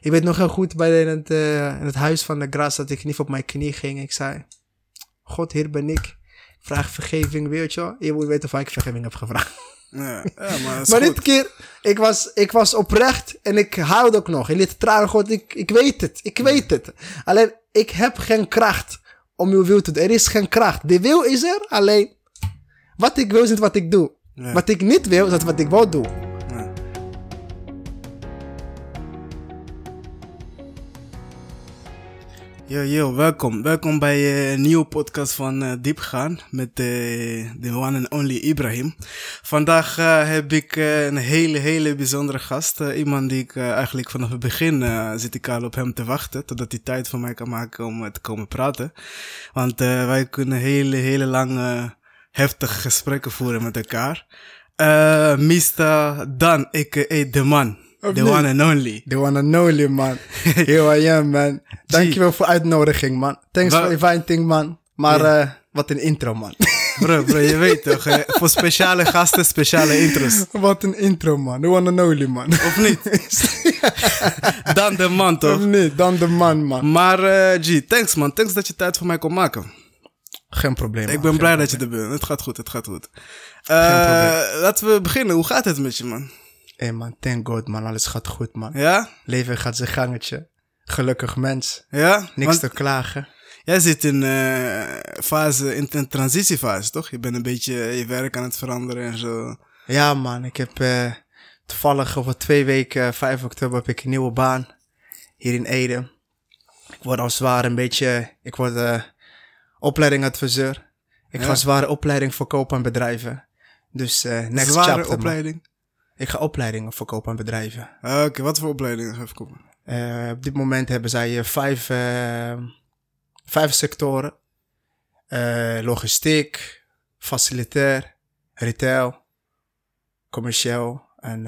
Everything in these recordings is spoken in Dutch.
Ik weet nog heel goed bij de, in, het, eh, in het huis van de Gras dat ik niet op mijn knie ging. Ik zei, God, hier ben ik. Ik vraag vergeving, weet je wel. Je moet weten of ik vergeving heb gevraagd. Ja, ja maar dit keer, ik was, ik was oprecht en ik huilde ook nog. In dit tranen, God, ik, ik weet het, ik weet het. Alleen, ik heb geen kracht om uw wil te doen. Er is geen kracht. De wil is er, alleen, wat ik wil is niet wat ik doe. Ja. Wat ik niet wil, is dat wat ik wel doe. Yo, yo, welkom. Welkom bij eh, een nieuwe podcast van eh, Diepgaan met eh, de one and only Ibrahim. Vandaag heb ik een hele, hele bijzondere gast. Iemand die ik eigenlijk vanaf het begin zit ik al op hem te wachten. Totdat hij tijd voor mij kan maken om te komen praten. Want wij kunnen hele, hele lange, heftige gesprekken voeren met elkaar. Mr. Dan, a.k.a. De Man. Of The niet? one and only. The one and only, man. Here I am, man. Dankjewel voor de uitnodiging, man. Thanks Wa- for inviting, man. Maar eh, wat een intro, man. Bro, bro, je weet toch, hè? voor speciale gasten speciale intros. wat een intro, man. The one and only, man. Of niet? Dan de man of toch? niet, dan de man, man. Maar eh, G, thanks man. Thanks dat je tijd voor mij kon maken. Geen probleem, Ik ben Geen blij dat je er bent. Het gaat goed, het gaat goed. Eh, laten we beginnen. Hoe gaat het met je man? Hé man, thank God man, alles gaat goed man. Ja? Leven gaat zijn gangetje. Gelukkig mens. Ja? Niks Want te klagen. jij zit in eh fase, in een transitiefase toch? Je bent een beetje je werk aan het veranderen en zo. Ja man, ik heb eh, toevallig over twee weken, 5 oktober, heb ik een nieuwe baan. Hier in Ede. Ik word als het ware een beetje, ik word eh opleidingadviseur. Ik Ja. ga zware opleiding verkopen aan bedrijven. Dus eh next Zware chapter opleiding. Ik ga opleidingen verkopen aan bedrijven. Oké, wat voor opleiding? Even komen. Eh, op dit moment hebben zij eh, vijf, eh, vijf sectoren. Eh, logistiek, facilitair, retail, commercieel en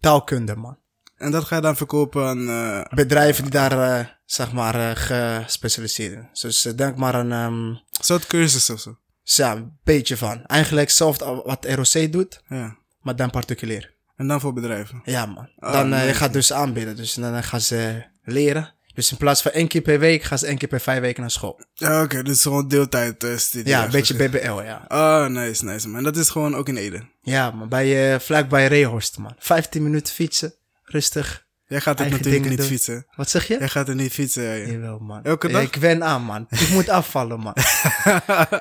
taalkunde, man. En dat ga je dan verkopen aan... eh, Bedrijven die daar, zeg maar, gespecialiseerd zijn. Dus denk maar aan, ehm, soort cursus of zo. ja, een beetje van. Eigenlijk hetzelfde wat ROC doet, Ja. Maar dan particulier. En dan voor bedrijven. Ja, man. Ah, Dan eh, je gaat dus aanbieden. Dus dan gaan ze leren. Dus in plaats van één keer per week, gaan ze één keer per vijf weken naar school. Ja, oké, dus gewoon deeltijd eh, studie. Ja, een beetje. BBL, ja. Ah, nice, nice man. En dat is gewoon ook in Ede. Ja, man. Bij, eh vlakbij Reehorst, man. 15 minuten fietsen. Rustig. Jij gaat Eigen natuurlijk niet doen. fietsen. Wat zeg je? Jij gaat er niet fietsen, ja. ja. Jawel, man. Elke dag? Ik wen aan, man. Ik moet afvallen, man.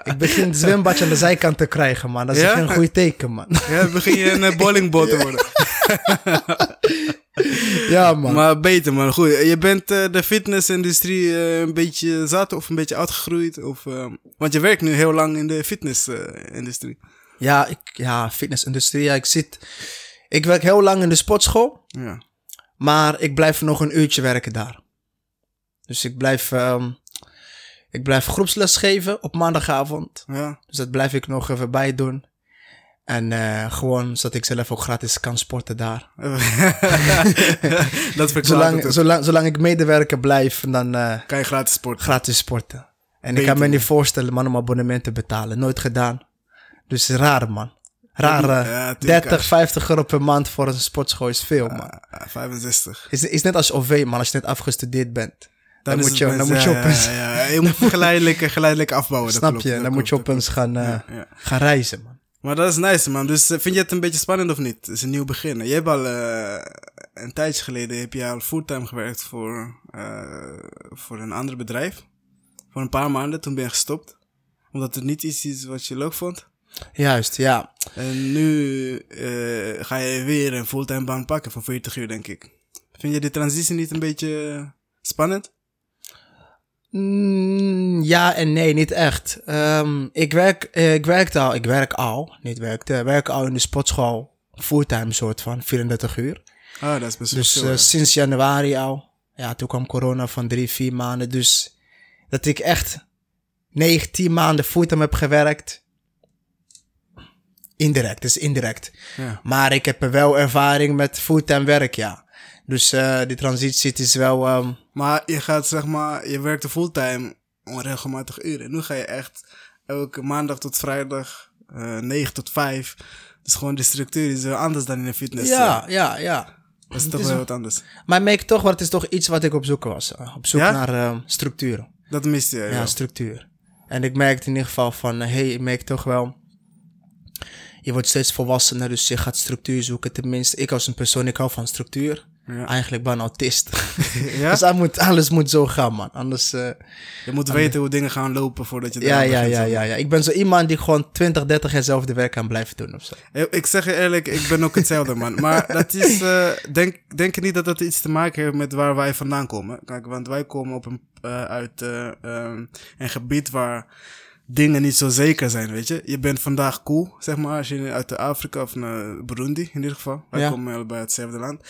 ik begin het zwembadje aan de zijkant te krijgen, man. Dat is Ja? geen goed teken, man. Ja, begin je een eh, bowlingbal te worden. ja, man. Maar beter man, goed. Je bent eh, de fitnessindustrie eh, een beetje zat of een beetje uitgegroeid? Of, want je werkt nu heel lang in de fitnessindustrie. Ja, ik, ja, fitnessindustrie. Ja, ik zit... Ik werk heel lang in de sportschool. ja. Maar ik blijf nog een uurtje werken daar. Dus ik blijf, ehm, ik blijf groepsles geven op maandagavond. Ja. Dus dat blijf ik nog even bij doen. En eh, gewoon zodat ik zelf ook gratis kan sporten daar. dat verklaart Zolang, het. zolang, zolang ik medewerker blijf, dan eh, Kan je gratis sporten. gratis sporten. En ik kan me niet voorstellen, man, om abonnement te betalen. Nooit gedaan. Dus raar, man. Ja, tuurlijk, 30, 50 euro per maand voor een sportschool is veel, man. Ah, 65. Is, is net als OV, man, als je net afgestudeerd bent. Dan, moet je, dan moet je ja, ja. Je moet geleidelijk, geleidelijk afbouwen. Snap klopt, je? Dan moet je dat opeens gaan, eh, gaan reizen, man. Maar dat is nice, man. Dus eh, vind je het een beetje spannend of niet? Het is een nieuw begin. Je hebt al eh, een tijdje geleden heb je al fulltime gewerkt voor, voor een ander bedrijf. Voor een paar maanden, toen ben je gestopt. Omdat het niet iets is wat je leuk vond. Juist, ja. En nu eh, ga je weer een fulltime baan pakken voor 40 uur, denk ik. Vind je die transitie niet een beetje spannend? Mm, ja en nee, niet echt. Ehm, ik, werk, eh, ik werkte al, ik werk al, niet werkte, werk al in de sportschool. Fulltime soort van, 34 uur. Ah, dat is best Dus eh, sinds januari al. Ja, toen kwam corona van drie, vier maanden. Dus dat ik echt 19 maanden fulltime heb gewerkt. Indirect, dus indirect. Ja. Maar ik heb er wel ervaring met fulltime werk, ja. Dus eh die transitie het is wel... ehm, Maar je gaat zeg maar, je werkte fulltime onregelmatig uren. Nu ga je echt elke maandag tot vrijdag, eh 9 tot 5. Dus gewoon de structuur is wel anders dan in de fitness. ja, ja, ja. Dat is toch is wel wat anders. Maar ik merk toch het is toch iets wat ik op zoek was. eh, Op zoek Ja? naar eh, structuur. Dat miste je. Ja, Ja, structuur. En ik merkte in ieder geval van, hé, hey, ik merk toch wel... Je wordt steeds volwassener, dus je gaat structuur zoeken. Tenminste, ik als een persoon, ik hou van structuur. Ja. Eigenlijk ben ik autist. Ja? dus moet, alles moet zo gaan, man. Anders... eh, Je moet weten hoe dingen gaan lopen voordat je ja, ja, begint, ja, ja, ja. Ik ben zo iemand die gewoon 20, 30 jaar hetzelfde werk kan blijven doen of zo. Ik- Ik zeg je eerlijk, ik ben ook hetzelfde, man. Maar dat is, eh, denk, denk je niet dat dat iets te maken heeft met waar wij vandaan komen? Kijk, want wij komen op een, eh, uit eh, ehm, een gebied waar dingen niet zo zeker zijn, weet je. Je bent vandaag cool, zeg maar, als je uit de Afrika of naar Burundi, in ieder geval. Wij Ja. komen allebei uit hetzelfde land.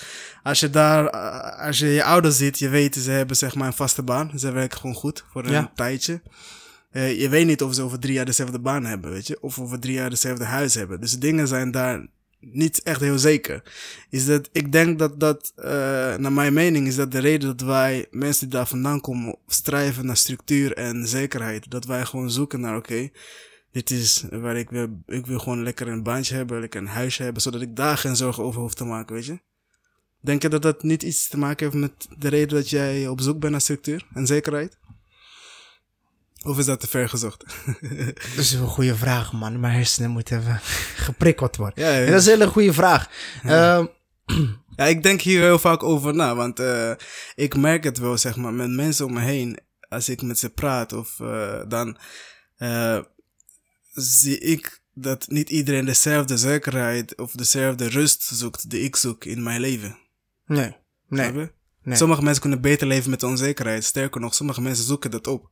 Als je daar, eh, als je je ouders ziet, je weet, ze hebben zeg maar een vaste baan. Ze werken gewoon goed voor een Ja. tijdje. Eh, je weet niet of ze over drie jaar dezelfde baan hebben, weet je. Of over drie jaar dezelfde huis hebben. Dus dingen zijn daar niet echt heel zeker. Is dat, ik denk dat dat, eh, naar mijn mening, is dat de reden dat wij, mensen die daar vandaan komen, strijven naar structuur en zekerheid. Dat wij gewoon zoeken naar, oké, dit is waar ik wil, ik wil gewoon lekker een baantje hebben, lekker een huisje hebben, zodat ik daar geen zorgen over hoef te maken, weet je. Denk je dat dat niet iets te maken heeft met de reden dat jij op zoek bent naar structuur en zekerheid? Of is dat te ver gezocht? Dat is een goede vraag, man. Mijn hersenen moeten even geprikkeld worden. Ja, dat is een hele goede vraag. Ehm, Ja, ik denk hier heel vaak over na, want eh, ik merk het wel, zeg maar, met mensen om me heen. Als ik met ze praat, of eh, dan eh, zie ik dat niet iedereen dezelfde zekerheid of dezelfde rust zoekt die ik zoek in mijn leven. nee, nee. Nee. Sommige mensen kunnen beter leven met onzekerheid. Sterker nog, sommige mensen zoeken dat op.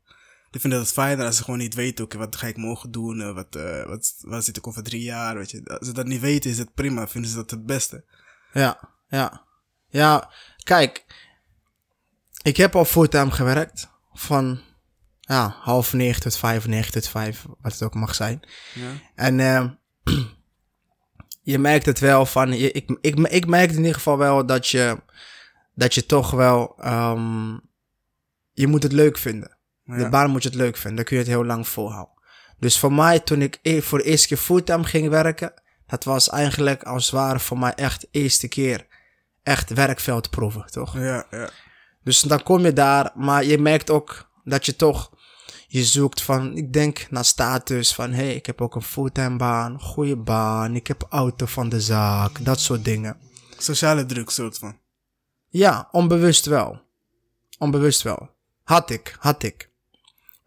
Die vinden het fijner als ze gewoon niet weten, oké, wat ga ik morgen doen, eh, wat, eh, wat, wat zit ik over drie jaar, weet je. Als ze dat niet weten, is het prima, vinden ze dat het beste. Ja, ja. Ja, kijk. Ik heb al fulltime gewerkt. Van ja, half negen tot vijf, negen tot vijf, wat het ook mag zijn. Ja. En eh, je merkt het wel van, je, ik, ik, ik merk in ieder geval wel dat je, dat je toch wel, ehm, je moet het leuk vinden. De baan moet je het leuk vinden, dan kun je het heel lang volhouden. Dus voor mij, toen ik e- voor de eerste keer fulltime ging werken, dat was eigenlijk als het ware voor mij echt de eerste keer echt werkveld proeven, toch? Ja, ja. Dus dan kom je daar, maar je merkt ook dat je toch, je zoekt van, ik denk naar status van, hé, hey, ik heb ook een fulltime baan, goede baan, ik heb auto van de zaak, dat soort dingen. Sociale druk, soort van. Ja, onbewust wel. Onbewust wel. Had ik, had ik.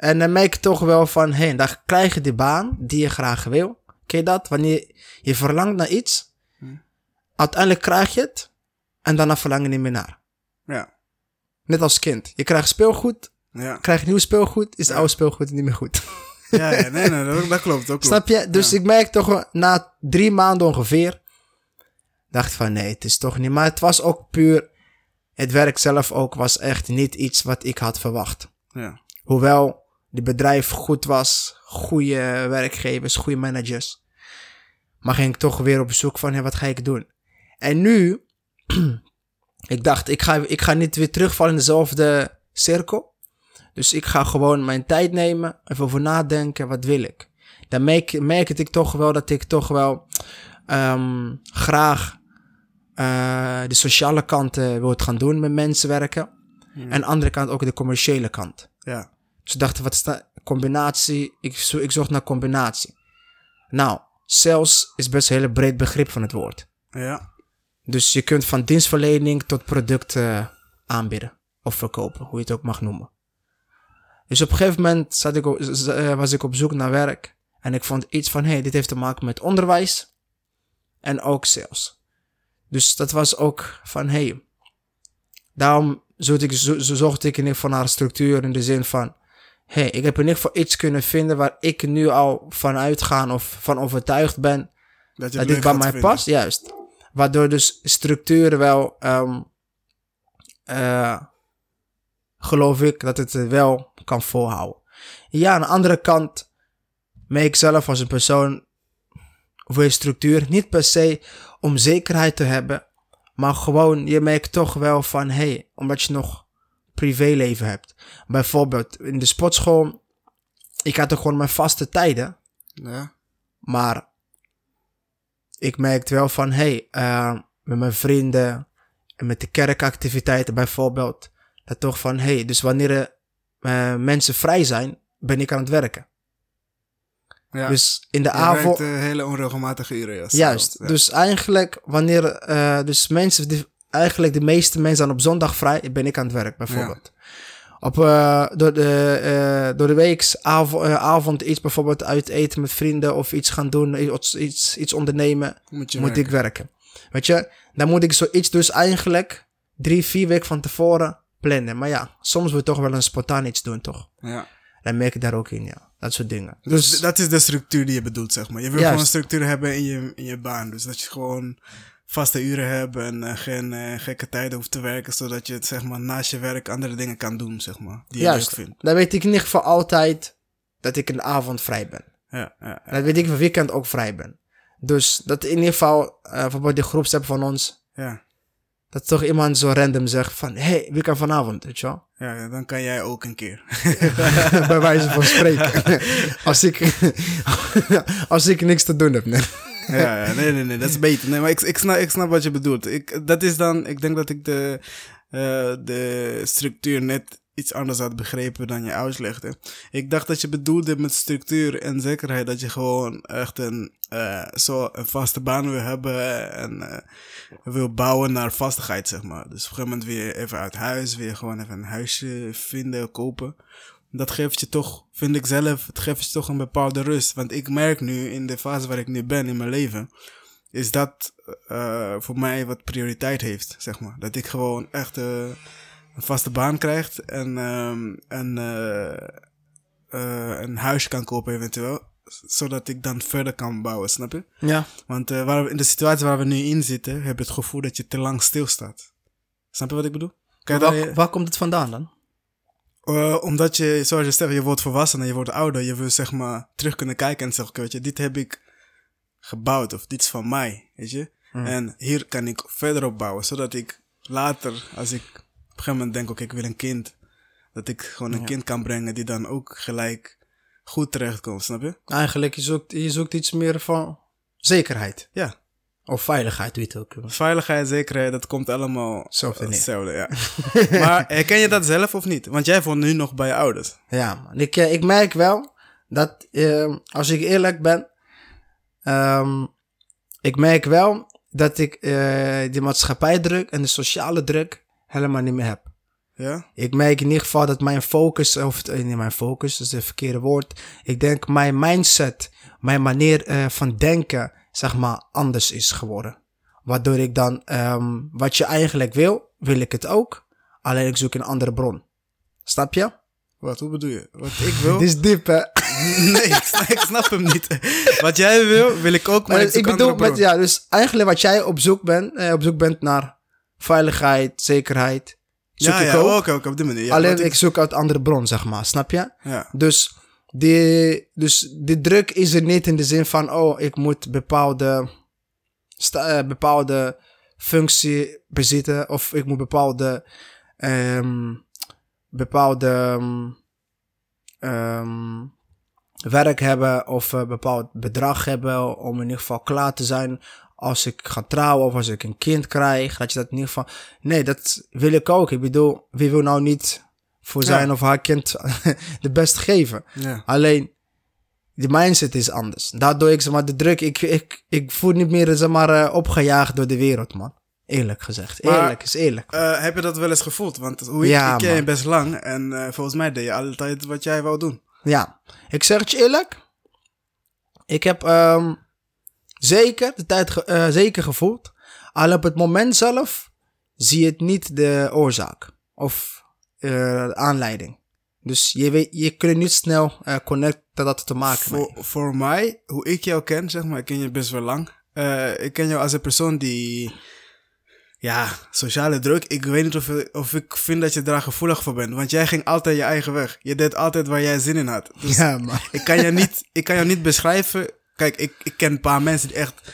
En dan merk je toch wel van, hé, hey, dan krijg je die baan die je graag wil. Ken je dat? Wanneer je verlangt naar iets, uiteindelijk krijg je het, en daarna verlang je niet meer naar. Ja. Net als kind. Je krijgt speelgoed, Ja. krijg je nieuw speelgoed, is het oude speelgoed niet meer goed. Ja, ja, nee, nee, dat, dat klopt, dat klopt. Snap je? Dus ik merk toch na drie maanden ongeveer, dacht van nee, het is toch niet. Maar het was ook puur, het werk zelf ook was echt niet iets wat ik had verwacht. Ja. Hoewel het bedrijf goed was, goede werkgevers, goede managers. Maar ging ik toch weer op zoek van, hé, wat ga ik doen? En nu, ik dacht, ik ga, ik ga niet weer terugvallen in dezelfde cirkel. Dus ik ga gewoon mijn tijd nemen, even over nadenken, wat wil ik? Dan merk, merkte ik toch wel dat ik toch wel ehm, graag eh, de sociale kant wil gaan doen, met mensen werken. En aan de andere kant ook de commerciële kant. Ja. Dus ik dacht, wat is dat? Combinatie. Ik, zo, ik zocht naar combinatie. Nou, sales is best een hele breed begrip van het woord. Ja. Dus je kunt van dienstverlening tot producten aanbieden. Of verkopen, hoe je het ook mag noemen. Dus op een gegeven moment zat ik op- z- eh, was ik op zoek naar werk. En ik vond iets van, hé, hey, dit heeft te maken met onderwijs. En ook sales. Dus dat was ook van, hé, hey, daarom zocht ik, zo, zocht ik in ieder geval naar structuur in de zin van, hey, ik heb in ieder geval iets kunnen vinden waar ik nu al van uitgaan of van overtuigd ben Dat, dat dit bij mij vinden. past, juist. Waardoor dus structuren wel, ehm, eh, geloof ik, dat het wel kan volhouden. Ja, aan de andere kant, merk ik zelf als een persoon, wil je structuur, niet per se om zekerheid te hebben, maar gewoon, je merkt toch wel van, hé, hey, omdat je nog privéleven hebt. Bijvoorbeeld in de sportschool, ik had er gewoon mijn vaste tijden. Ja. Maar ik merkte wel van, hé, hey, eh, met mijn vrienden, En met de kerkactiviteiten bijvoorbeeld. Dat toch van, hé, hey, dus wanneer er eh, mensen vrij zijn, ben ik aan het werken. Ja. Dus in de Je avond... werkt, eh, hele onregelmatige uren. Juist. Ja. Dus eigenlijk, wanneer... dus mensen... Die, eigenlijk de meeste mensen zijn op zondag vrij, ben ik aan het werk, bijvoorbeeld. Op, eh, door, de, eh, door de week avond, avond iets bijvoorbeeld uit eten met vrienden of iets gaan doen, iets, iets, iets ondernemen, moet je moet werken. ik werken. Weet je, dan moet ik zoiets dus eigenlijk drie, vier weken van tevoren plannen. Maar ja, soms wil je toch wel een spontaan iets doen, toch? Ja. Dan merk ik daar ook in, ja. Dat soort dingen. Dus dat is de structuur die je bedoelt, zeg maar. Je wil gewoon structuur hebben in je, in je baan. Dus dat je gewoon vaste uren hebt en eh, geen eh, gekke tijden hoeft te werken, zodat je het zeg maar naast je werk andere dingen kan doen, zeg maar. Die je Juist. leuk vindt. Dan weet ik in ieder geval altijd dat ik een avond vrij ben. Ja, ja, ja. En dan weet ik van weekend ook vrij ben. Dus dat in ieder geval, bijvoorbeeld die groepsapp van ons, ja. dat toch iemand zo random zegt van, hey, wie kan vanavond, weet je wel? Ja, dan kan jij ook een keer. Bij wijze van spreken. als ik, als ik niks te doen heb, nee. Ja, nee, nee, nee, dat is beter. Nee, maar ik, snap, ik snap wat je bedoelt. Ik, dat is dan, ik denk dat ik de, eh, de structuur net iets anders had begrepen dan je uitlegde. Ik dacht dat je bedoelde met structuur en zekerheid dat je gewoon echt een, eh, zo een vaste baan wil hebben en eh, wil bouwen naar vastigheid, zeg maar. Dus op een gegeven moment weer even uit huis, weer gewoon even een huisje vinden, kopen. Dat geeft je toch, vind ik zelf, het geeft je toch een bepaalde rust. Want ik merk nu in de fase waar ik nu ben in mijn leven, is dat eh, voor mij wat prioriteit heeft, zeg maar. Dat ik gewoon echt eh, een vaste baan krijg en ehm, een, eh, een huisje kan kopen eventueel. Zodat ik dan verder kan bouwen, snap je? Ja. Want waar we, in de situatie waar we nu in zitten, heb je het gevoel dat je te lang stilstaat. Snap je wat ik bedoel? Kan je Waar, waar komt het vandaan dan? Eh, omdat je, zoals je zegt, je wordt volwassen en je wordt ouder. Je wil zeg maar terug kunnen kijken en zeggen, weet je, dit heb ik gebouwd of dit is van mij, weet je. En hier kan ik verder op bouwen, zodat ik later, als ik op een gegeven moment denk, oké, ik wil een kind. Dat ik gewoon een kind kan brengen die dan ook gelijk goed terechtkomt, snap je? Eigenlijk, je zoekt, je zoekt iets meer van zekerheid. Ja. Of veiligheid, weet je ook. Veiligheid, zekerheid, dat komt allemaal Hetzelfde hetzelfde, ja. maar herken je dat zelf of niet? Want jij woont nu nog bij je ouders. Ja, man. Ik, eh, ik merk wel dat, ehm, als ik eerlijk ben, ehm, ik merk wel dat ik eh die maatschappij-druk en de sociale druk helemaal niet meer heb. Ja? Ik merk in ieder geval dat mijn focus, of eh, niet mijn focus, dat is het verkeerde woord. Ik denk mijn mindset, mijn manier van denken, zeg maar, anders is geworden. Waardoor ik dan, ehm, wat je eigenlijk wil, wil ik het ook. Alleen ik zoek een andere bron. Snap je? Wat, hoe bedoel je? Wat ik wil? Dit is diep, hè? nee, ik snap, ik snap hem niet. Wat jij wil, wil ik ook, maar, Maar ik, bedoel, met, ja, dus eigenlijk wat jij op zoek bent, eh, op zoek bent naar veiligheid, zekerheid, zoek ja, ik ja, ook. oké, oké, op die manier. Ja, Alleen ik zoek uit andere bron, zeg maar, snap je? Ja, Dus die, dus die druk is er niet in de zin van, oh, ik moet bepaalde, eh, bepaalde functie bezitten of ik moet bepaalde, ehm, bepaalde ehm, werk hebben of een bepaald bedrag hebben om in ieder geval klaar te zijn als ik ga trouwen of als ik een kind krijg. Dat je dat in ieder geval... Nee, dat wil ik ook. Ik bedoel, wie wil nou niet voor Ja. zijn of haar kind de best geven? ja. Alleen, die mindset is anders. Daardoor ik, zeg maar, de druk, ik, ik, ik voel niet meer, zeg maar, eh, opgejaagd door de wereld, man. Eerlijk gezegd. Maar- Eerlijk is eerlijk. Eh, heb je dat wel eens gevoeld? Want hoe ik, Ja, ik ken je best lang en eh, volgens mij deed je altijd wat jij wou doen. Ja, ik zeg het je eerlijk. Ik heb ehm, zeker de tijd ge- zeker gevoeld. Al op het moment zelf zie je het niet de oorzaak of eh, aanleiding. Dus je, weet, je kunt niet snel eh, connecten dat te maken Voor, voor mij, hoe ik jou ken, zeg maar, ik ken je best wel lang. Eh, ik ken jou als een persoon die, ja, sociale druk. Ik weet niet of, of ik vind dat je daar gevoelig voor bent. Want jij ging altijd je eigen weg. Je deed altijd waar jij zin in had. Dus Ja, man. ik, kan jou niet, ik kan jou niet beschrijven. Kijk, ik, ik ken een paar mensen die echt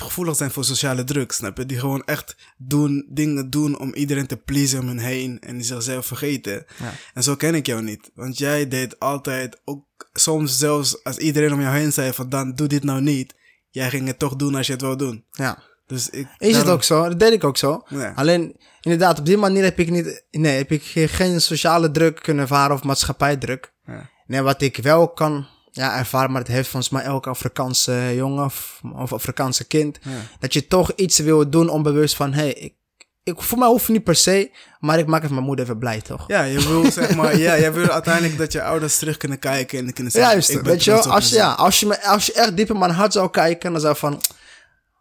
gevoelig zijn voor sociale druk, snap je? Die gewoon echt doen, dingen doen om iedereen te pleasen om hen heen en die zichzelf vergeten. Ja. En zo ken ik jou niet. Want jij deed altijd, ook soms zelfs als iedereen om jou heen zei van dan doe dit nou niet. Jij ging het toch doen als je het wou doen. Ja. Dus ik, Is het ook zo? Dat deed ik ook zo. Ja. Alleen, inderdaad, op die manier heb ik niet... Nee, heb ik ge- geen sociale druk kunnen ervaren of maatschappij-druk. Ja. Nee, wat ik wel kan ja, ervaren, maar dat heeft volgens mij elke Afrikaanse jongen of, of Afrikaanse kind. Ja. Dat je toch iets wil doen onbewust van... Hé, hey, ik, ik, voor mij hoeft het niet per se, maar ik maak even mijn moeder even blij, toch? Ja, je wil zeg maar, ja, jij wil uiteindelijk dat je ouders terug kunnen kijken en kunnen zeggen, Juist, ik ben weet je wel, als, ja, als, je me, als je echt diep in mijn hart zou kijken, dan zou van...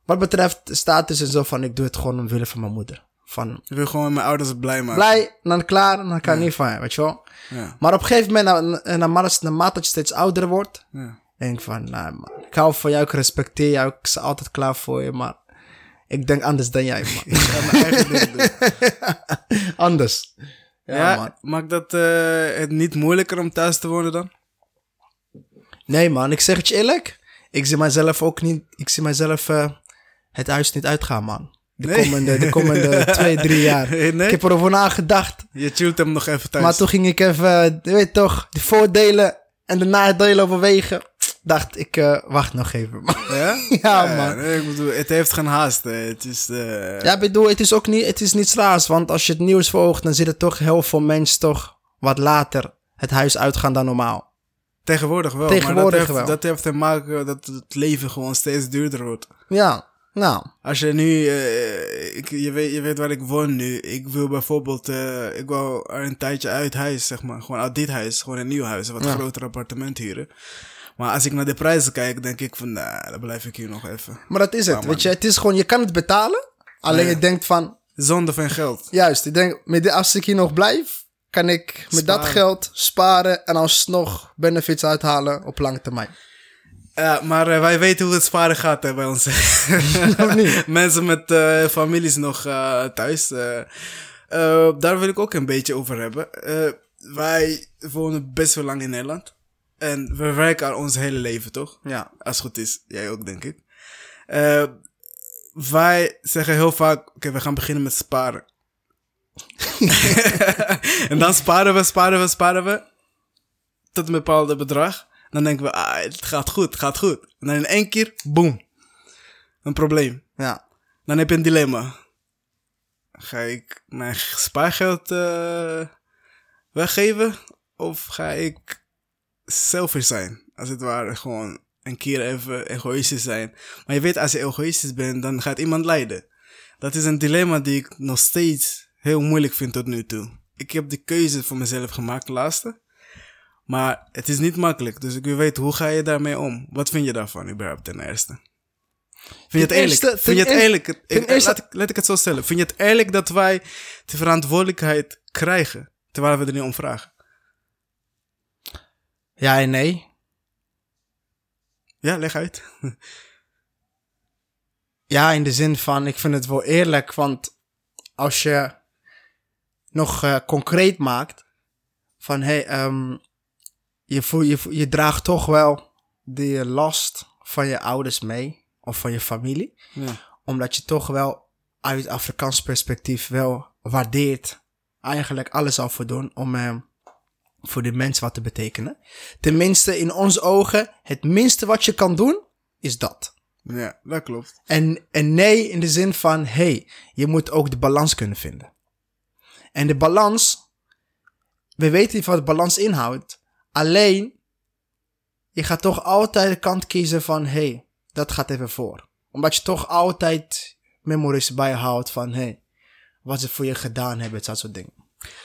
Wat betreft status en zo van, ik doe het gewoon omwille van mijn moeder. Van, Je wil gewoon mijn ouders blij maken. blij, dan klaar, dan kan ik niet van je, weet je wel. Ja, Maar op een gegeven moment, na- naarmate, naarmate dat je steeds ouder wordt, ja. denk ik van, nou man, ik hou van jou, ik respecteer jou, ik sta altijd klaar voor je, maar ik denk anders dan jij, man. Ik ga mijn eigen ding doen. anders. Ja, Ja, man. maakt dat eh, het niet moeilijker om thuis te wonen dan? Nee, man, ik zeg het je eerlijk. Ik zie mijzelf ook niet, ik zie mijzelf eh, het huis niet uitgaan, man. De Nee. komende, de komende twee, drie jaar. Nee? Ik heb erover nagedacht. Je chillt hem nog even thuis. Maar toen ging ik even, je weet toch, de voordelen en de nadelen overwegen. Dacht ik, eh, wacht nog even. Ja? Ja, man. nee, ik bedoel, het heeft geen haast. hè. Het is... eh, Ja, ik bedoel, het is ook niet, het is niets raars. Want als je het nieuws volgt, dan zitten toch heel veel mensen toch wat later het huis uitgaan dan normaal. Tegenwoordig wel. Tegenwoordig maar dat heeft, wel. Dat heeft te maken dat het leven gewoon steeds duurder wordt. Ja, nou, Als je nu, eh, ik, je, weet, je weet waar ik woon nu. Ik wil bijvoorbeeld, eh, ik wil er een tijdje uit huis, zeg maar. Gewoon uit dit huis, gewoon een nieuw huis, een wat Ja. groter appartement huren. Maar als ik naar de prijzen kijk, denk ik van, nou, dan blijf ik hier nog even. maar dat is het. Weet je, het is gewoon, je kan het betalen. Alleen Ja. je denkt van, Zonder van geld. juist, ik denk, met als ik hier nog blijf, kan ik met dat geld sparen en alsnog benefits uithalen op lange termijn. Ja, maar eh, wij weten hoe het sparen gaat hè, bij ons. Of niet? Mensen met eh, families nog eh, thuis. daar wil ik ook een beetje over hebben. Wij wonen best wel lang in Nederland. En we werken al ons hele leven, toch? Ja. Als het goed is. Jij ook, denk ik. Wij zeggen heel vaak, oké, we gaan beginnen met sparen. en dan sparen we, sparen we, sparen we. Tot een bepaald bedrag. Dan denken we, ah, het gaat goed, het gaat goed. En dan in één keer, boom. Een probleem. Ja. Dan heb je een dilemma. Ga ik mijn spaargeld eh, weggeven? Of ga ik selfish zijn? Als het ware, gewoon een keer even egoïstisch zijn. Maar je weet, als je egoïstisch bent, dan gaat iemand lijden. Dat is een dilemma die ik nog steeds heel moeilijk vind tot nu toe. Ik heb de keuze voor mezelf gemaakt, laatste. Maar het is niet makkelijk. Dus ik wil weten, hoe ga je daarmee om? Wat vind je daarvan überhaupt ten eerste? Vind je het eerlijk? eerste- vind je het ten eerlijk? Ik- ten eerste- laat, ik, laat ik het zo stellen. Vind je het eerlijk dat wij de verantwoordelijkheid krijgen terwijl we er niet om vragen? Ja en nee. Ja, leg uit. Ja, in de zin van, ik vind het wel eerlijk, want als je nog eh, concreet maakt van, hé, hey, ehm, je, voel, je, voel- je draagt toch wel de last van je ouders mee, of van je familie, Ja. omdat je toch wel uit Afrikaans perspectief wel waardeert, eigenlijk alles al voor doen om eh, voor de mens wat te betekenen. Tenminste, in onze ogen, het minste wat je kan doen, is dat. ja, dat klopt. En, en nee in de zin van, hey, je moet ook de balans kunnen vinden. En de balans, we weten niet wat de balans inhoudt. Alleen, je gaat toch altijd de kant kiezen van, hey, dat gaat even voor. Omdat je toch altijd memories bijhoudt van, hey, wat ze voor je gedaan hebben, dat soort dingen.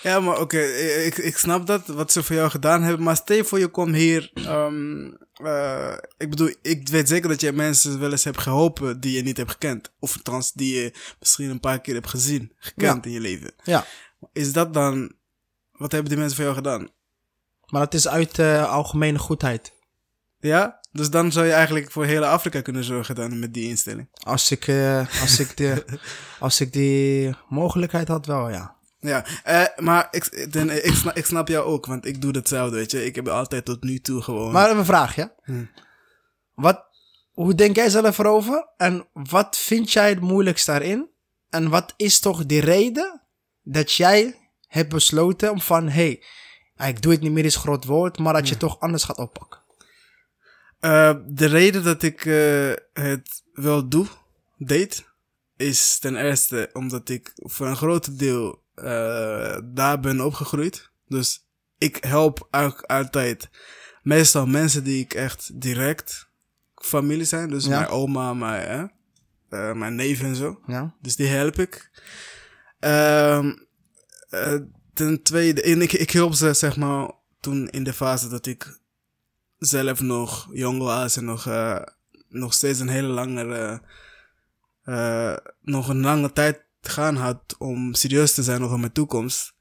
Ja, maar oké, ik, ik snap dat, wat ze voor jou gedaan hebben. Maar stel je voor je komt hier. ehm, eh, ik bedoel, ik weet zeker dat je mensen wel eens hebt geholpen die je niet hebt gekend. Of althans, die je misschien een paar keer hebt gezien, gekend in je leven. Ja, Is dat dan, wat hebben die mensen voor jou gedaan? Maar dat is uit eh, algemene goedheid. Ja? Dus dan zou je eigenlijk voor hele Afrika kunnen zorgen dan met die instelling. Als ik, eh, als ik, de, als ik die mogelijkheid had, wel ja. Ja, eh, maar ik, dan, ik, snap, ik snap jou ook, want ik doe hetzelfde, weet je. Ik heb altijd tot nu toe gewoon... Maar een vraag, ja? Hm. Wat, hoe denk jij zelf erover? En wat vind jij het moeilijkst daarin? En wat is toch de reden dat jij hebt besloten om van... Hey, ik doe het niet meer is groot woord, maar dat je het toch anders gaat oppakken? Eh, de reden dat ik eh, het wel doe, deed, is ten eerste omdat ik voor een groot deel eh, daar ben opgegroeid. Dus ik help ook altijd meestal mensen die ik echt direct familie zijn. Dus Ja. mijn oma, mijn, mijn neef en zo. Ja. Dus die help ik. Ten tweede, en ik, ik hielp ze zeg maar toen in de fase dat ik zelf nog jong was en nog, eh, nog steeds een hele lange, eh, nog een lange tijd gaan had om serieus te zijn over mijn toekomst.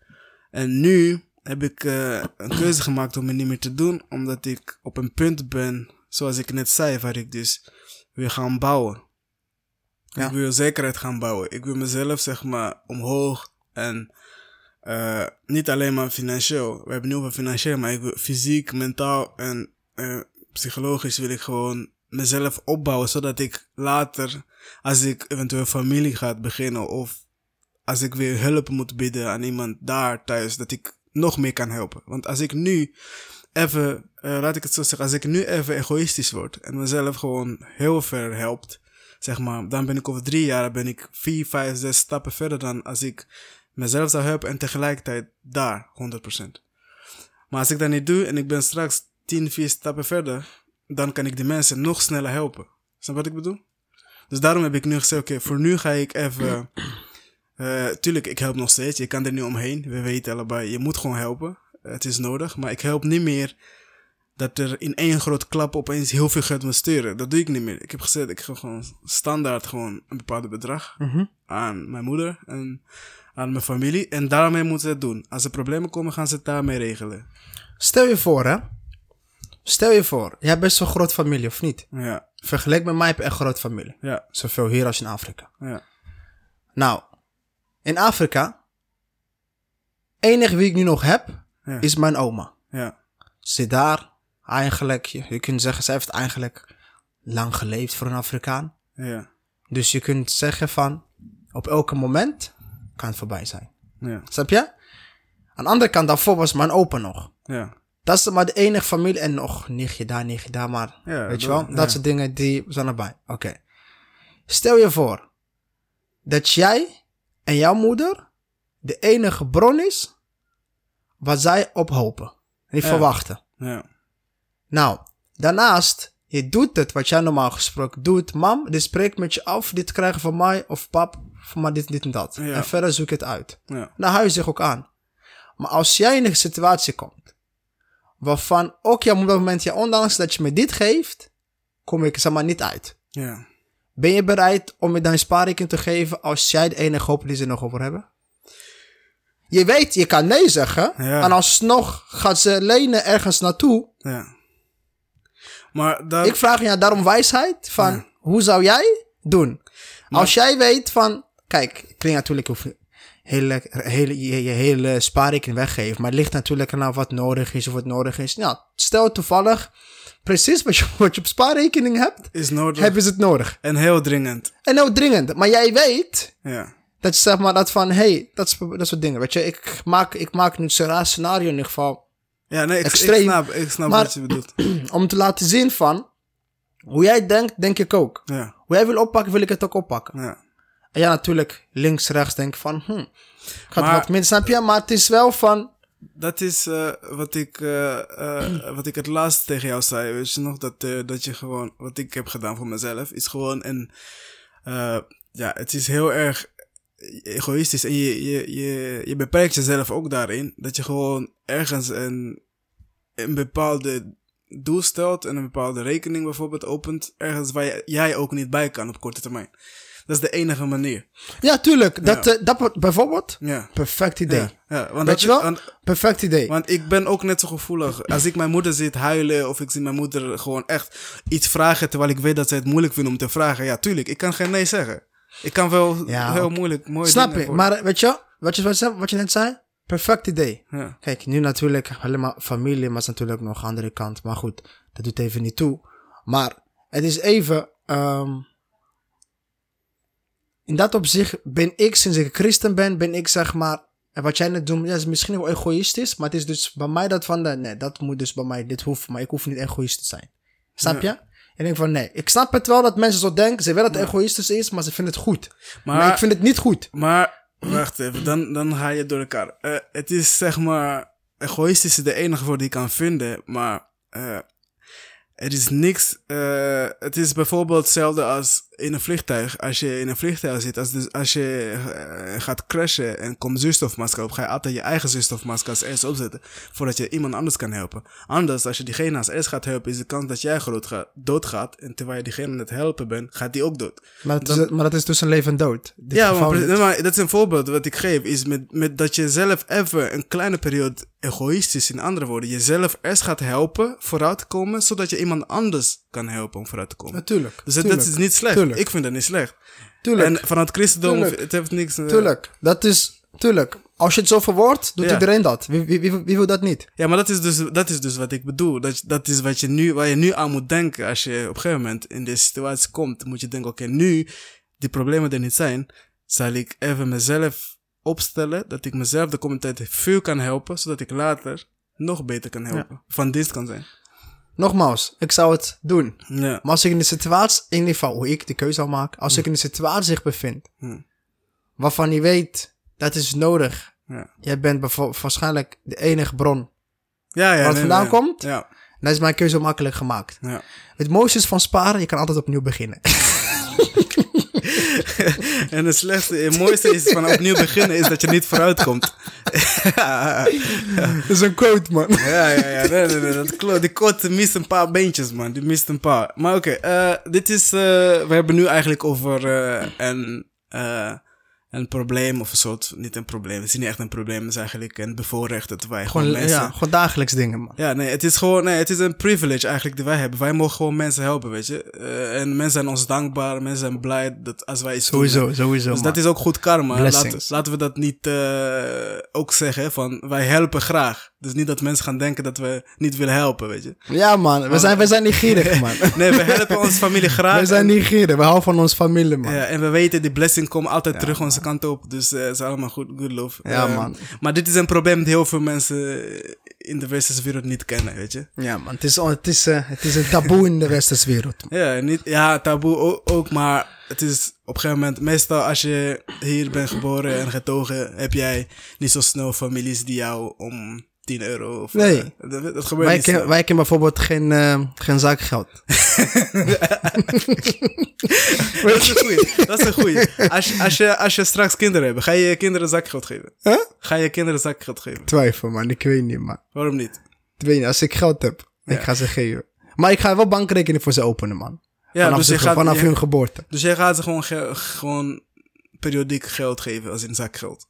En nu heb ik eh, een keuze gemaakt om het niet meer te doen, omdat ik op een punt ben, zoals ik net zei, waar ik dus wil gaan bouwen. Ja. Ik wil zekerheid gaan bouwen. Ik wil mezelf, zeg maar, omhoog en eh, niet alleen maar financieel. We hebben nu over financieel, maar ik wil fysiek, mentaal en eh, psychologisch wil ik gewoon mezelf opbouwen, zodat ik later, als ik eventueel familie ga beginnen of als ik weer hulp moet bieden aan iemand daar thuis, dat ik nog meer kan helpen. Want als ik nu even, eh, laat ik het zo zeggen, als ik nu even egoïstisch word en mezelf gewoon heel ver helpt, zeg maar, dan ben ik over drie jaar, ben ik vier, vijf, zes stappen verder dan als ik mezelf zou helpen en tegelijkertijd daar, 100%. Maar als ik dat niet doe en ik ben straks 10, 4 stappen verder, dan kan ik die mensen nog sneller helpen. Snap wat ik bedoel? Dus daarom heb ik nu gezegd, oké, voor nu ga ik even... eh, tuurlijk, ik help nog steeds. Je kan er niet omheen. We weten allebei, je moet gewoon helpen. Het is nodig. Maar ik help niet meer dat er in één groot klap opeens heel veel geld moet sturen. Dat doe ik niet meer. Ik heb gezegd, ik ga gewoon standaard gewoon een bepaald bedrag Mhm. aan mijn moeder en aan mijn familie. En daarmee moeten ze het doen. Als er problemen komen, gaan ze het daarmee regelen. Stel je voor, hè. Stel je voor, jij hebt best wel een groot familie, of niet? Ja, Vergelijk met mij heb je echt een groot familie. ja, Zoveel hier als in Afrika. ja. Nou, in Afrika, enig wie ik nu nog heb, Ja. is mijn oma. Ja, Zit daar, eigenlijk, je, je kunt zeggen, zij heeft eigenlijk lang geleefd voor een Afrikaan. ja, Dus je kunt zeggen van, op elke moment kan het voorbij zijn. ja, Snap je? Aan de andere kant, daarvoor was mijn opa nog. ja. Dat is maar de enige familie. En nog nichtje daar, nichtje daar, maar Ja, weet je dat- wel? ja. Dat soort dingen, die zijn erbij. Oké. Stel je voor dat jij en jouw moeder de enige bron is wat zij op hopen. En Ja. verwachten. ja. Nou, daarnaast, je doet het wat jij normaal gesproken doet. Mam, dit spreekt met je af, dit krijgen van mij of pap, van mij dit, dit en dat. Ja. En verder zoek je het uit. ja. Dan hou je zich ook aan. Maar als jij in een situatie komt, waarvan ook jij op dat moment, ja, ondanks dat je me dit geeft, kom ik zeg maar niet uit. ja. Ben je bereid om me dan spaarrekening te geven als jij de enige hoop die ze nog over hebben? Je weet, je kan nee zeggen. Ja. En alsnog gaat ze lenen ergens naartoe. ja. Maar. Ik vraag je daarom wijsheid van hoe zou jij doen? Als jij weet van, kijk, ik klinkt natuurlijk hoef je hele, hele, je, je hele spaarrekening weggeven, maar het ligt natuurlijk aan nou wat nodig is of wat nodig is. Nou, stel toevallig precies wat je, wat je op spaarrekening hebt, is nodig. hebben ze het nodig. En heel dringend. En nou dringend, maar jij weet Ja. dat je zeg maar dat van, hey, dat, dat soort dingen. Weet je, ik maak, ik maak nu zo'n raar scenario in ieder geval Ja, nee, ik, ik Extreem. snap, ik snap Maar- wat je bedoelt. om te laten zien van, hoe jij denkt, denk ik ook. Ja, Hoe jij wil oppakken, wil ik het ook oppakken. ja. En ja, natuurlijk links, rechts denken van, hm, gaat Maar- wat minder, snap je? Maar het is wel van, Dat is eh, wat, ik, eh, eh, wat ik het laatst tegen jou zei. Weet je nog? Dat, eh, dat je gewoon, wat ik heb gedaan voor mezelf, is gewoon een. eh, ja, het is heel erg egoïstisch. En je, je, je, je beperkt jezelf ook daarin. Dat je gewoon ergens een, een bepaalde doel stelt en een bepaalde rekening bijvoorbeeld opent. Ergens waar jij ook niet bij kan op korte termijn. Dat is de enige manier. ja, tuurlijk, dat, eh, dat bijvoorbeeld, Ja. perfect idee. Ja, ja, want Weet dat je wel? want- Perfect idee. Want ik ben ook net zo gevoelig. Als ik mijn moeder zie huilen of ik zie mijn moeder gewoon echt iets vragen terwijl ik weet dat zij het moeilijk vindt om te vragen. Ja, tuurlijk, ik kan geen nee zeggen. Ik kan wel Ja, heel oké. moeilijk, mooi Snap je? Maar weet je, wat je, wat je, net zei? Perfect idee. Ja, Kijk, nu natuurlijk helemaal familie, maar het is natuurlijk nog de andere kant. Maar goed, dat doet even niet toe. Maar het is even. ehm, in dat opzicht ben ik, sinds ik christen ben, ben ik zeg maar. En wat jij net doet, ja, is misschien wel egoïstisch. Maar het is dus bij mij dat van de. Nee, dat moet dus bij mij. Dit hoeft. Maar ik hoef niet egoïst te zijn. Snap je? ik denk van nee, ik snap het wel dat mensen zo denken. Ze willen dat het egoïstisch is, maar ze vinden het goed. Maar, Maar- ik vind het niet goed. Maar, wacht even, dan, dan ga je door elkaar. Eh, het is zeg maar, egoïstisch is de enige woord die ik kan vinden, maar eh, er is niks. eh, het is bijvoorbeeld hetzelfde als in een vliegtuig. Als je in een vliegtuig zit, als, dus, als je eh, gaat crashen en komt zuurstofmasker op, ga je altijd je eigen zuurstofmasker als eerst opzetten, voordat je iemand anders kan helpen. Anders, als je diegene als eerst gaat helpen, is de kans dat jij groot gaat, doodgaat, en terwijl je diegene aan het helpen bent, gaat die ook dood. Maar, het is, maar dat is tussen leven en dood. Dit Ja, maar, maar dat is een voorbeeld wat ik geef. Is met, met dat je zelf even een kleine periode egoïstisch, in andere woorden, jezelf eerst gaat helpen vooruit te komen, zodat je iemand anders kan helpen om vooruit te komen. Natuurlijk. Dus dat, tuurlijk, dat is niet slecht. Tuurlijk. Ik vind dat niet slecht. Tuurlijk. En vanuit christendom, Tuurlijk. het heeft niks... eh, Tuurlijk. Dat is, tuurlijk. Als je het zo verwoordt, doet Ja. iedereen dat. Wie, wie, wie, wie wil dat niet? Ja, maar dat is dus, dat is dus wat ik bedoel. Dat, dat is wat je nu, waar je nu aan moet denken. Als je op een gegeven moment in deze situatie komt, moet je denken, oké, nu die problemen er niet zijn, zal ik even mezelf opstellen, dat ik mezelf de komende tijd veel kan helpen, zodat ik later nog beter kan helpen. Van dienst kan zijn. Nogmaals, ik zou het doen. Ja. Maar als ik in de situatie, in ieder geval hoe ik de keuze zou maken, als ik in de situatie zich bevind, waarvan je weet, dat is nodig. Ja. Jij bent waarschijnlijk de enige bron. Ja, ja. Waar het vandaan komt? Ja. Dan is mijn keuze makkelijk gemaakt. ja. Het mooiste is van sparen, je kan altijd opnieuw beginnen. en het slechtste, het mooiste is van opnieuw beginnen, is dat je niet vooruit komt. ja, dat is een quote, man. ja, ja. ja. Nee, nee, nee, dat klopt. Die kot mist een paar beentjes, man. Die mist een paar. Maar oké, eh, dit is... eh, we hebben nu eigenlijk over eh, een, eh, een probleem of een soort... Niet een probleem, het is niet echt een probleem. Het is eigenlijk een bevoorrecht dat wij gewoon, Gewoon, mensen... ja, gewoon dagelijks dingen, man. Ja, nee, het is gewoon, nee, het is een privilege eigenlijk die wij hebben. Wij mogen gewoon mensen helpen, weet je. Eh, en mensen zijn ons dankbaar, mensen zijn blij dat als wij iets doen, Sowieso, sowieso, Dus man. dat is ook goed karma. Laten, laten we dat niet eh, ook zeggen van wij helpen graag. Dus niet dat mensen gaan denken dat we niet willen helpen, weet je. Ja, man. We zijn, we zijn niet gierig, man. Nee, we helpen onze familie graag. We zijn niet gierig. We houden van ons familie, man. ja, en we weten, die blessing komt altijd terug onze kant op. Dus eh, het is allemaal goed, good love. Ja, Eh, man. Maar dit is een probleem dat heel veel mensen in de westerse wereld niet kennen, weet je. Ja, man. Het is, het is, eh, het is een taboe in de westerse wereld. Ja, niet, ja taboe ook, ook, maar het is op een gegeven moment, meestal als je hier bent geboren en getogen, heb jij niet zo snel families die jou om 10 euro of... Nee. eh, dat, dat gebeurt Wij, niet ken, wij kennen bijvoorbeeld geen, eh, geen zakgeld. Dat is een goeie. Dat is een goeie. Als, je- als, je, als je straks kinderen hebt, ga je je kinderen zakgeld geven? Huh? Ga je kinderen zakgeld geven? Twijfel, man. Ik weet niet, man. Waarom niet? Ik weet niet. Als ik geld heb, ik ga ze geven. Maar ik ga wel bankrekening voor ze openen, man. Ja, vanaf dus je ze- gaat, vanaf je- hun geboorte. dus jij gaat ze gewoon, ge- gewoon periodiek geld geven, als in zakgeld.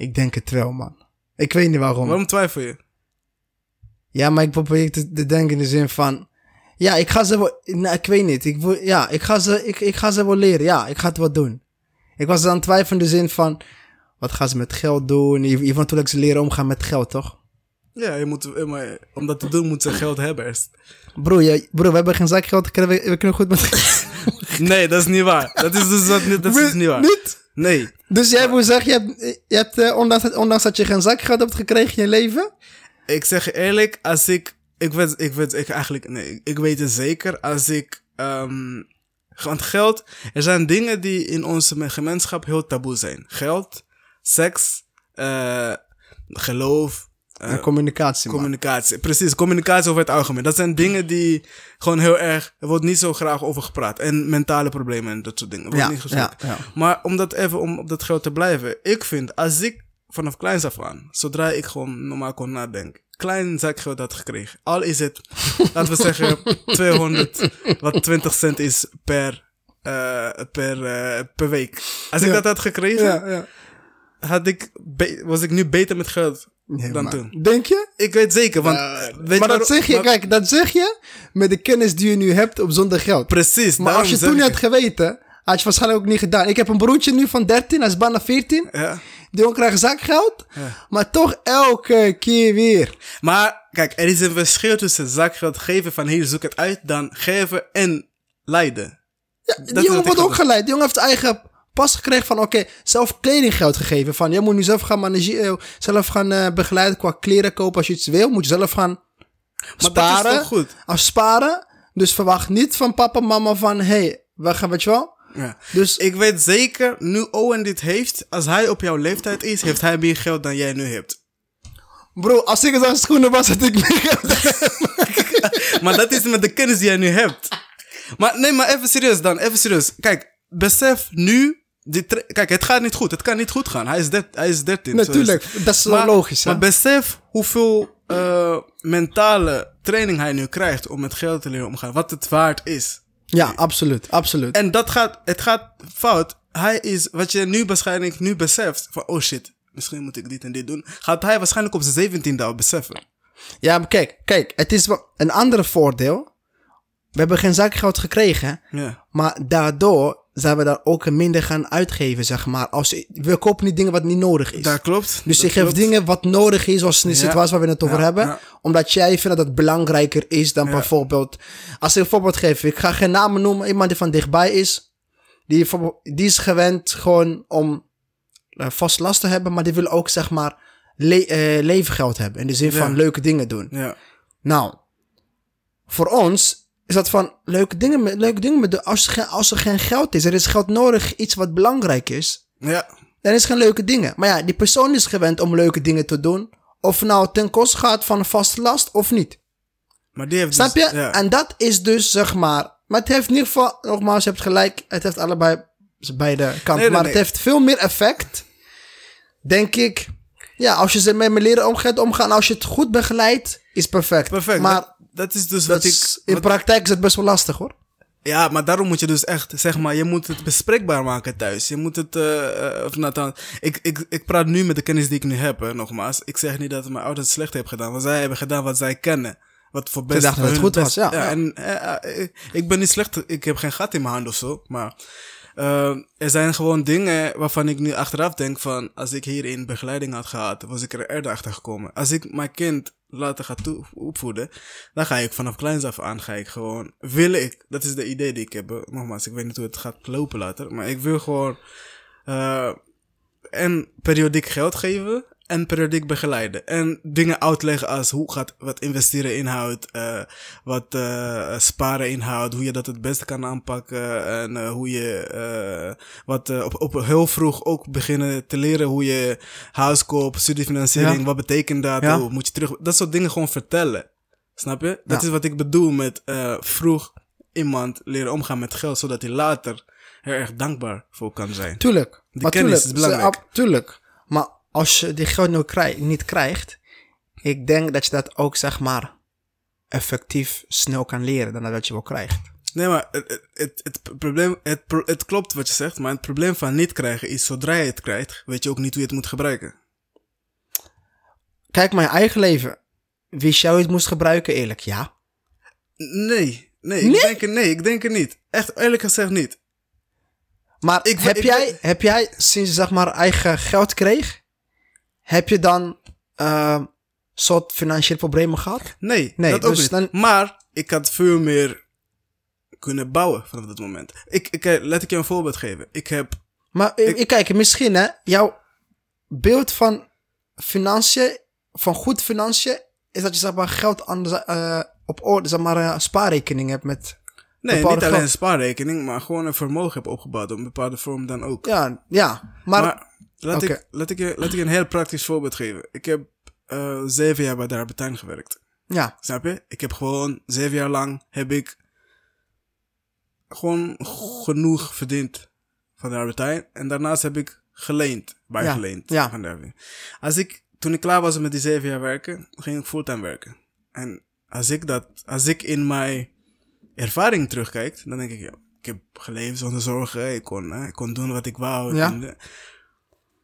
Ik denk het wel, man. Ik weet niet waarom. Waarom twijfel je? Ja, maar ik probeer te, te denken in de zin van... Ja, ik ga ze wel... Nou, ik weet niet. Ik, ja, ik ga, ze, ik, ik ga ze wel leren. Ja, ik ga het wel doen. Ik was aan het twijfelen in de zin van... Wat gaan ze met geld doen? Je, je wil natuurlijk ze leren omgaan met geld, toch? Ja, je moet, eh, maar om dat te doen moet ze geld hebben eerst. Broer, je, broer we hebben geen zakgeld. We, we kunnen goed met... Nee, dat is niet waar. Dat is dus niet- dat is niet waar. Niet? Nee. Dus jij wil zeggen, je hebt, je hebt eh, ondanks, ondanks dat je geen zakgeld hebt gekregen in je leven... Ik zeg je eerlijk, als ik. Ik weet, ik weet ik eigenlijk. Nee, ik- ik weet het zeker. Als ik. ehm want geld. Er zijn dingen die in onze gemeenschap heel taboe zijn: geld, seks, eh, geloof. Eh, en communicatie, man. Communicatie, precies, communicatie over het algemeen. Dat zijn dingen die gewoon heel erg, er wordt niet zo graag over gepraat. En mentale problemen en dat soort dingen. Wordt Ja, niet gezegd. ja, ja. Maar om dat even, om op dat geld te blijven. Ik vind, als ik vanaf kleins af aan, zodra ik gewoon normaal kon nadenken, klein zakgeld had gekregen. Al is het, laten we zeggen, 200, wat 20 cent is per, eh, per, eh, per week. Als ik dat had gekregen, had ik, was ik nu beter met geld Nee, dan toen. Denk je? Ik weet zeker, want... Weet maar dat zeg je, maar- kijk, dat zeg je met de kennis die je nu hebt op zonder geld. Precies, maar als je toen had geweten, had je waarschijnlijk ook niet gedaan. Ik heb een broertje nu van 13, hij is bijna 14. het. Ja. Die jongen krijgt zakgeld, Ja. maar toch elke keer weer. Maar, kijk, er is een verschil tussen zakgeld geven van hier, zoek het uit, dan geven en leiden. Ja, die jongen wordt ook geleid. Die jongen heeft eigen pas gekregen van, oké, zelf kledinggeld gegeven. Van, je moet nu zelf gaan manageren, zelf gaan eh, begeleiden qua kleren kopen. Als je iets wil, moet je zelf gaan Maar dat is sparen. goed? Als sparen. Dus verwacht niet van papa en mama van, hé, hey, we gaan, weet je wel? Ja. Dus Ik weet zeker, nu Owen dit heeft, als hij op jouw leeftijd is, heeft hij meer geld dan jij nu hebt. bro, als ik zo'n schoenen was, had ik meer Maar dat is met de kennis die jij nu hebt. Maar nee, maar even serieus dan, even serieus. Kijk, besef nu, die kijk, het gaat niet goed. Het kan niet goed gaan. Hij is, hij is 13. zo is Natuurlijk, dat is Maar- logisch, hè? Maar besef hoeveel eh, mentale training hij nu krijgt om met geld te leren omgaan. Wat het waard is. Ja, absoluut, absoluut. En dat gaat, het gaat fout. Hij is, wat je nu waarschijnlijk nu beseft, van oh shit, misschien moet ik dit en dit doen. Gaat hij waarschijnlijk op zijn 17e al beseffen. Ja, maar kijk, kijk, het is een ander voordeel. We hebben geen zakgeld gekregen, Ja. maar daardoor zijn we daar ook minder gaan uitgeven, zeg maar. Als, we kopen niet dingen wat niet nodig is. Dat klopt. dus dat je geeft dingen wat nodig is, zoals in de Ja. situatie waar we het over Ja, hebben. ja. Omdat jij vindt dat het belangrijker is dan bijvoorbeeld... Als ik een voorbeeld geef, ik ga geen namen noemen. Iemand die van dichtbij is. Die, die is gewend gewoon om eh, vast last te hebben. Maar die wil ook, zeg maar, le eh, levengeld hebben. In de zin van leuke dingen doen. Ja. Nou, voor ons is dat van leuke dingen met, leuke dingen met de, als, er geen, als er geen geld is, er is geld nodig, iets wat belangrijk is, Ja. dan is geen leuke dingen. Maar ja, die persoon is gewend om leuke dingen te doen, of nou ten koste gaat van een vaste last of niet. Maar die heeft Snap dus- je? Ja. En dat is dus, zeg maar, maar het heeft in ieder geval, nogmaals, je hebt gelijk, het heeft allebei beide kanten, Nee, nee, maar nee. het heeft veel meer effect, denk ik. Ja, als je ze met me leren omgaat, omgaan, als je het goed begeleidt, is perfect. Perfect. Maar dat, dat is dus dat wat ik... in wat- praktijk is het best wel lastig hoor. ja, maar daarom moet je dus echt, zeg maar, je moet het bespreekbaar maken thuis. Je moet het, eh, of nou, dan, ik, ik, ik praat nu met de kennis die ik nu heb, hè, nogmaals. Ik zeg niet dat mijn ouders het slecht hebben gedaan, want zij hebben gedaan wat zij kennen. Wat voor best dachten dat het goed best- was, ja. En eh, eh, ik ben niet slecht, ik heb geen gat in mijn hand of zo, maar eh, er zijn gewoon dingen waarvan ik nu achteraf denk van, als ik hierin begeleiding had gehad, was ik er eerder achter gekomen. Als ik mijn kind later ga opvoeden, dan ga ik vanaf kleins af aan, ga ik gewoon, wil ik, dat is de idee die ik heb. hè. Nogmaals, ik weet niet hoe het gaat lopen later, maar ik wil gewoon eh en periodiek geld geven en periodiek begeleiden. En dingen uitleggen als hoe gaat wat investeren inhoudt, eh, wat eh, sparen inhoudt, hoe je dat het beste kan aanpakken en eh, hoe je wat op, op heel vroeg ook beginnen te leren hoe je huis koopt, studiefinanciering, Ja. wat betekent dat, Ja. hoe moet je terug, dat soort dingen gewoon vertellen. Snap je? Dat Ja. is wat ik bedoel met vroeg iemand leren omgaan met geld, zodat hij later er erg dankbaar voor kan zijn. Tuurlijk. Die maar kennis tuurlijk, is belangrijk. ze- tuurlijk. Als je die geld nu krij- niet krijgt, ik denk dat je dat ook zeg maar effectief snel kan leren dan dat je wel krijgt. Nee, maar het, het, het, het probleem, het, het klopt wat je zegt, maar het probleem van niet krijgen is, zodra je het krijgt, weet je ook niet hoe je het moet gebruiken. Kijk, mijn eigen leven. Wist jij hoe je het moest gebruiken? Eerlijk, ja. Nee, nee, Nee? Ik denk er, nee, ik denk er niet. Echt eerlijk gezegd niet. Maar Ik- heb, ik- jij, heb jij sinds je zeg maar eigen geld kreeg, heb je dan eh soort financiële problemen gehad? Nee, Nee, dat ook dus niet. dan- Maar ik had veel meer kunnen bouwen vanaf dat moment. Ik, ik, eh, laat ik je een voorbeeld geven. Ik heb, Maar ik, ik kijk, misschien hè, jouw beeld van financiën, van goed financiën, is dat je zeg maar geld anders, eh, op orde, zeg maar eh, spaarrekening hebt met... nee, niet alleen geld. een spaarrekening, maar gewoon een vermogen heb opgebouwd op een bepaalde vorm dan ook. Ja, ja. Maar, Maar, laat, ik, laat, ik je, laat ik je een heel praktisch voorbeeld geven. Ik heb eh, zeven jaar bij de Arbeid gewerkt. ja, Snap je? Ik heb gewoon zeven jaar lang heb ik gewoon genoeg verdiend van de Arbeid En daarnaast heb ik geleend, bijgeleend. ja. Van de. Als ik, toen ik klaar was met die zeven jaar werken, ging ik fulltime werken. En als ik dat, als ik in mijn ervaring terugkijk, dan denk ik, ja, ik heb geleefd zonder zorgen. Ik kon, hè, ik kon doen wat ik wou. Ja. En, eh,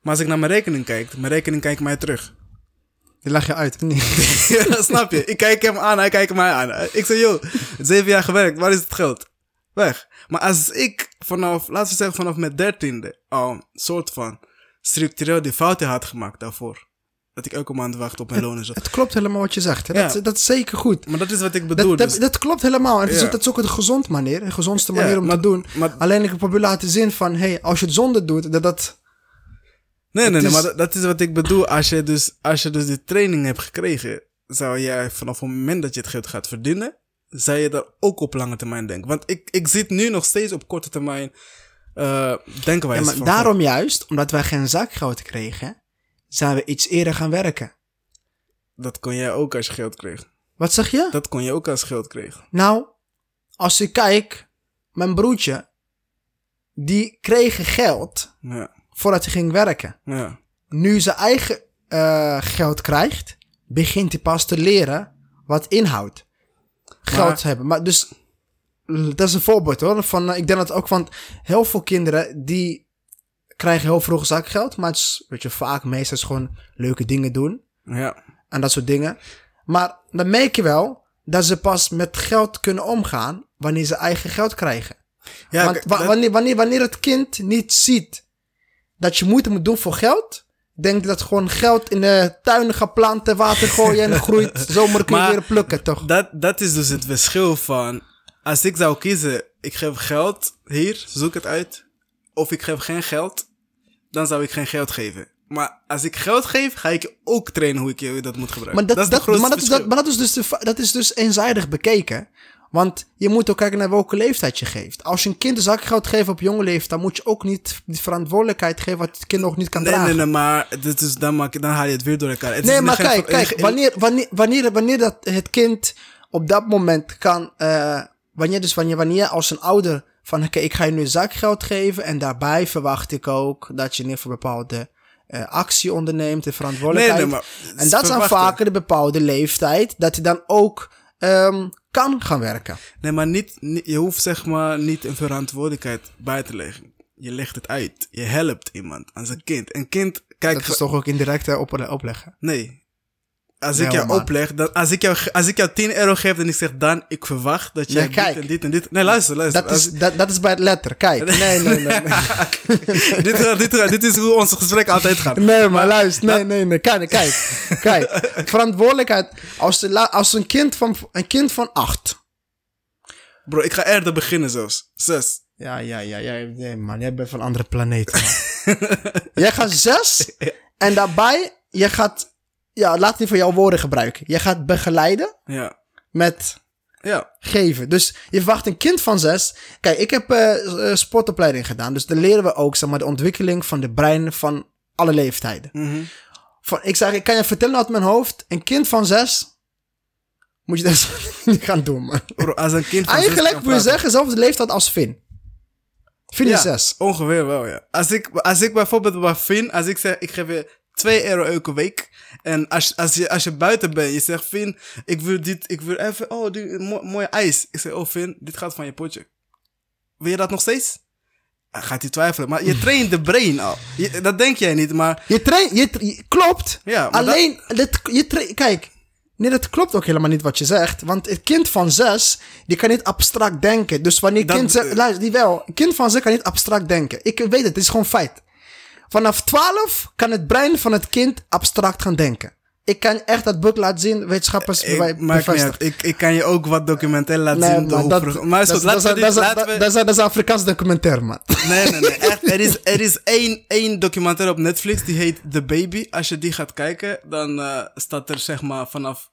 maar als ik naar mijn rekening kijk, mijn rekening kijkt mij terug. die lag je uit. Nee. Ja, snap je? Ik kijk hem aan, hij kijkt mij aan. Ik zeg, joh, zeven jaar gewerkt, waar is het geld? Weg. Maar als ik vanaf, laten we zeggen vanaf mijn dertiende, al een soort van structureel die fouten had gemaakt daarvoor. Dat ik elke maand wacht op mijn loon en zo. Het klopt helemaal wat je zegt. Hè? Dat, Ja. dat is zeker goed. Maar dat is wat ik bedoel. Dat, dat, dus- dat klopt helemaal. En het is, Ja. ook- dat is ook een gezond manier, een gezondste manier Ja, om maar- te doen. maar- Alleen ik probeer laten zien van, hey, als je het zonder doet, dat dat... nee, nee, nee, maar dat, dat is wat ik bedoel. Als je dus, als je dus die training hebt gekregen, zou jij vanaf het moment dat je het geld gaat verdienen, zou je daar ook op lange termijn denken. Want ik, ik zit nu nog steeds op korte termijn uh, denken wij. Ja, maar daarom juist, omdat wij geen zakgeld kregen, zijn we iets eerder gaan werken. Dat kon jij ook als je geld kreeg. Wat zeg je? Dat kon je ook als je geld kreeg. Nou, als ik kijk, mijn broertje, die kreeg geld Ja. Voordat hij ging werken. Ja. Nu zijn eigen eh, geld krijgt, begint hij pas te leren wat inhoudt. Geld Maar- hebben. Maar dus, dat is een voorbeeld hoor. Van, eh, ik denk dat ook van heel veel kinderen die krijgen heel vroeg zakgeld. Maar het is, weet je, vaak meestal is gewoon leuke dingen doen. Ja. en dat soort dingen. Maar dan merk je wel dat ze pas met geld kunnen omgaan wanneer ze eigen geld krijgen. Ja, Want wa- wanneer, wanneer, wanneer het kind niet ziet dat je moeite moet doen voor geld, denkt dat gewoon geld in de tuin gaat planten, water gooien en groeit. Zomer kun je Maar- weer plukken, toch? dat, dat is dus het verschil van... Als ik zou kiezen, ik geef geld hier, zoek het uit. Of ik geef geen geld, dan zou ik geen geld geven. Maar als ik geld geef, ga ik ook trainen hoe ik dat moet gebruiken. Maar dat, is dat, maar dat, is, dat, maar is dus de, dat is dus eenzijdig bekeken. Want je moet ook kijken naar welke leeftijd je geeft. Als je een kind zakgeld geeft op jonge leeftijd, dan moet je ook niet die verantwoordelijkheid geven wat het kind nog niet kan Nee, dragen. nee, nee, maar dit is, dan, maak je, dan haal je het weer door elkaar. Het Nee, maar kijk, kijk, wanneer, wanneer, wanneer, wanneer dat het kind op dat moment kan, eh, wanneer dus wanneer, wanneer als een ouder van, oké, ik ga je nu zakgeld geven en daarbij verwacht ik ook dat je in ieder geval bepaalde eh, actie onderneemt en verantwoordelijkheid. Nee, nee, maar en dat is dan vaker de bepaalde leeftijd dat hij dan ook ehm, kan gaan werken. Nee, maar niet, je hoeft zeg maar niet een verantwoordelijkheid bij te leggen. Je legt het uit. Je helpt iemand als een kind. Een kind, kijk, Dat is toch ook indirect op, opleggen. nee. Als Nee, ik jou man. opleg, dan, als, ik jou, als ik jou 10 euro geef en ik zeg dan, ik verwacht dat jij Nee, kijk. dit en dit en dit. Nee, luister, luister. Dat is, dat, dat is bij het letter. Kijk. Nee, nee, nee. nee. Dit, gaat- dit, gaat- dit is hoe onze gesprekken altijd gaan. Nee, maar luister. Nee, nee, nee. Kijk, kijk. Kijk. Verantwoordelijkheid. Als, de, als een, kind van, een kind van acht. Bro, ik ga eerder beginnen zelfs. Zes. Ja, ja, ja. ja nee, man. Jij bent van een andere planeet. jij gaat zes. En daarbij, je gaat... Ja, laat niet van jouw woorden gebruiken. Je gaat begeleiden Ja. met Ja. geven. Dus je verwacht een kind van zes. Kijk, ik heb eh, eh, sportopleiding gedaan. Dus daar leren we ook zeg maar, de ontwikkeling van de brein van alle leeftijden. Mhm. Van, ik zeg, ik kan je vertellen uit mijn hoofd. Een kind van zes. Moet je dat niet gaan doen, man. Bro, als een kind van Eigenlijk moet je praten- zeggen, zelfde leeftijd als Finn. Finn is zes. Ongeveer wel, ja. Als ik, als ik bijvoorbeeld bij Finn, als ik zeg, ik geef je 2 euro elke week. En als, als, je, als je buiten bent, je zegt, Finn, ik wil dit, ik wil even, oh, die mo- mooie ijs. Ik zeg, oh Finn, dit gaat van je potje. Wil je dat nog steeds? Dan gaat hij twijfelen. Maar je traint de brain al. Je- dat denk jij niet, maar Je traint, je, klopt. Ja, maar Alleen, dit, je tra- kijk, nee, dat klopt ook helemaal niet wat je zegt. Want het kind van zes, die kan niet abstract denken. Dus wanneer Dat- kind zegt, luister, die wel. Een kind van zes kan niet abstract denken. Ik weet het, het is gewoon feit. Vanaf 12 kan het brein van het kind abstract gaan denken. Ik kan echt dat boek laten zien, wetenschappers ik, uit. Ik, ik kan je ook wat documentaire laten Nee, zien. dat, vroeg- maar is dat, dat, dat, we- dat, dat is een Afrikaans documentaire, man. Nee, nee, nee. Echt. Er is, er is één, één documentaire op Netflix die heet The Baby. Als je die gaat kijken, dan eh, staat er zeg maar vanaf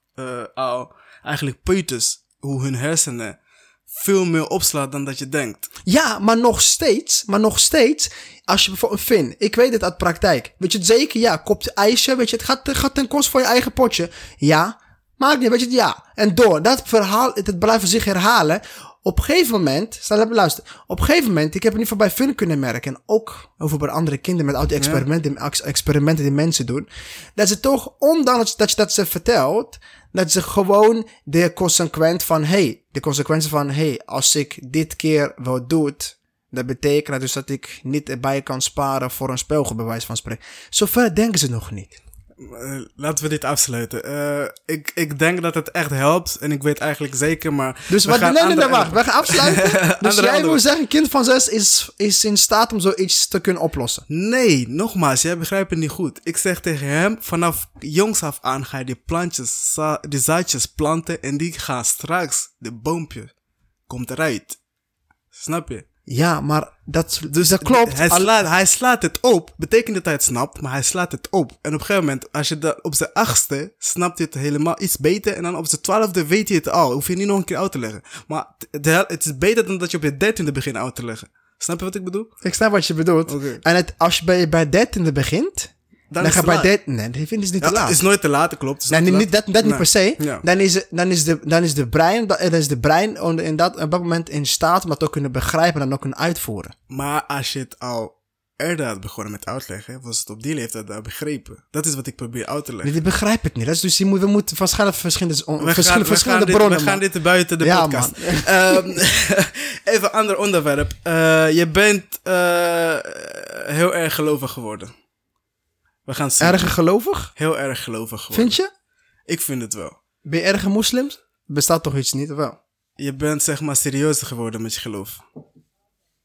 al eigenlijk peuters hoe hun hersenen veel meer opslaat dan dat je denkt. Ja, maar nog steeds, maar nog steeds, als je bijvoorbeeld een Finn, ik weet het uit praktijk, weet je het zeker? Ja, kopje ijsje, weet je, het gaat, het gaat ten koste van je eigen potje. Ja, maakt niet, weet je het? Ja. En door, dat verhaal, het blijven zich herhalen. Op een gegeven moment, stel even luisteren, op een gegeven moment, ik heb in ieder geval bij Finn kunnen merken, en ook over bij andere kinderen met al die experimenten, ex- experimenten die mensen doen, dat ze toch, ondanks dat je dat ze vertelt, dat ze gewoon de consequent van, hey, de consequentie van, hey, als ik dit keer wel doe, dat betekent dus dat ik niet erbij kan sparen voor een speelgoed, van spreken. Zover denken ze nog niet. Eh, laten we dit afsluiten. Eh, ik, ik denk dat het echt helpt en ik weet eigenlijk zeker, maar... Dus wat, nee, nee, nee, wacht, we gaan afsluiten. dus jij wil zeggen, een kind van zes is, is in staat om zoiets te kunnen oplossen. Nee, nogmaals, jij begrijpt het niet goed. Ik zeg tegen hem, vanaf jongs af aan ga je die plantjes, die zaadjes planten en die gaan straks, de boompje, komt eruit. Snap je? Ja, maar dat, dus dat klopt. Hij hij slaat het op. Betekent dat hij het snapt, maar hij slaat het op. En op een gegeven moment, als je dat op zijn achtste, snapt hij het helemaal iets beter. En dan op zijn twaalfde weet hij het al. Hoef je niet nog een keer uit te leggen. Maar het is beter dan dat je op je dertiende begint uit te leggen. Snap je wat ik bedoel? Ik snap wat je bedoelt. En het, als je bij, bij dertiende begint, dan, is het bij dertiende... Nee, dat vind ik niet te laat. is nooit te laat, klopt. Nee, niet, dat, dat niet per se. Ja. Dan, is, dan, is de, dan is de brein, dan is de brein in dat, op dat moment in staat om dat ook kunnen begrijpen en dan ook kunnen uitvoeren. Maar als je het al eerder had begonnen met uitleggen, was het op die leeftijd al begrepen. Dat is wat ik probeer uit te leggen. Nee, dit begrijp ik niet. Dat is dus, je moet, we moeten waarschijnlijk verschillende, verschillende, gaan, verschillende dit, bronnen. we gaan dit buiten de Ja, podcast. Ehm, even een ander onderwerp. Eh, je bent eh, heel erg gelovig geworden. We gaan zien. Erge gelovig? Heel erg gelovig geworden. Vind je? Ik vind het wel. Ben je erge moslims? Bestaat toch iets niet, of wel? Je bent zeg maar serieuzer geworden met je geloof.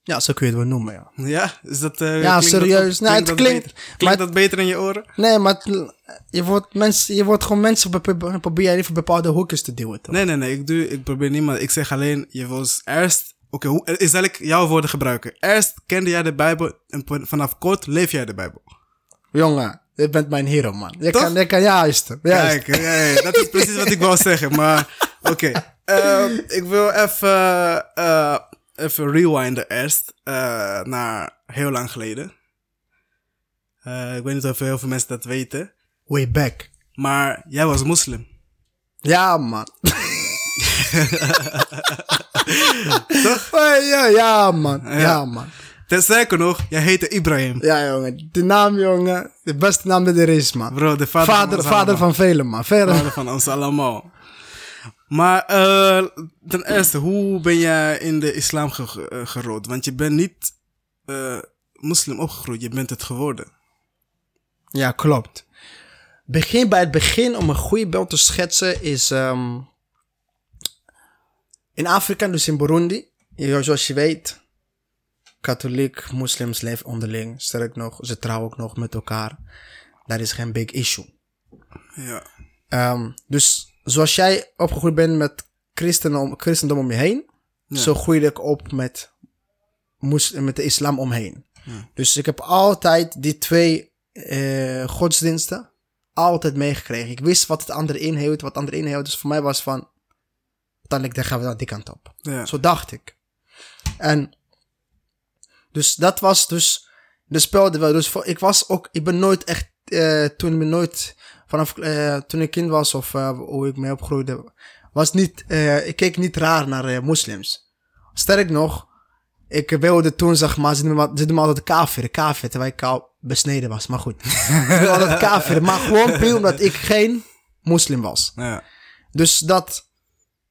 Ja, zo kun je het wel noemen, ja. Ja? Is dat, eh, Ja, serieus. Nou, het klinkt- beter? Klinkt dat beter in je oren? Nee, maar het- je, wordt mensen, je wordt gewoon mensen be- be- probeer je even bepaalde hoekjes te duwen, toch? Nee, nee, nee. Ik, doe, ik probeer niemand. Ik zeg alleen, je was eerst... Oké, hoe is dat ik jouw woorden gebruiken? Eerst kende jij de Bijbel en vanaf kort leef jij de Bijbel. Jongen, je bent mijn hero, man. Je Toch? kan, je kan, ja, juist. juist. Kijk, ja, ja, dat is precies wat ik wou zeggen. Maar oké, Ehm, ik wil even, eh, even rewinden eerst eh, naar heel lang geleden. Eh, ik weet niet of heel veel mensen dat weten. Way back. Maar jij was moslim. Ja, man. Toch? Ja, ja, man. Ja, man. Ten sterker nog, jij heette Ibrahim. Ja, jongen. De naam, jongen. De beste naam die er is, man. Bro, de vader, Vader, van vader van velen, man. Verder. Vader van ons allemaal. Maar eh, ten eerste, hoe ben jij in de islam ge- eh, gerold? Want je bent niet eh, moslim opgegroeid, je bent het geworden. Ja, klopt. Begin bij het begin, om een goede beeld te schetsen, is ehm, in Afrika, dus in Burundi, zoals je weet, katholiek, moslims leven onderling. Sterk nog, ze trouwen ook nog met elkaar. Dat is geen big issue. Ja. Ehm, dus zoals jij opgegroeid bent met christendom, christendom om je heen, zo groeide ik op met, met de islam omheen. Dus ik heb altijd die twee eh, godsdiensten altijd meegekregen. Ik wist wat het andere inhield, wat het andere inhield. Dus voor mij was van, uiteindelijk dan gaan we naar die kant op. Ja. Zo dacht ik. En dus dat was dus de speelde wel. Dus voor, ik was ook, ik ben nooit echt, eh, toen ik nooit vanaf eh, toen ik kind was of eh, hoe ik mee opgroeide, was niet, ik keek niet raar naar moslims. Sterk nog, ik wilde toen zeg maar, ze noemen me- altijd kafir, kafir, terwijl ik al besneden was. Maar goed, ze altijd kafir, maar gewoon puur omdat ik geen moslim was. Ja. Dus dat,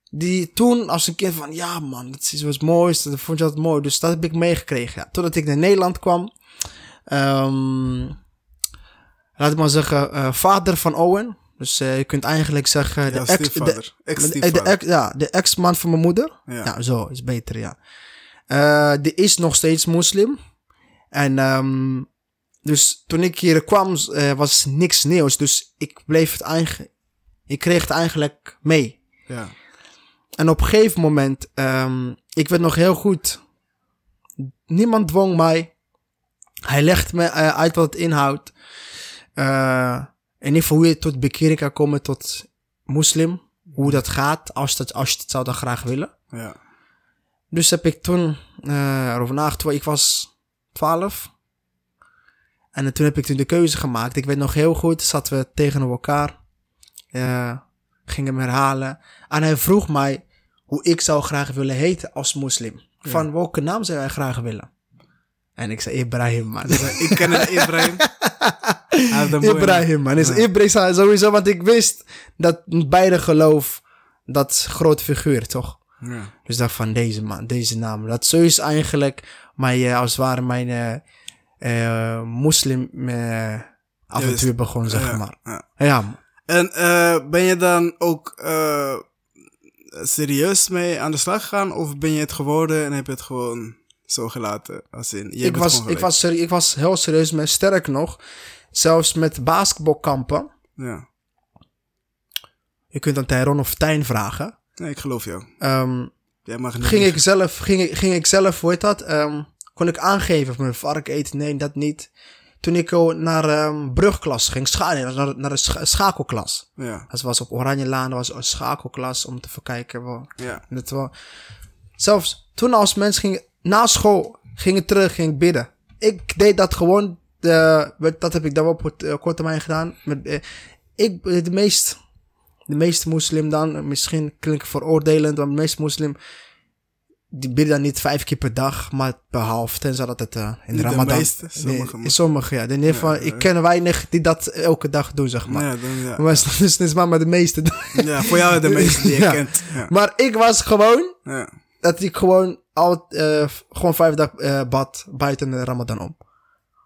die toen als een kind van, ja man, dat is wat moois, dat vond je altijd mooi. Dus dat heb ik meegekregen. Ja. Totdat ik naar Nederland kwam, ehm, laat ik maar zeggen, eh, vader van Owen. Dus eh, je kunt eigenlijk zeggen, de Jouw ex, de, de, de ex, ja, de ex-man van mijn moeder. Ja. Ja, zo is beter, ja. Eh, die is nog steeds moslim. En ehm, dus toen ik hier kwam, was niks nieuws. Dus ik bleef het eigenlijk, ik kreeg het eigenlijk mee. Ja. En op een gegeven moment, ehm, ik weet nog heel goed, niemand dwong mij. Hij legt me eh, uit wat het inhoudt. In ieder geval hoe je tot bekering kan komen tot moslim. Hoe dat gaat, als, dat, als je het zou dan graag willen. Ja. Dus heb ik toen eh erover nagedacht. Ik was 12. En toen heb ik toen de keuze gemaakt. Ik weet nog heel goed, zaten we tegenover elkaar. gingen hem herhalen. En hij vroeg mij hoe ik zou graag willen heten als moslim. Van welke naam zou jij graag willen? En ik zei Ibrahim, man. Ik ken een Ibrahim. Ibrahim, man. Is Ibrahim zei sowieso, want ik wist dat beide geloof dat grote figuur, toch? Ja. Dus dacht van deze man, deze naam. Dat zo is eigenlijk mijn, eh, als het ware mijn eh, eh, moslim eh, avontuur begon, zeg Ja, maar. ja. En eh, ben je dan ook eh, serieus mee aan de slag gegaan? Of ben je het geworden en heb je het gewoon zo gelaten? Als in, je ik, was, ik, was ik was heel serieus mee. Sterk nog, zelfs met basketbalkampen. Ja. Je kunt aan Tyrone of Tijn vragen. Nee, ik geloof jou. Ehm, Jij mag niet ging ik zelf, ging ik, ging ik zelf, hoe heet dat? Ehm, kon ik aangeven of mijn vark eten? Nee, dat niet. Toen ik naar ehm, brugklas ging, scha naar, naar de scha- schakelklas. Ja, Dat was op Oranjelaan, dat was een schakelklas om te verkijken. Wel. ja. Dat wel. Zelfs toen als mensen gingen, na school gingen terug, ging ik bidden. Ik deed dat gewoon, de, dat heb ik dan wel op het, eh, korte termijn gedaan. Met, eh, ik, eh, de meest, de meeste moslim dan, eh, misschien klink ik veroordelend, maar de meeste moslim, die bidden dan niet vijf keer per dag, maar behalve tenzij dat het eh, in de Ramadan. meeste, sommige nee, sommige, ja. In ieder geval, Ja, ik ken weinig die dat elke dag doen, zeg maar. ja, dan, ja. Maar het is, is maar de meeste. ja, voor jou de meeste die je kent. Maar ik was gewoon Ja. dat ik gewoon al eh, gewoon vijf dagen eh, bad buiten de Ramadan om.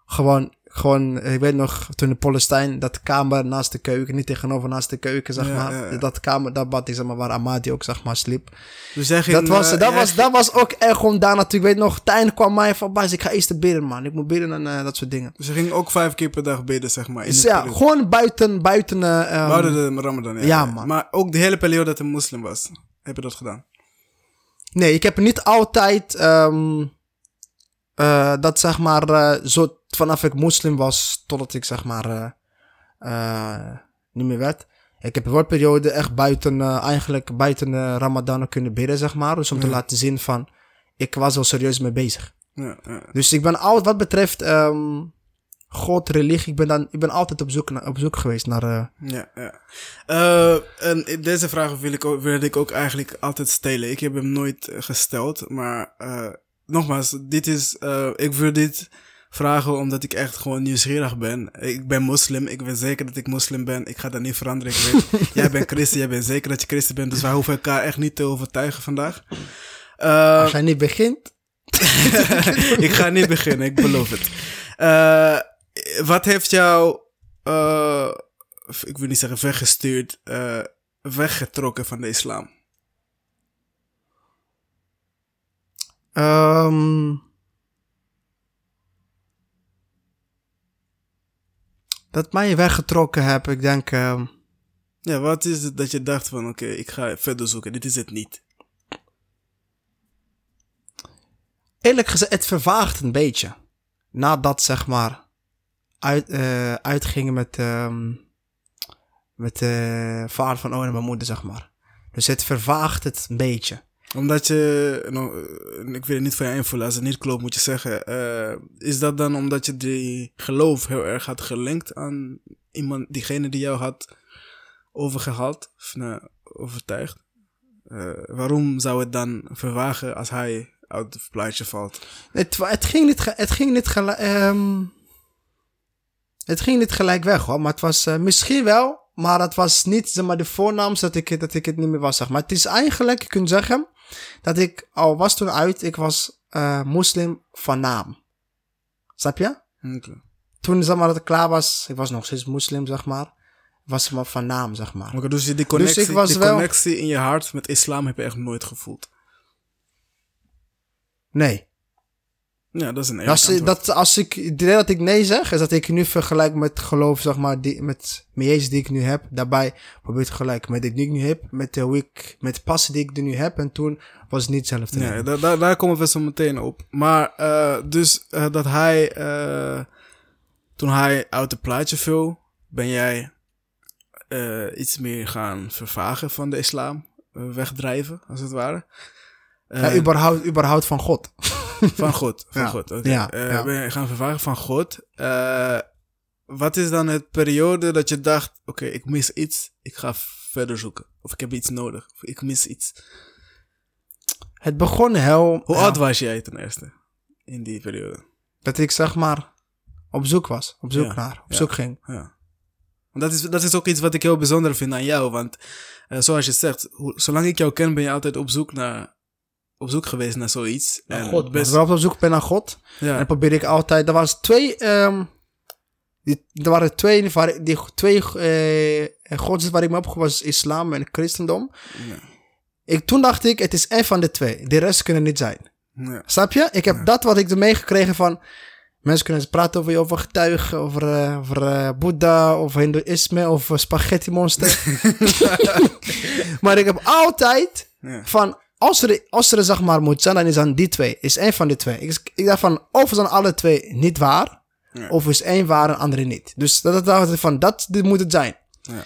Gewoon, gewoon, ik weet nog, toen in Palestijn, dat kamer naast de keuken, niet tegenover naast de keuken, zeg Ja, maar. ja, ja. Dat kamer, dat bad zeg maar, waar Amadi ook, zeg maar, sliep. Dus ging, dat, was, eh, dat, was, dat was ook echt gewoon daar natuurlijk, ik weet nog, Tijn kwam mij van, Bas, ik ga eerst bidden, man. Ik moet bidden en eh, dat soort dingen. Dus je ging ook vijf keer per dag bidden, zeg maar. In Dus de ja, periode. gewoon buiten, buiten, eh, ehm, Buiten de Ramadan, ja. man. Maar ook de hele periode dat hij moslim was, heb je dat gedaan? Nee, ik heb niet altijd ehm, eh, dat zeg maar eh, zo vanaf ik moslim was totdat ik zeg maar eh, eh, niet meer werd. Ik heb een periode echt buiten eh, eigenlijk buiten Ramadan kunnen bidden zeg maar, dus om te laten zien van ik was wel serieus mee bezig. Ja, ja. Dus ik ben altijd wat betreft ehm, God, religie, ik ben dan ik ben altijd op zoek naar, op zoek geweest naar Ja, ja. Eh, en deze vraag wil ik ook, wilde ik ook eigenlijk altijd stellen. Ik heb hem nooit gesteld, maar nogmaals, dit is, ik wil dit vragen omdat ik echt gewoon nieuwsgierig ben. Ik ben moslim, ik weet zeker dat ik moslim ben. Ik ga dat niet veranderen. Ik weet, jij bent christen, jij bent zeker dat je christen bent, dus wij hoeven elkaar echt niet te overtuigen vandaag. Eh, als jij niet begint. ik ga niet beginnen, ik beloof het. Eh, wat heeft jou, eh, ik wil niet zeggen weggestuurd, weggetrokken van de islam? Ehm dat mij weggetrokken heb, ik denk. ehm, Ja, wat is het dat je dacht van, oké, ik ga verder zoeken, dit is het niet. eerlijk gezegd, het vervaagt een beetje. Nadat zeg maar uit, eh, uitgingen met, ehm met de vader van Owen en mijn moeder, zeg maar. Dus het vervaagt het een beetje. Omdat je, nou, eh, ik wil het niet van je invullen, als het niet klopt moet je zeggen. eh, is dat dan omdat je die geloof heel erg had gelinkt aan iemand, diegene die jou had overgehaald, of nou, overtuigd? Eh, waarom zou het dan verwagen als hij uit het plaatje valt? Het, ging niet, het ging niet gelijk, ehm, het ging niet gelijk weg hoor, maar het was misschien wel, maar het was niet maar de voornaam dat ik, dat ik het niet meer was zeg maar. Het is eigenlijk, je kunt zeggen, dat ik al was toen uit, ik was eh, moslim van naam. Snap je? Oké. Toen zeg maar dat ik klaar was, ik was nog steeds moslim zeg maar, was maar van naam zeg maar. Oké, dus die connectie, ik was die wel- connectie in je hart met islam heb je echt nooit gevoeld. Nee. Ja, dat is een eerlijk Als, antwoord. dat, als ik, de reden dat ik nee zeg, is dat ik nu vergelijk met geloof, zeg maar, die, met mijn Jezus die ik nu heb. Daarbij probeer ik te vergelijken met die ik nu heb, met de hoe ik, met de passen die ik nu heb. En toen was het niet hetzelfde. Ja, daar, daar, daar komen we zo meteen op. Maar eh, dus eh, dat hij, eh, toen hij uit het plaatje viel, ben jij iets meer gaan vervagen van de islam, wegdrijven als het ware. Ja, überhaupt, überhaupt van God. Van God, van Ja. God. oké. Ja, Eh, ja. Ben je gaan vervagen van God. Eh, wat is dan het periode dat je dacht, oké, ik mis iets, ik ga verder zoeken. Of ik heb iets nodig, of ik mis iets. Het begon heel... Hoe oud was jij ten eerste in die periode? Dat ik zeg maar op zoek was. Op zoek naar. Op zoek ging. Ja. Want dat is, dat is ook iets wat ik heel bijzonder vind aan jou. Want eh, zoals je zegt, hoe, zolang ik jou ken ben je altijd op zoek, naar, op zoek geweest naar zoiets. Naar En God. best, wel op zoek ben naar God. En ja, dan probeer ik altijd... Er was twee... ehm die, er waren twee, waar, die twee eh godsdiensten waar ik me opgegroeid was islam en christendom. ja, Ik, toen dacht ik, het is één van de twee. De rest kunnen niet zijn. ja. Snap je? Ik heb dat wat ik er meegekregen van... Mensen kunnen praten over je, over getuigen, over, eh, over eh, Boeddha, over Hindoeïsme, over spaghetti monster. maar ik heb altijd van, als er, als er zeg maar moet zijn, dan is dan die twee. Is één van die twee. Ik, ik dacht van, of zijn alle twee niet waar, Ja. of is één waar en andere niet. Dus dat, dacht ik van, dat dit moet het zijn. Ja.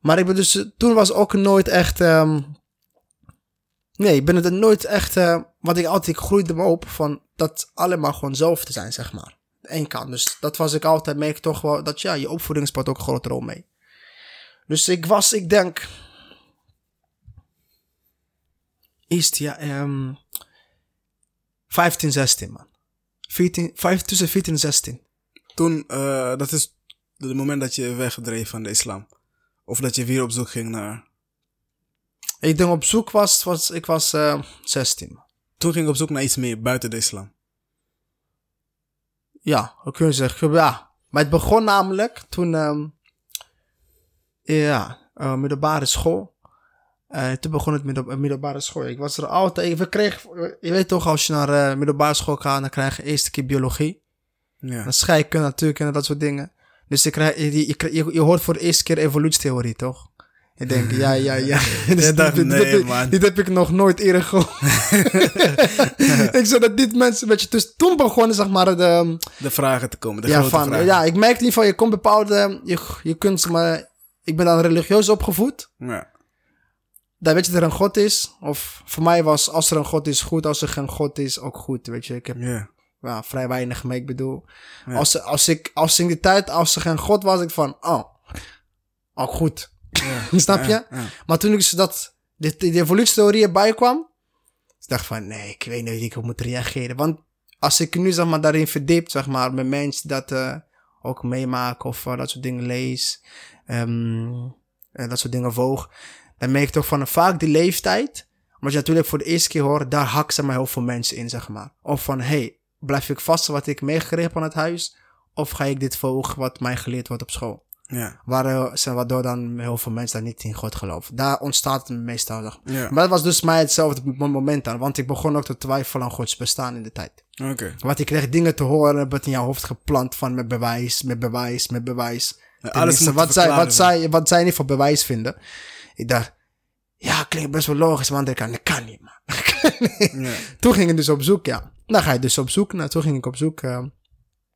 Maar ik ben dus, toen was ook nooit echt, ehm, nee, ik ben het nooit echt, eh, wat ik altijd, ik groeide me op van dat allemaal gewoon zelf te zijn, zeg maar. Eén kant. Dus dat was ik altijd, merk toch wel, dat ja, je opvoeding speelt ook een grote rol mee. Dus ik was, ik denk, eerst ja, ehm 15, 16 man. 14, 5, tussen 14 en 16. Toen, eh, dat is het moment dat je weggedreven van de islam. Of dat je weer op zoek ging naar... Ik denk op zoek was, was ik was eh 16. man. Toen ging je op zoek naar iets meer buiten de islam. Ja, hoe kun je zeggen, ja. Maar het begon namelijk toen, ehm ja, eh, middelbare school. Eh, toen begon het met op middelbare school. Ik was er altijd, we kregen, je weet toch, als je naar eh, middelbare school gaat, dan krijg je eerste keer biologie. Ja. En scheikunde natuurlijk en dat soort dingen. Dus je, krijg, je, je, je, je hoort voor de eerste keer evolutietheorie, toch? Je denkt, ja, ja, ja. Dus dacht, dit, dit, nee, dit- man. dit heb ik nog nooit eerder gehoord. ik zei dat dit mensen, weet je, dus toen begonnen, zeg maar, de, De vragen te komen, de ja, grote van, vragen. ja, ik merk in ieder geval, je komt bepaalde, je, je kunt, maar, ik ben dan religieus opgevoed. Ja. Dan weet je dat er een God is. Of voor mij was, als er een God is, goed. Als er geen God is, ook goed. Weet je, ik heb vrij weinig mee. Ik bedoel, als, als, ik, als in die tijd, als er geen God was, ik van, oh, ook goed. Snap je? Maar toen ik dus dat, de, de evolutietheorie erbij kwam, ik dacht van, nee, ik weet niet hoe ik moet reageren. Want als ik nu, zeg maar, daarin verdiep, zeg maar, met mensen dat eh, ook meemaken of eh, dat soort dingen lees, en dat soort dingen volg, dan merk ik toch van, vaak die leeftijd, omdat je natuurlijk voor de eerste keer hoort, daar hakken ze mij heel veel mensen in, zeg maar. Of van, hey, blijf ik vast wat ik meegekregen heb aan het huis, of ga ik dit volgen wat mij geleerd wordt op school? Ja. Waar, eh, waardoor dan heel veel mensen daar niet in God geloven. Daar ontstaat het meestal. zeg maar. Ja. Maar dat was dus mij hetzelfde mo- moment aan. Want ik begon ook te twijfelen aan Gods bestaan in de tijd. Oké. Want ik kreeg dingen te horen, wat in jouw hoofd geplant van met bewijs, met bewijs, met bewijs. Ja, alles wat, zij, wat, zij, wat zij niet voor bewijs vinden. Ik dacht, ja, klinkt best wel logisch, maar aan de andere kant, dat kan niet, man. Niet. Toen ging ik dus op zoek, ja. Dan ga je dus op zoek. Nou, toen ging ik op zoek, eh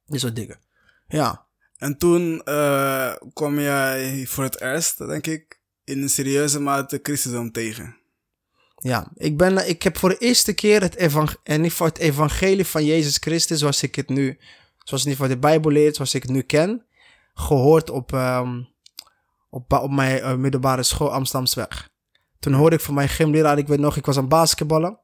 die soort dingen. Ja. En toen eh kwam jij voor het eerst, denk ik, in een serieuze mate christendom tegen. Ja, ik, ben, ik heb voor de eerste keer het, evang en niet voor het evangelie van Jezus Christus, zoals ik het nu, zoals in ieder geval de Bijbel leert, zoals ik het nu ken, gehoord op, ehm, op, op mijn eh, middelbare school Amsterdamsweg. Toen hoorde ik van mijn gymleraar, ik weet nog, ik was aan basketballen.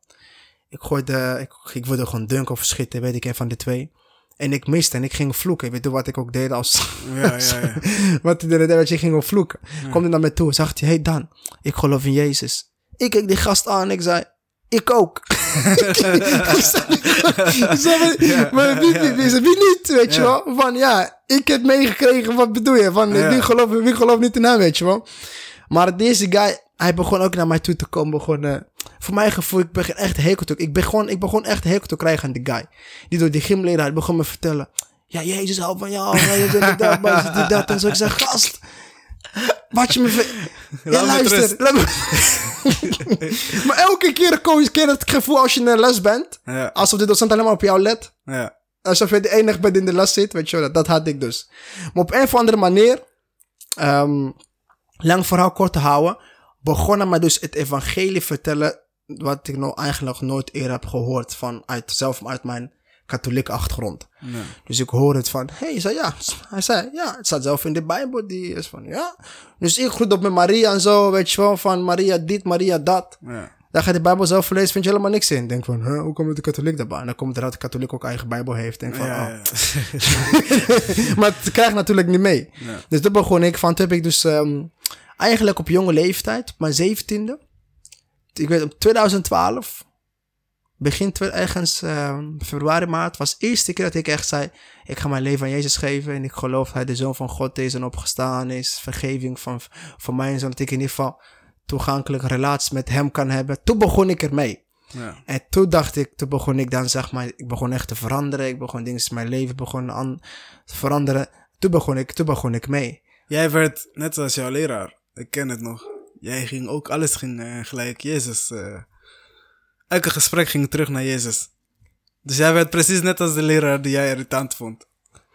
Ik gooide, ik, ik wilde gewoon dunken of schieten, weet ik, een van de twee. En ik miste en ik ging vloeken. Ik weet je wat ik ook deed als... Ja, ja, ja. wat hij deed, je, ik ging vloeken. Komt hij naar me toe, zegt hij, hey Dan, ik geloof in Jezus. Ik keek die gast aan en ik zei, ik ook. maar, wie, wie, wie, wie niet, weet je Ja. wel? Van ja, ik heb meegekregen, wat bedoel je? Van Ja. wie, gelooft, wie gelooft niet in hem, weet je wel? Maar deze guy, hij begon ook naar mij toe te komen. Begon, eh, voor mijn gevoel, ik begin echt hekel te ik begon, ik begon echt hekel te krijgen aan die guy. Die door die gymleraar begon me vertellen. Ja, Jezus houdt van jou. dit en dat, dit, dat. En zo. Ik zeg, gast. Wat je me... Ja, me luister. me- maar elke keer kom je het gevoel als je in een les bent. Ja, Alsof de docent alleen maar op jou let. ja. Alsof je de enige bent die in de les zit. Weet je wel, dat, dat had ik dus. Maar op een of andere manier... ehm, lang verhaal kort te houden... begonnen mij dus het evangelie vertellen... wat ik nog eigenlijk nooit eerder heb gehoord... Van uit, zelf uit mijn katholieke achtergrond. Dus ik hoor het van, hey, zei ja. Hij zei, ja, het staat zelf in de Bijbel. Die is van, ja. Dus ik groet op met Maria en zo, weet je wel, van Maria dit, Maria dat. ja. Dan ga je de Bijbel zelf lezen, vind je helemaal niks in. Denk van, huh, hoe komt de katholiek daarbij? En dan komt er dat de katholiek ook eigen Bijbel heeft. Denk van, Ja, oh. ja. maar het krijg ik natuurlijk niet mee. Dus toen begon ik van, toen heb ik dus ehm, eigenlijk op jonge leeftijd, op mijn zeventiende, ik weet op 2012, begin ergens ehm, februari, maart, was de eerste keer dat ik echt zei, ik ga mijn leven aan Jezus geven en ik geloof dat hij de Zoon van God is en opgestaan is, vergeving van, van mij en zo, dat ik in ieder geval toegankelijk relatie met hem kan hebben. Toen begon ik ermee. ja. En toen dacht ik, toen begon ik dan zeg maar, ik begon echt te veranderen. Ik begon dingen in mijn leven begon aan te veranderen. Toen begon ik, toen begon ik mee. Jij werd, net zoals jouw leraar, ik ken het nog. Jij ging ook, alles ging eh, gelijk Jezus. eh, elke gesprek ging terug naar Jezus. Dus jij werd precies net als de leraar die jij irritant vond.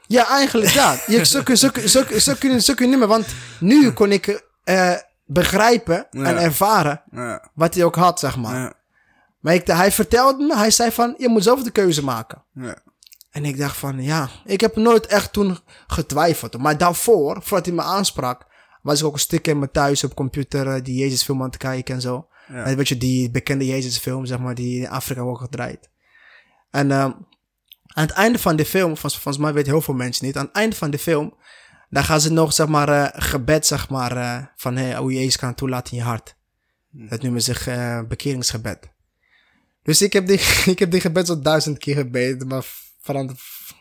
Ja, eigenlijk ja. Je, zo, zo, zo, zo, kun zo kun je niet meer. Want nu kon ik eh, begrijpen Ja. en ervaren Ja, wat hij ook had, zeg maar. ja, Maar ik, hij vertelde me, hij zei van, je moet zelf de keuze maken. ja. En ik dacht van, ja, ik heb nooit echt toen getwijfeld. Maar daarvoor, voordat hij me aansprak, was ik ook een stuk in mijn thuis op computer eh, die Jezus film aan het kijken en zo. Weet je, die bekende Jezus film, zeg maar, die in Afrika wordt gedraaid. En ehm, aan het einde van de film, volgens, mij weten heel veel mensen niet, aan het einde van de film, dan gaan ze nog, zeg maar, eh, gebed, zeg maar, eh, van hey, hoe Jezus kan toelaten in je hart. Dat noemen ze eh, bekeringsgebed. Dus ik heb, die, ik heb die gebed zo duizend keer gebeden, maar verandert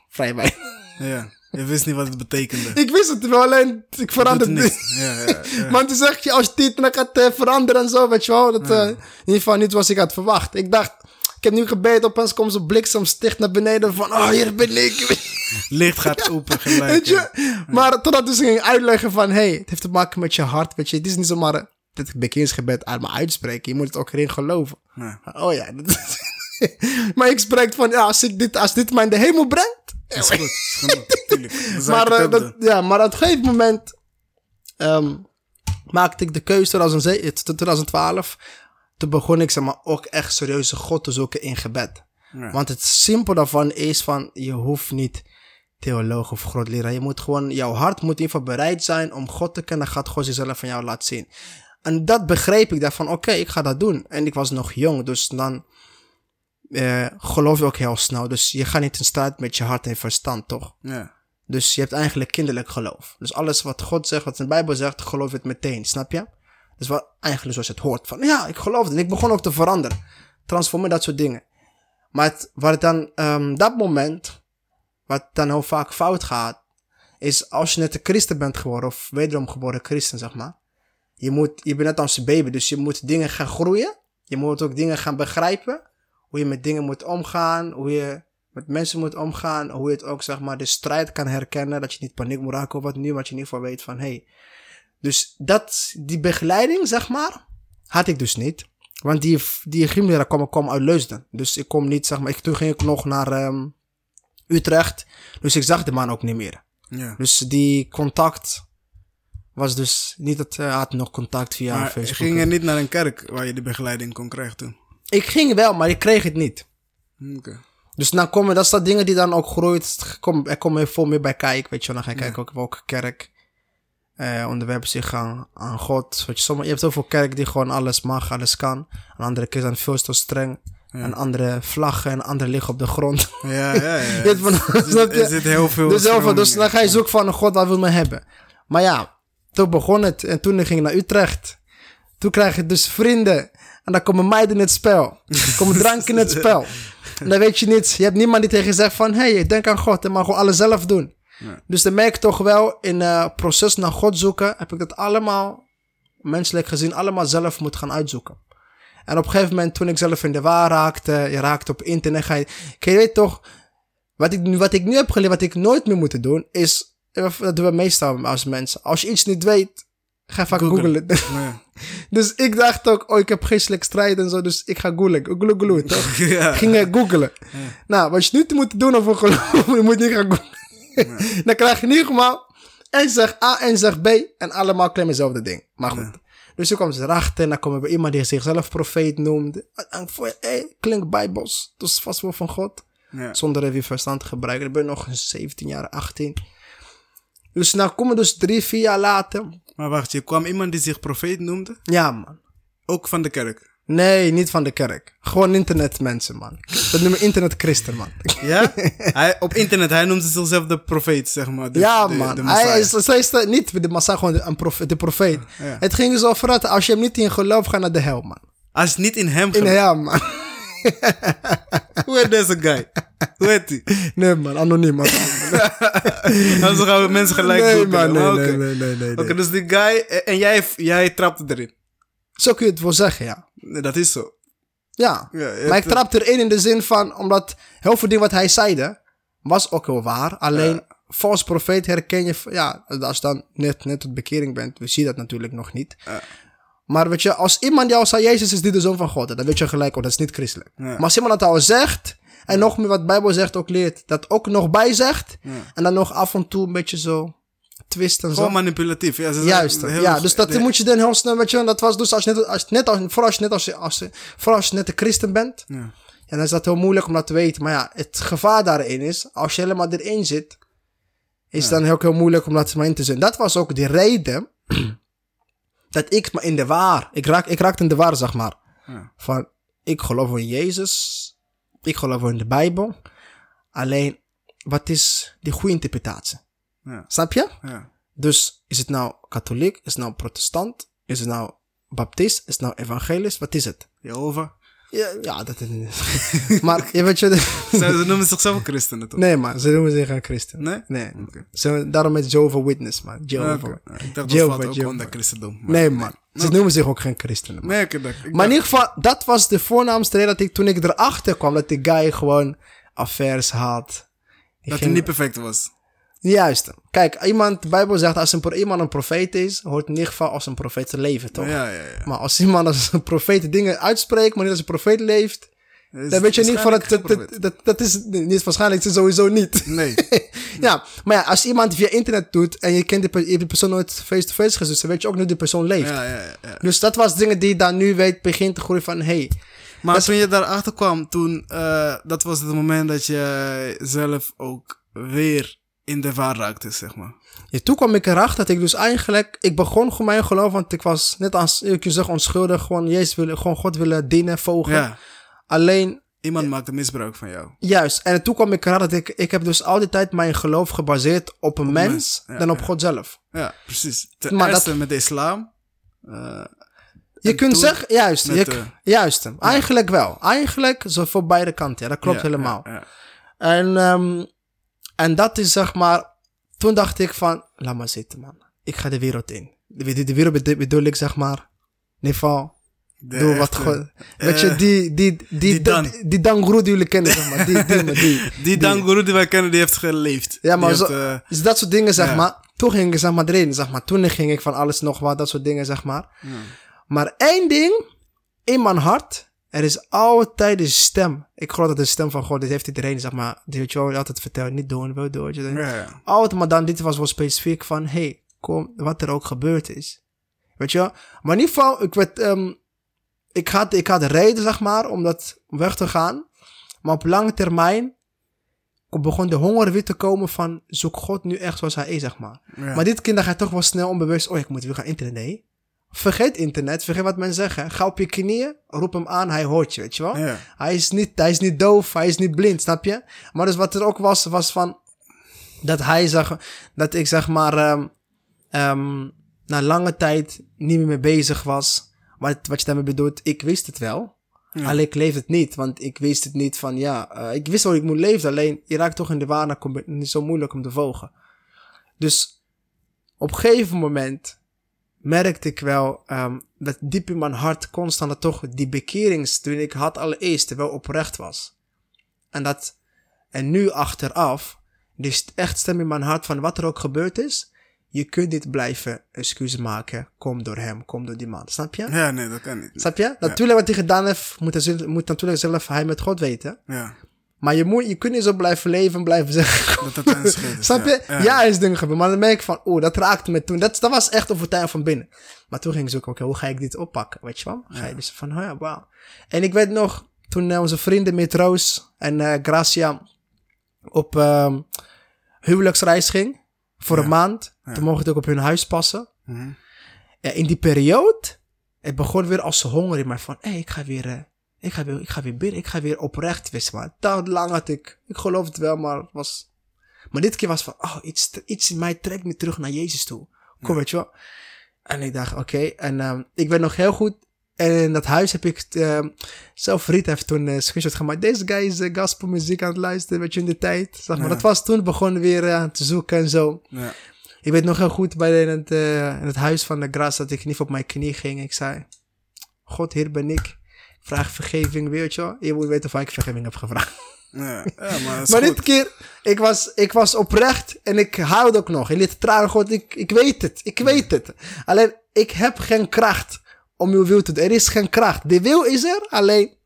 vrij weinig. ja. Je wist niet wat het betekende. Ik wist het wel, alleen ik verander Doet het niet. Ja, ja, ja. Maar toen zeg je, als je dit gaat eh, veranderen en zo, weet je wel. Dat, eh, in ieder geval niet zoals ik had verwacht. Ik dacht, ik heb nu gebeden, opeens komt zo'n bliksemsticht naar beneden van, oh, hier ben ik. Licht gaat open gelijk. weet je? Maar totdat dus ging uitleggen van, hey, het heeft te maken met je hart, weet je. Het is niet zomaar eh, dit bekeersgebed uit me uitspreken. Je moet het ook erin geloven. Oh ja. dat- maar ik spreek van, ja, als, ik dit, als dit mij in de hemel brengt. Is goed. Is. Tuurlijk. Maar, eh, dat, ja, maar op een gegeven moment ehm, maakte ik de keuze 2007 2012. Toen begon ik zeg maar, ook echt serieuze God te zoeken in gebed. Ja. Want het simpel daarvan is van, je hoeft niet theoloog of grootleraar. Je moet gewoon, jouw hart moet in ieder geval bereid zijn om God te kennen. Gaat God zichzelf van jou laten zien. En dat begreep ik. dacht van, oké, ik ga dat doen. En ik was nog jong, dus dan eh, geloof je ook heel snel. Dus je gaat niet in strijd met je hart en verstand, toch? Ja. Dus je hebt eigenlijk kinderlijk geloof. Dus alles wat God zegt, wat in de Bijbel zegt, geloof je het meteen, snap je? Dus wat eigenlijk zoals het hoort. Van ja, ik geloof het. En ik begon ook te veranderen. Transformeren, dat soort dingen. Maar het, waar het dan, ehm, dat moment, wat dan heel vaak fout gaat, is als je net een christen bent geworden, of wederom geboren christen, zeg maar. Je, moet, je bent net als een baby, dus je moet dingen gaan groeien. Je moet ook dingen gaan begrijpen. Hoe je met dingen moet omgaan, hoe je met mensen moet omgaan. Hoe je het ook, zeg maar, de strijd kan herkennen. Dat je niet paniek moet raken of wat nu, maar je in ieder geval weet van, hey. Dus dat, die begeleiding, zeg maar, had ik dus niet. Want die, die gymleraar kwam, kwam uit Leusden. Dus ik kom niet, zeg maar, ik, toen ging ik nog naar ehm, Utrecht. Dus ik zag de man ook niet meer. Ja. Dus die contact was dus niet dat hij had nog contact via Maar Facebook. ging je niet naar een kerk waar je de begeleiding kon krijgen toen? Ik ging wel, maar ik kreeg het niet. Oké. Dus dan komen, dat zijn dingen die dan ook groeit. Kom, er komt veel meer bij kijken, weet je wel. Dan ga je kijken ook welke kerk eh, onderwerpen zich aan, aan God. Weet je, sommige, je hebt zoveel kerk die gewoon alles mag, alles kan. En andere keer zijn veel te streng. En andere vlaggen en andere liggen op de grond. Ja, ja, ja. Je van- er zit heel veel. dus, heel veel, dus dan ga je zoeken van God, wat wil me hebben? Maar ja, toen begon het. En toen ging ik naar Utrecht. Toen krijg je dus vrienden. En dan komen meiden in het spel. Er komen drank in het spel. En dan weet je niet. Je hebt niemand die tegen je zegt van... Hé, hey, denk aan God. En maar gewoon alles zelf doen. Dus dan merk ik toch wel... In het proces naar God zoeken... Heb ik dat allemaal... Menselijk gezien allemaal zelf moet gaan uitzoeken. En op een gegeven moment toen ik zelf in de waar raakte... Je raakt op internet. Ga je, je weet toch... Wat ik, nu- wat ik nu heb geleerd, wat ik nooit meer moet doen, is... Dat doen we meestal als mensen. Als je iets niet weet, ga vaak Googlen. Ja. dus ik dacht ook, oh, ik heb geestelijk strijd en zo, dus ik ga googlen. Googlen, googlen, toch? Ja. Ging ik googlen. Nou, wat je nu moet doen over geloof, je moet niet gaan googlen. Dan krijg je ieder geval en zeg A en zeg B en allemaal claimen hetzelfde ding. Maar goed. Dus toen kwam ze erachter en dan kwam er bij iemand die zichzelf profeet noemde. En voor hey, klinkt bijbels. Dat is vast wel van God. Zonder even je verstand te gebruiken. Ik ben nog 17 jaar, 18. Dus nou komen dus drie, vier jaar later. Maar wacht, je kwam iemand die zich profeet noemde? Ja, man. Ook van de kerk. Nee, niet van de kerk. Gewoon internetmensen, man. Dat noemen internetchristen, man. Ja? hij, op internet, hij noemde zichzelf de profeet, zeg maar. De, ja, de- man. de hij is, hij is de- niet de massa, gewoon de, een profe- de profeet. ja. Het ging zo vooruit. Als je hem niet in gelooft, ga naar de hel, man. Als niet in hem In gelooft. de hel, man. Hoe heet deze guy? Hoe heet hij? Nee, man. Anoniem, man. Anders gaan we mensen gelijk nee, man. Nee, Maar nee, nee, nee, nee, Oké, dus die guy, eh, en jij, jij trapte erin. Zo kun je het wel zeggen, ja. Nee, Dat is zo. Ja. Maar ik hebt- trap erin in de zin van, omdat heel veel dingen wat hij zeide, was ook wel waar. Alleen, vals profeet herken je, ja, als je dan net, net tot bekering bent, we zien dat natuurlijk nog niet. Maar weet je, als iemand jou zei, Jezus is niet de zoon van God, dan weet je gelijk, oh, dat is niet christelijk. Ja. Maar als iemand dat al zegt, en nog meer wat de Bijbel zegt ook leert, dat ook nog bij zegt, Ja. en dan nog af en toe een beetje zo twist en zo. Gewoon manipulatief. Ja, ze zijn Juist, heel- ja, dus dat de- moet je dan heel snel, weet je, dat was dus als je net, als, net als, vooral als je net als, als, vooral als je net een christen bent, Ja. en dan is dat heel moeilijk om dat te weten. Maar ja, het gevaar daarin is, als je helemaal erin zit, is het dan ook heel moeilijk om dat maar in te zien. Dat was ook de reden dat ik me in de waar, ik, raak, ik raakte in de waar, zeg maar. Ja. Van, ik geloof in Jezus, ik geloof in de Bijbel. Alleen, wat is die goede interpretatie? Ja. Snap je? Ja. Dus is het nou katholiek? Is het nou protestant? Is het nou baptist? Is het nou evangelist? Wat is het? Jehovah. Ja, ja dat is Maar je weet je... Ze, noemen zichzelf christenen, toch? nee man, ze noemen zich geen christen. Nee? Nee. Ze, daarom is Jehovah Witness man. Jehovah. oké. Ik dacht dat Jehovah, valt ook Jehovah. onder christendom. maar- Nee man, ze noemen zich ook geen christenen. man. Nee, dat- ik Maar in ieder geval, dat was de voornaamste reden dat ik toen ik erachter kwam dat die guy gewoon affaires had. Dat hij niet perfect was. Juist. Kijk, iemand, de Bijbel zegt als een, iemand een profeet is, hoort in ieder geval als een profeet te leven, toch? Ja, ja, ja. Maar als iemand als een profeet dingen uitspreekt, maar niet als een profeet leeft, Is dan weet je niet van het, dat, dat, dat, dat is niet waarschijnlijk is sowieso niet. Nee. ja, maar ja, als iemand via internet doet en je kent die, je hebt die persoon nooit face-to-face gezien, dan weet je ook niet die persoon leeft. Ja, ja, ja. Dus dat was dingen die je dan nu weet, begint te groeien van, hey, Maar toen je daarachter kwam, toen, eh, dat was het moment dat je zelf ook weer in de raakte, zeg maar. Ja, toen kwam ik erachter dat ik dus eigenlijk... Ik begon gewoon mijn geloof, want ik was net als ik je zeg onschuldig. Gewoon Jezus willen, gewoon God willen dienen, volgen. Ja. Alleen, Iemand maakte misbruik van jou. juist. En toen kwam ik erachter dat ik... Ik heb dus al die tijd mijn geloof gebaseerd op een mens, mens, ja, dan op. God zelf. Ja, precies. Ten Maar eerste met de islam. eh, Je kunt zeggen, juist. met Je, de- Juist. Eigenlijk wel. Eigenlijk zo voor beide kanten. Ja, dat klopt helemaal. En, ehm, en dat is zeg maar... Toen dacht ik van, laat maar zitten man. Ik ga de wereld in. De, de, de wereld bedo- bedoel ik zeg maar... De Doe wat gewoon. Weet je, eh, die, die, die, die Dan. die, die jullie kennen, zeg maar. Die, die, die, die. Die Danguru die wij kennen, die heeft geleefd. Ja, maar zo, eh, dus dat soort dingen, zeg maar. Toen ging ik, zeg maar, erin, zeg maar. Toen ging ik van alles nog wat, dat soort dingen, zeg maar. ja. Maar één ding in mijn hart. Er is altijd een stem. Ik geloof dat de stem van God, dit heeft iedereen, zeg maar. Die weet je wel, altijd vertelt, niet doen, wil doen. Ja, ja. Altijd, maar dan, dit was wel specifiek van, hey, kom, wat er ook gebeurd is. Weet je wel? Maar in ieder geval, ik werd, ehm, ik had, ik had reden, zeg maar, om dat weg te gaan. Maar op lange termijn begon de honger weer te komen van, zoek God nu echt zoals hij is, zeg maar. Ja. Maar dit kind, dan ga je toch wel snel onbewust, oh, ik moet weer gaan internet. Nee. Vergeet internet, vergeet wat mensen zeggen. Ga op je knieën, roep hem aan, hij hoort je, weet je wel. Ja. Hij is niet, hij is niet doof, hij is niet blind, snap je? Maar dus wat er ook was, was van dat hij zag, dat ik zeg maar ehm, ehm, na lange tijd niet meer mee bezig was. Wat, wat je daarmee bedoelt, ik wist het wel. Ja. Alleen ik leefde het niet, want ik wist het niet van ja, eh, ik wist wel ik moet leven, alleen je raakt toch in de waan, dan komt het niet zo moeilijk om te volgen. Dus op een gegeven moment merkte ik wel ehm, dat diep in mijn hart constant toch die bekerings toen ik had allereerst wel oprecht was. En dat, en nu achteraf, st- echt stem in mijn hart van wat er ook gebeurd is, je kunt niet blijven excuses maken, kom door hem, kom door die man, snap je? ja, nee, dat kan niet. Snap je? Natuurlijk wat hij gedaan heeft, moet, hij, moet natuurlijk zelf hij met God weten. Ja, Maar je, moet, je kunt niet zo blijven leven en blijven zeggen. dat is. Snap je? Ja, is dingen gebeurd. Maar dan merk ik van, oeh, dat raakte me toen. Dat, dat was echt overtuiging van binnen. Maar toen ging ik zoeken, oké, hoe ga ik dit oppakken? Weet je wel? Ga je dus van, oh ja, wauw. En ik weet nog, toen eh, onze vrienden met Roos en eh, Gracia op ehm, huwelijksreis ging. Voor een maand. Toen mocht ik ook op hun huis passen. Mhm. Ja, in die periode, het begon weer als honger in mij van, hé, ik ga weer, eh, ik ga weer, ik ga weer binnen, ik ga weer oprecht, wist je maar. Te lang had ik, ik geloof het wel, maar het was, maar dit keer was van, oh, iets, iets in mij trekt me terug naar Jezus toe. Kom, weet je wel. En ik dacht, oké, en ehm, ik weet nog heel goed, en in dat huis heb ik, ehm zelf Riet heeft toen een screenshot gemaakt. Deze guy is uh, gospelmuziek aan het luisteren, weet je, in de tijd. Zeg maar, Ja. dat was toen begonnen weer eh, te zoeken en zo. Ja. Ik weet nog heel goed bij de, in, het, in het huis van de Gras dat ik niet op mijn knie ging. Ik zei, God, hier ben ik. Vraag vergeving, weet je wel. Je moet weten of ik vergeving heb gevraagd. Ja, ja, maar Maar dit keer, ik was, ik was oprecht en ik huilde ook nog. In dit tranen, God, ik, ik weet het, ik weet het. Alleen, ik heb geen kracht om uw wil te doen. Er is geen kracht. De wil is er, alleen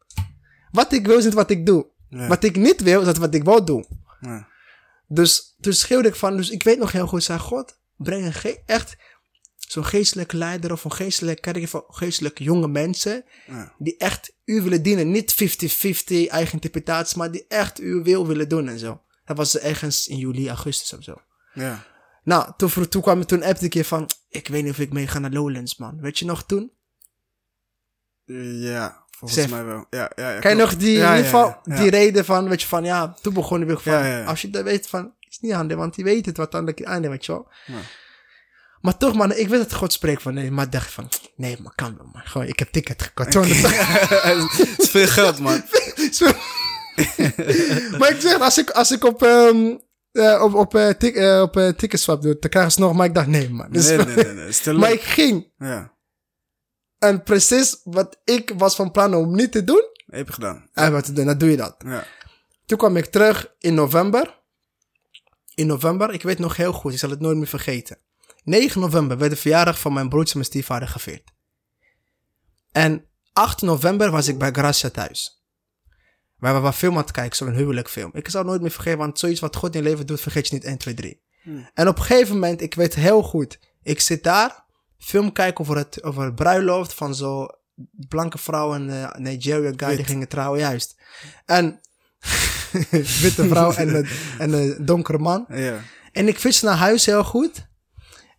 wat ik wil is niet wat ik doe. Ja. Wat ik niet wil is dat wat ik wil doen. Dus toen schreeuwde ik van, dus ik weet nog heel goed, zei God, breng een echt zo'n geestelijke leider of een geestelijke kerk van geestelijke jonge mensen, Ja. die echt u willen dienen. Niet 50-50 eigen interpretatie, maar die echt uw wil willen doen en zo. Dat was ergens in juli, augustus of zo. Ja. Nou, toen, toen kwam toen appte ik je van, ik weet niet of ik mee ga naar Lowlands, man. Weet je nog toen? Ja, volgens mij wel. Ja, ja, ja, Kan je nog die, Ja, in ieder geval, die reden van, weet je, van, ja, toen begon ik van, als je dat weet van, is niet aan de, want die weet het wat aan de einde, weet je wel. Maar toch, man, ik weet dat God spreekt van, nee, maar ik dacht van, nee, maar kan wel, man. Gewoon, ik heb ticket gekocht. 200 Het is veel geld, man. maar ik zeg, als ik, als ik op, ehm eh, op, op, tik, eh, op ticketswap doe, dan krijgen ze nog, maar ik dacht, nee, man. Dus- Nee, nee, nee. nee. Stel maar ik ging. Ja, En precies wat ik was van plan om niet te doen, heb je gedaan. en wat te doen, dan doe je dat. Ja. Toen kwam ik terug in november. In november, ik weet nog heel goed, ik zal het nooit meer vergeten. 9 november werd de verjaardag van mijn broertje en mijn stiefvader gevierd. En 8 november was ik bij Gracia thuis. Waar we wat film aan het kijken, zo'n huwelijkfilm. Ik zal nooit meer vergeten, want zoiets wat God in je leven doet, vergeet je niet 1, 2, 3. En op een gegeven moment, ik weet heel goed, ik zit daar, film kijken over het, over het bruiloft van zo'n blanke vrouw en eh Nigeria guy die gingen trouwen, juist. En witte vrouw en een, en een donkere man. Ja. En ik fiets naar huis heel goed.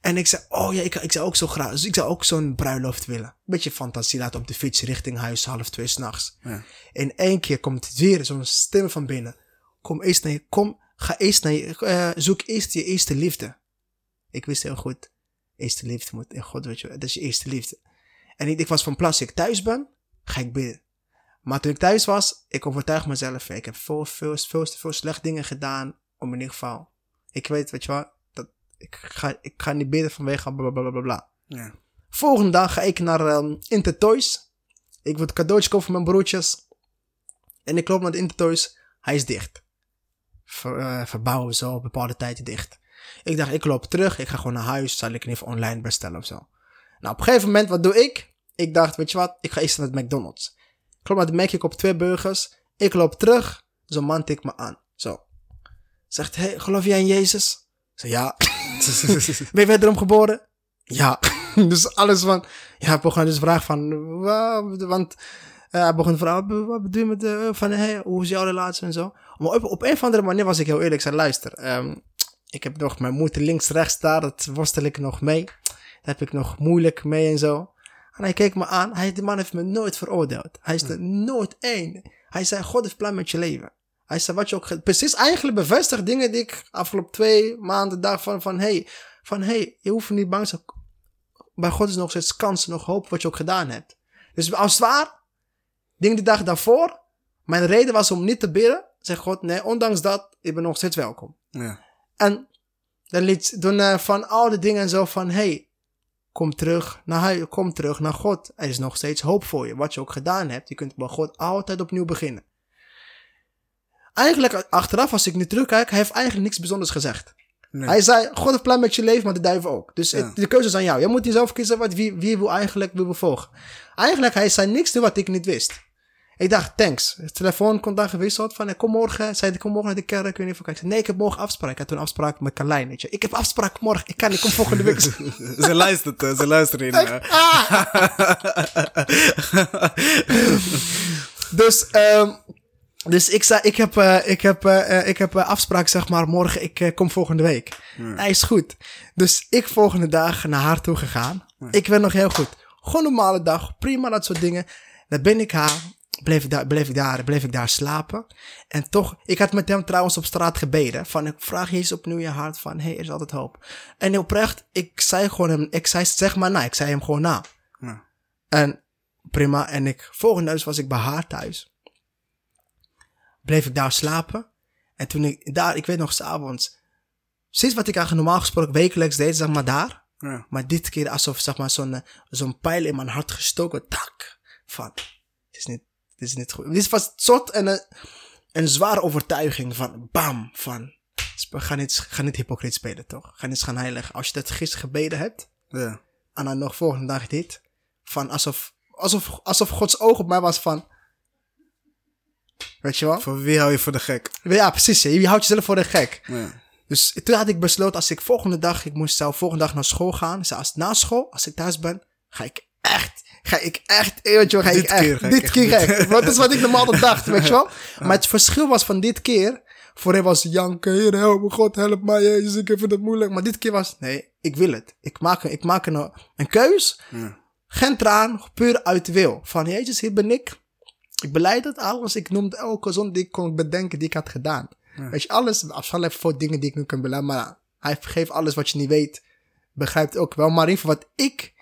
En ik zei, oh ja, ik, ik zou ook zo graag, dus ik zou ook zo'n bruiloft willen. Beetje fantasie laten op de fiets richting huis, half twee s'nachts. Ja. In één keer komt het weer zo'n stem van binnen. Kom eerst naar je, kom, ga eerst naar je, eh, zoek eerst je eerste liefde. Ik wist heel goed, eerste liefde moet, in God weet je, dat is je eerste liefde. En ik, ik was van plan, als ik thuis ben, ga ik bidden. Maar toen ik thuis was, ik overtuig mezelf, ik heb veel, veel, veel, veel slechte dingen gedaan, om in ieder geval. Ik weet, weet je wel, ik, ga, ik ga niet bidden vanwege bla bla bla bla bla. Ja. Volgende dag ga ik naar um, Intertoys. Ik wil cadeautjes kopen voor mijn broertjes. En ik loop naar de Intertoys. Hij is dicht. Ver, eh, verbouwen zo op bepaalde tijden dicht. Ik dacht, ik loop terug. Ik ga gewoon naar huis. Zal ik geval online bestellen of zo. Nou, op een gegeven moment, wat doe ik? Ik dacht, weet je wat? Ik ga eerst naar het McDonald's. Ik loop naar de Mac, ik koop twee burgers. Ik loop terug. Zo'n man tikt me aan. Zo. Zegt, hey, geloof jij in Jezus? Ik zeg, ja. Ben je wederom geboren? Ja. dus alles van... Ja, hij begon dus vragen van... wa- Want eh, hij begon te vragen... Wat bedoel je met... de van, hey, hoe is jouw relatie en zo? Maar op, op een of andere manier was ik heel eerlijk. Ik zei, luister... ehm, ik heb nog mijn moeder links-rechts daar. Dat worstel ik nog mee. Daar heb ik nog moeilijk mee en zo. En hij keek me aan. Hij, die man heeft me nooit veroordeeld. Hij is er nooit één. Hij zei, God heeft plan met je leven. Hij zei, wat je ook... Precies eigenlijk bevestigd dingen die ik afgelopen twee maanden dacht van... Van, hey, van, hey, je hoeft niet bang te zijn. Bij God is nog steeds kans, nog hoop wat je ook gedaan hebt. Dus als het waar, dingen die dag daarvoor, mijn reden was om niet te bidden. Zeg God, nee, ondanks dat, ik ben nog steeds welkom. Ja. En dan liet toen eh, van al die dingen zo van, hey, kom terug naar huis, kom terug naar God. Er is nog steeds hoop voor je. Wat je ook gedaan hebt, je kunt bij God altijd opnieuw beginnen. Eigenlijk, achteraf, als ik nu terugkijk, hij heeft eigenlijk niks bijzonders gezegd. Nee. Hij zei, God heeft plan met je leven, maar de duivel ook. Dus Ja. het- de keuze is aan jou. Je moet zelf kiezen wat, wie, wie wil eigenlijk wil volgen. Eigenlijk, hij zei niks wat ik niet wist. Ik dacht, thanks. De telefoon kon daar gewisseld van, kom morgen. Zei kom morgen naar de kerk. Ik weet niet of ik ik zei, nee, ik heb morgen afspraak. Ik had toen afspraak met Carlijn, weet je. Ik heb afspraak morgen. Ik kan niet, kom volgende week. ze luistert, eh, ze luistert in. eh. Dus, ehm, dus ik zei, ik heb, eh, ik heb, eh, eh, ik heb afspraak, zeg maar, morgen. Ik kom volgende week. Hij is goed. Dus ik volgende dag naar haar toe gegaan. Ik weet nog heel goed. Gewoon een normale dag. Prima, dat soort dingen. Dan ben ik haar. Bleef ik, daar, bleef, ik daar, bleef ik daar slapen. En toch, ik had met hem trouwens op straat gebeden. Van, ik vraag Jezus opnieuw je hart van, hey, er is altijd hoop. En oprecht, ik zei gewoon hem, ik zei zeg maar na. Ik zei hem gewoon na. Ja. En prima. En ik, volgende huis was ik bij haar thuis. Bleef ik daar slapen. En toen ik daar, ik weet nog s'avonds. Sinds wat ik eigenlijk normaal gesproken wekelijks deed, zeg maar daar. Ja. Maar dit keer alsof zeg maar zo'n eh, zo'n pijl in mijn hart gestoken. Tak. Van, het is niet, het is niet goed. Dit was soort een, eh, een zware overtuiging van bam. Van, ga niet, ga niet hypocriet spelen toch? Ga niet gaan heilig. Als je dat gisteren gebeden hebt. Ja. En dan nog volgende dag dit. Van alsof, alsof, alsof Gods oog op mij was van... Weet je wel? Voor wie hou je voor de gek? Ja, precies. Je houdt jezelf voor de gek. Ja. Dus toen had ik besloten, als ik volgende dag, ik moest zelf volgende dag naar school gaan. Dus als na school, als ik thuis ben, ga ik echt, ga ik echt, eh, weet je wel, ga Dit ik echt, keer ga dit keer. Want dat is wat ik normaal altijd dacht, weet je wel. Maar het verschil was van dit keer, voorheen was janken, heer help me, God help mij, Jezus, ik vind het moeilijk. Maar dit keer was, nee, ik wil het. Ik maak, een- ik maak een, een keus, Ja. geen traan, puur uit wil. Van, Jezus, hier ben ik. Ik beleid het alles. Ik noemde elke zonde die ik kon bedenken die ik had gedaan. Weet je, alles, afzonderlijk voor dingen die ik nu kan beleiden. Maar hij vergeeft alles wat je niet weet. Begrijpt ook wel. Maar in ieder geval wat ik...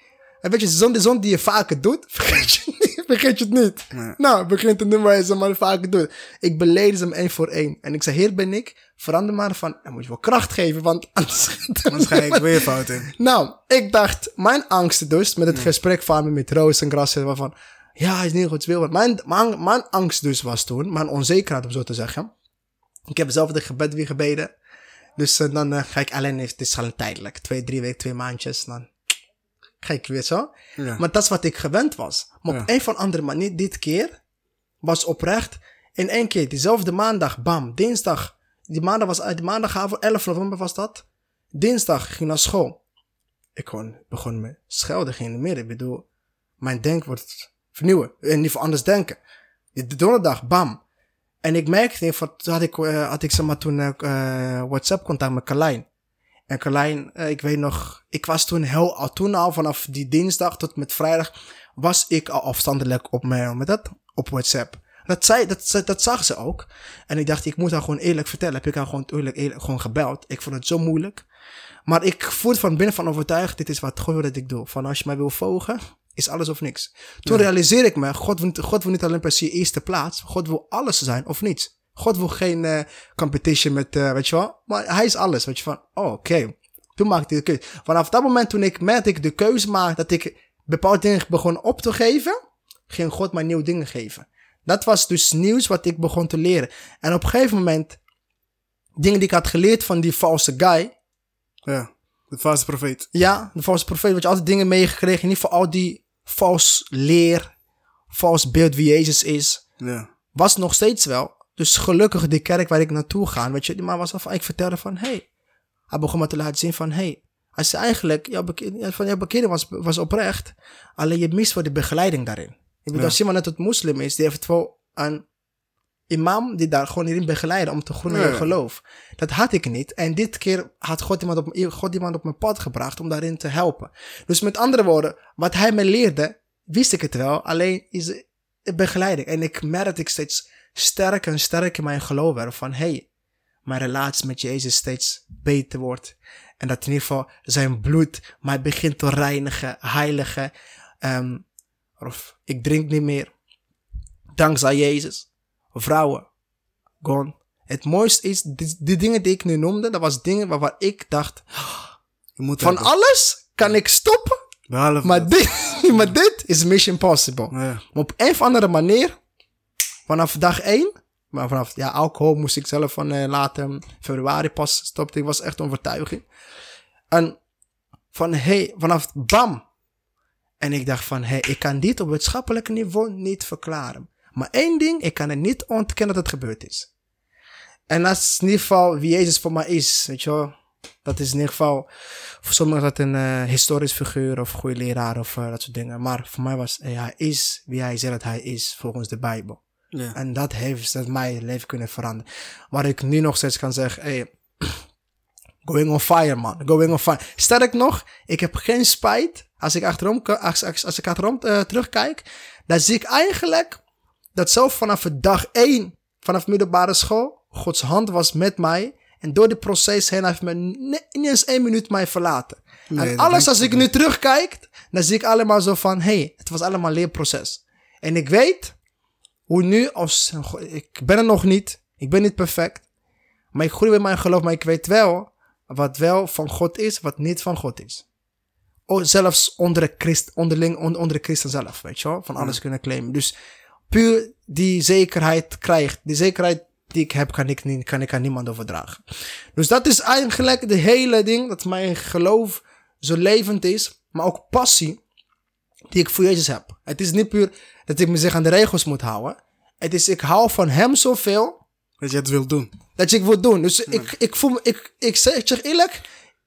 En weet je, zonde, zonde die je vaker doet, vergeet je, niet, vergeet je het niet. Nou, begint te doen waar je ze maar vaker doet. Ik beleed ze hem één voor één. En ik zei, hier ben ik. Verander maar van, dan moet je wel kracht geven, want anders... Anders ga ik weer fout in. Nou, ik dacht, mijn angst dus, met het gesprek van me met Roos en Gras, waarvan, ja, hij is niet goed wil. Mijn, mijn, mijn angst dus was toen, mijn onzekerheid om zo te zeggen. Ik heb zelf de gebed weer gebeden. Dus eh, dan eh, ga ik alleen, het is gewoon tijdelijk, twee, drie weken, twee maandjes, dan ga ik weer zo. Ja. Maar dat is wat ik gewend was. Maar op een of andere manier, dit keer, was oprecht, in één keer, diezelfde maandag, bam, dinsdag, die maandag was uit, die maandagavond, 11 november was dat. Dinsdag ging naar school. Ik gewoon begon me schelden in de midden. Ik bedoel, mijn denk wordt vernieuwen. En niet voor anders denken. De donderdag, bam. En ik merkte, geval, toen had ik, eh, had ik zeg maar toen eh, eh, WhatsApp contact met Carlijn. En Carlijn, eh, ik weet nog, ik was toen heel, al toen al vanaf die dinsdag tot met vrijdag, was ik al afstandelijk op mijn, met dat, op WhatsApp. Dat, zei, dat, dat zag ze ook. En ik dacht, ik moet haar gewoon eerlijk vertellen. Heb ik haar gewoon eerlijk, gewoon gebeld. Ik vond het zo moeilijk. Maar ik voelde van binnen van overtuigd, dit is wat wil dat ik doe. Van als je mij wil volgen, is alles of niks. Toen realiseer ik me, God wil, niet- God wil niet alleen per se eerste plaats. God wil alles zijn of niets. God wil geen eh, competition met, eh, weet je wel. Maar hij is alles, weet je van, oh, oké. Toen maakte ik de keuze. Vanaf dat moment toen ik merkte ik de keuze maakte, dat ik bepaalde dingen begon op te geven, ging God mij nieuwe dingen geven. Dat was dus nieuws wat ik begon te leren. En op een gegeven moment, dingen die ik had geleerd van die valse guy, Ja. De valse profeet. ja, de valse profeet, wat je altijd dingen meegekregen. In ieder geval al die vals leer, vals beeld wie Jezus is. Ja. Was nog steeds wel. Dus gelukkig die kerk waar ik naartoe ga, weet je. Maar was al van, ik vertelde van, hey. Hij begon me te laten zien van, hey. Hij zei eigenlijk, jouw bekering, van jouw bekering was, was oprecht. Alleen je mist voor de begeleiding daarin. Ik bedoel, Ja. als iemand net het moslim is, die heeft wel een imam die daar gewoon in begeleiden om te groeien in geloof. Dat had ik niet. En dit keer had God iemand, op, God iemand op mijn pad gebracht om daarin te helpen. Dus met andere woorden, wat hij me leerde, wist ik het wel. Alleen is de begeleiding. En ik merk dat ik steeds sterker en sterker in mijn geloof werd. Van hey, mijn relatie met Jezus steeds beter wordt. En dat in ieder geval zijn bloed mij begint te reinigen, heiligen. Ehm, of ik drink niet meer. Dankzij Jezus. Vrouwen. Gone. Het mooiste is, die, die dingen die ik nu noemde, dat was dingen waarvan ik dacht, moet van hebben. alles kan ik stoppen, Behalve maar dit, maar dit is mission possible. Ja. Op een of andere manier, vanaf dag 1, maar vanaf ja, alcohol moest ik zelf van eh, later februari pas stoppen. Ik was echt overtuiging. En van hey, vanaf bam. En ik dacht van hey, ik kan dit op wetenschappelijk niveau niet verklaren. Maar één ding, ik kan het niet ontkennen dat het gebeurd is. En dat is in ieder geval wie Jezus voor mij is, weet je wel. Dat is in ieder geval, voor sommigen dat een eh, historisch figuur of goede leraar of eh, dat soort dingen. Maar voor mij was, eh, hij is wie hij zegt dat hij is volgens de Bijbel. Ja. En dat heeft dat mijn leven kunnen veranderen. Waar ik nu nog steeds kan zeggen, hey, going on fire man, going on fire. Sterk nog, ik heb geen spijt als ik achterom, als, als, als ik achterom terugkijk. Dan zie ik eigenlijk dat zo vanaf dag één, vanaf middelbare school, Gods hand was met mij. En door dit proces heen heeft me niet eens één minuut mij verlaten. Nee, en alles als ik nu terugkijk, dan zie ik allemaal zo van, hey, het was allemaal een leerproces. En ik weet hoe nu, als, ik ben er nog niet, ik ben niet perfect, maar ik groei in mijn geloof, maar ik weet wel wat wel van God is, wat niet van God is. Oh, zelfs onder de, christ, onderling, on- onder de christen zelf, weet je wel, van alles kunnen claimen. Dus puur die zekerheid krijgt, die zekerheid die ik heb, kan ik, niet, kan ik aan niemand overdragen. Dus dat is eigenlijk de hele ding, dat mijn geloof zo levend is, maar ook passie. die ik voor Jezus heb. Het is niet puur dat ik me zich aan de regels moet houden. Het is, ik hou van hem zoveel Dat je het wilt doen. dat je het wil doen. Dus ik, ik voel me, ik, ik, zeg, ik zeg eerlijk,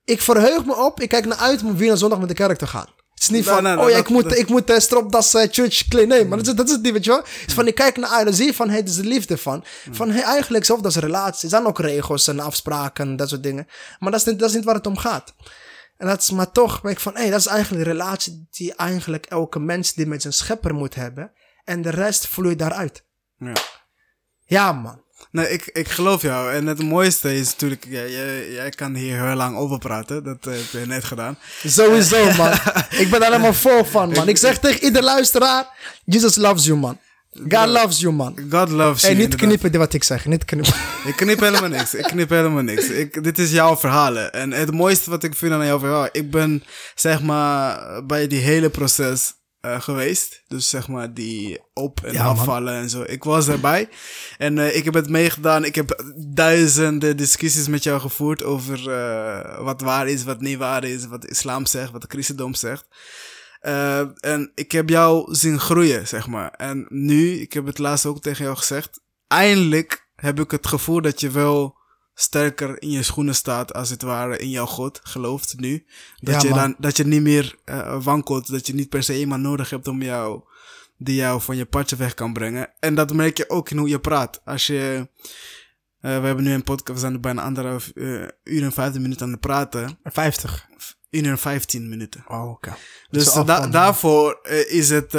ik verheug me op, ik kijk naar uit om weer naar zondag met de kerk te gaan. Het is niet van, nee, nee, oh ja, dat- ik moet, dat- ik moet uh, stropdas uh, church clean. Nee, maar dat is, dat is het niet, weet je wel. Het is van, ik kijk naar dan zie van, hey, dit is de liefde van. Van, hey, eigenlijk zelf, dat is relatie. Er zijn ook regels en afspraken en dat soort dingen. Maar dat is niet, dat is niet waar het om gaat. En dat is, maar toch ben ik van, hé, hey, dat is eigenlijk de relatie die eigenlijk elke mens die met zijn schepper moet hebben. En de rest vloeit daaruit. Ja. Ja, man. Nee, ik, ik geloof jou. En het mooiste is natuurlijk, ja, jij, jij kan hier heel lang over praten. Dat eh, heb je net gedaan. Sowieso, man. ik ben er helemaal vol van, man. Ik zeg tegen ieder luisteraar, Jesus loves you, man. God loves you, man. God loves En you. niet inderdaad. knippen wat ik zeg, niet knippen. Ik knip helemaal niks. Ik knip helemaal niks. Ik, dit is jouw verhalen. En het mooiste wat ik vind aan jouw verhaal, ik ben zeg maar bij die hele proces eh, geweest. Dus zeg maar die op- en Ja, man. afvallen en zo. Ik was erbij. En eh, ik heb het meegedaan. Ik heb duizenden discussies met jou gevoerd over eh, wat waar is, wat niet waar is, wat de islam zegt, wat de christendom zegt. En ik heb jou zien groeien, zeg maar. En nu, ik heb het laatst ook tegen jou gezegd, eindelijk heb ik het gevoel dat je wel sterker in je schoenen staat, als het ware, in jouw God gelooft nu. Dat, Ja, je, dan, dat je niet meer eh, wankelt, dat je niet per se iemand nodig hebt om jou, die jou van je padje weg kan brengen. En dat merk je ook in hoe je praat. Als je, eh, we hebben nu een podcast, we zijn bijna anderhalf eh, uur en vijftien minuten aan het praten. 50. Uur en vijftien minuten. Oh, oké. Dus da- afronden. daarvoor is het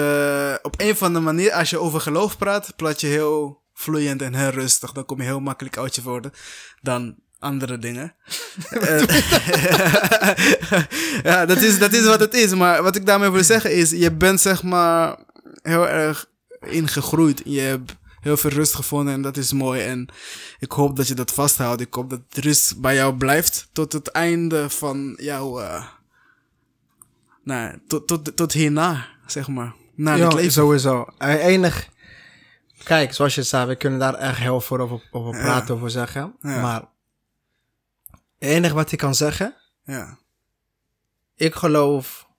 op een of andere manier, als je over geloof praat, praat je heel vloeiend en heel rustig. Dan kom je heel makkelijk uit je woorden dan andere dingen. Ja, dat is, dat is wat het is. Maar wat ik daarmee wil zeggen is, je bent zeg maar heel erg ingegroeid. Je hebt heel veel rust gevonden en dat is mooi. En ik hoop dat je dat vasthoudt. Ik hoop dat rust bij jou blijft tot het einde van jouw... eh, nou, tot, tot, tot hierna, zeg maar. Na dit Ja, leven. sowieso. Eh, enig. Kijk, zoals je zei, we kunnen daar echt heel veel over, over praten, over zeggen. Ja. Maar het enige wat ik kan zeggen, Ja, ik geloof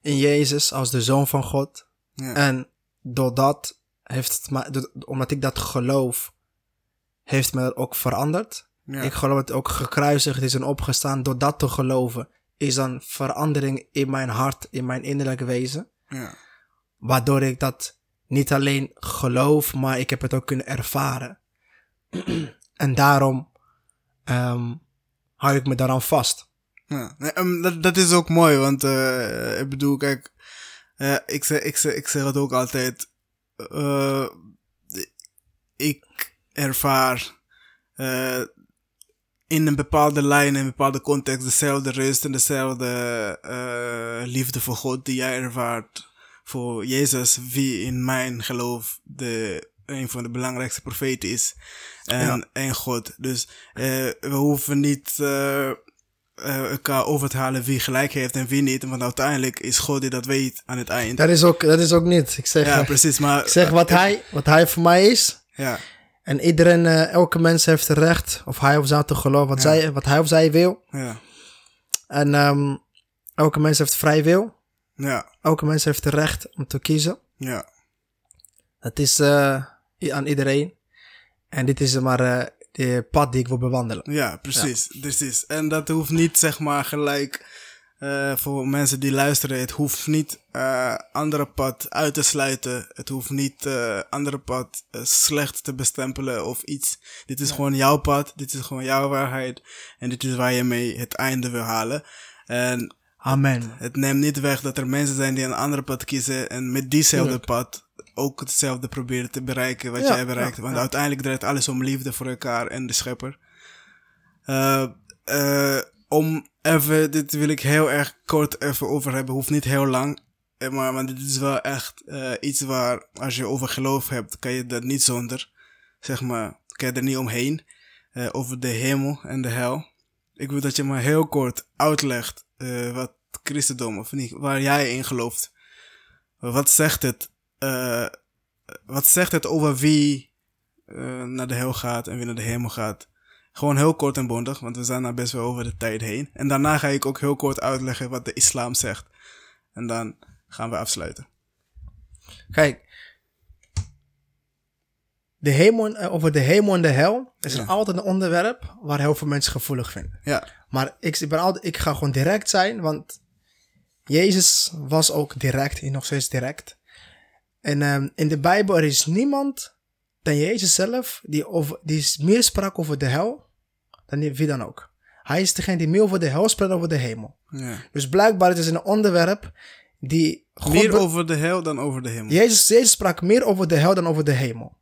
in Jezus als de Zoon van God. ja, En doordat heeft het omdat ik dat geloof, heeft me dat ook veranderd. ja. Ik geloof dat het ook gekruisigd is en opgestaan. Door dat te geloven is dan verandering in mijn hart, in mijn innerlijke wezen. ja. Waardoor ik dat niet alleen geloof, maar ik heb het ook kunnen ervaren. en daarom ehm hou ik me daaraan vast. Ja, ehm, dat, is ook mooi, want eh, ik bedoel, kijk, eh, ik, zeg, ik, zeg, ik zeg het ook altijd. eh, ik ervaar in een bepaalde lijn, in een bepaalde context, dezelfde rust en dezelfde liefde voor God die jij ervaart voor Jezus, wie in mijn geloof de, een van de belangrijkste profeten is. En, Ja. en God. Dus eh, we hoeven niet eh, eh, elkaar over te halen wie gelijk heeft en wie niet. Want uiteindelijk is God die dat weet aan het eind. Dat is ook, dat is ook niet. Ik zeg, Ja, precies. Maar, ik zeg wat, hij, wat hij voor mij is. Ja, En iedereen, elke mens heeft het recht, of hij of zij te geloven wat, Ja. zij, wat hij of zij wil. ja, En ehm, elke mens heeft vrij wil. Ja, Elke mens heeft het recht om te kiezen. ja. Het is eh, i- aan iedereen. En dit is maar eh de pad die ik wil bewandelen. Ja, precies, precies. En dat hoeft niet, zeg maar, gelijk eh, voor mensen die luisteren. Het hoeft niet eh andere pad uit te sluiten. Het hoeft niet eh andere pad eh, slecht te bestempelen of iets. Dit is gewoon jouw pad. Dit is gewoon jouw waarheid. En dit is waar je mee het einde wil halen. En Amen. het neemt niet weg dat er mensen zijn die een andere pad kiezen en met diezelfde pad ook hetzelfde proberen te bereiken wat Ja, jij bereikt. ja, Want ja. uiteindelijk draait alles om liefde voor elkaar en de schepper. Eh, eh, om even, dit wil ik heel erg kort even over hebben, hoeft niet heel lang. Eh, Maar, maar dit is wel echt iets waar, als je over geloof hebt, kan je dat niet zonder. Zeg maar, kan je er niet omheen. Over de hemel en de hel. Ik wil dat je maar heel kort uitlegt wat christendom, of niet, waar jij in gelooft. Wat zegt het, eh, wat zegt het over wie eh, naar de hel gaat en wie naar de hemel gaat? Gewoon heel kort en bondig, want we zijn daar best wel over de tijd heen. En daarna ga ik ook heel kort uitleggen wat de islam zegt. En dan gaan we afsluiten. Kijk, de hemel, eh, over de hemel en de hel is er Ja. altijd een onderwerp waar heel veel mensen gevoelig vinden. Ja, Maar ik, ik ben altijd, ik ga gewoon direct zijn, want Jezus was ook direct, en nog steeds direct. En ehm, in de Bijbel er is niemand dan Jezus zelf die, over, die meer sprak over de hel dan wie dan ook. Hij is degene die meer over de hel spreekt dan over de hemel. ja. Dus blijkbaar het is een onderwerp die God Meer over de hel dan over de hemel. Jezus, Jezus sprak meer over de hel dan over de hemel.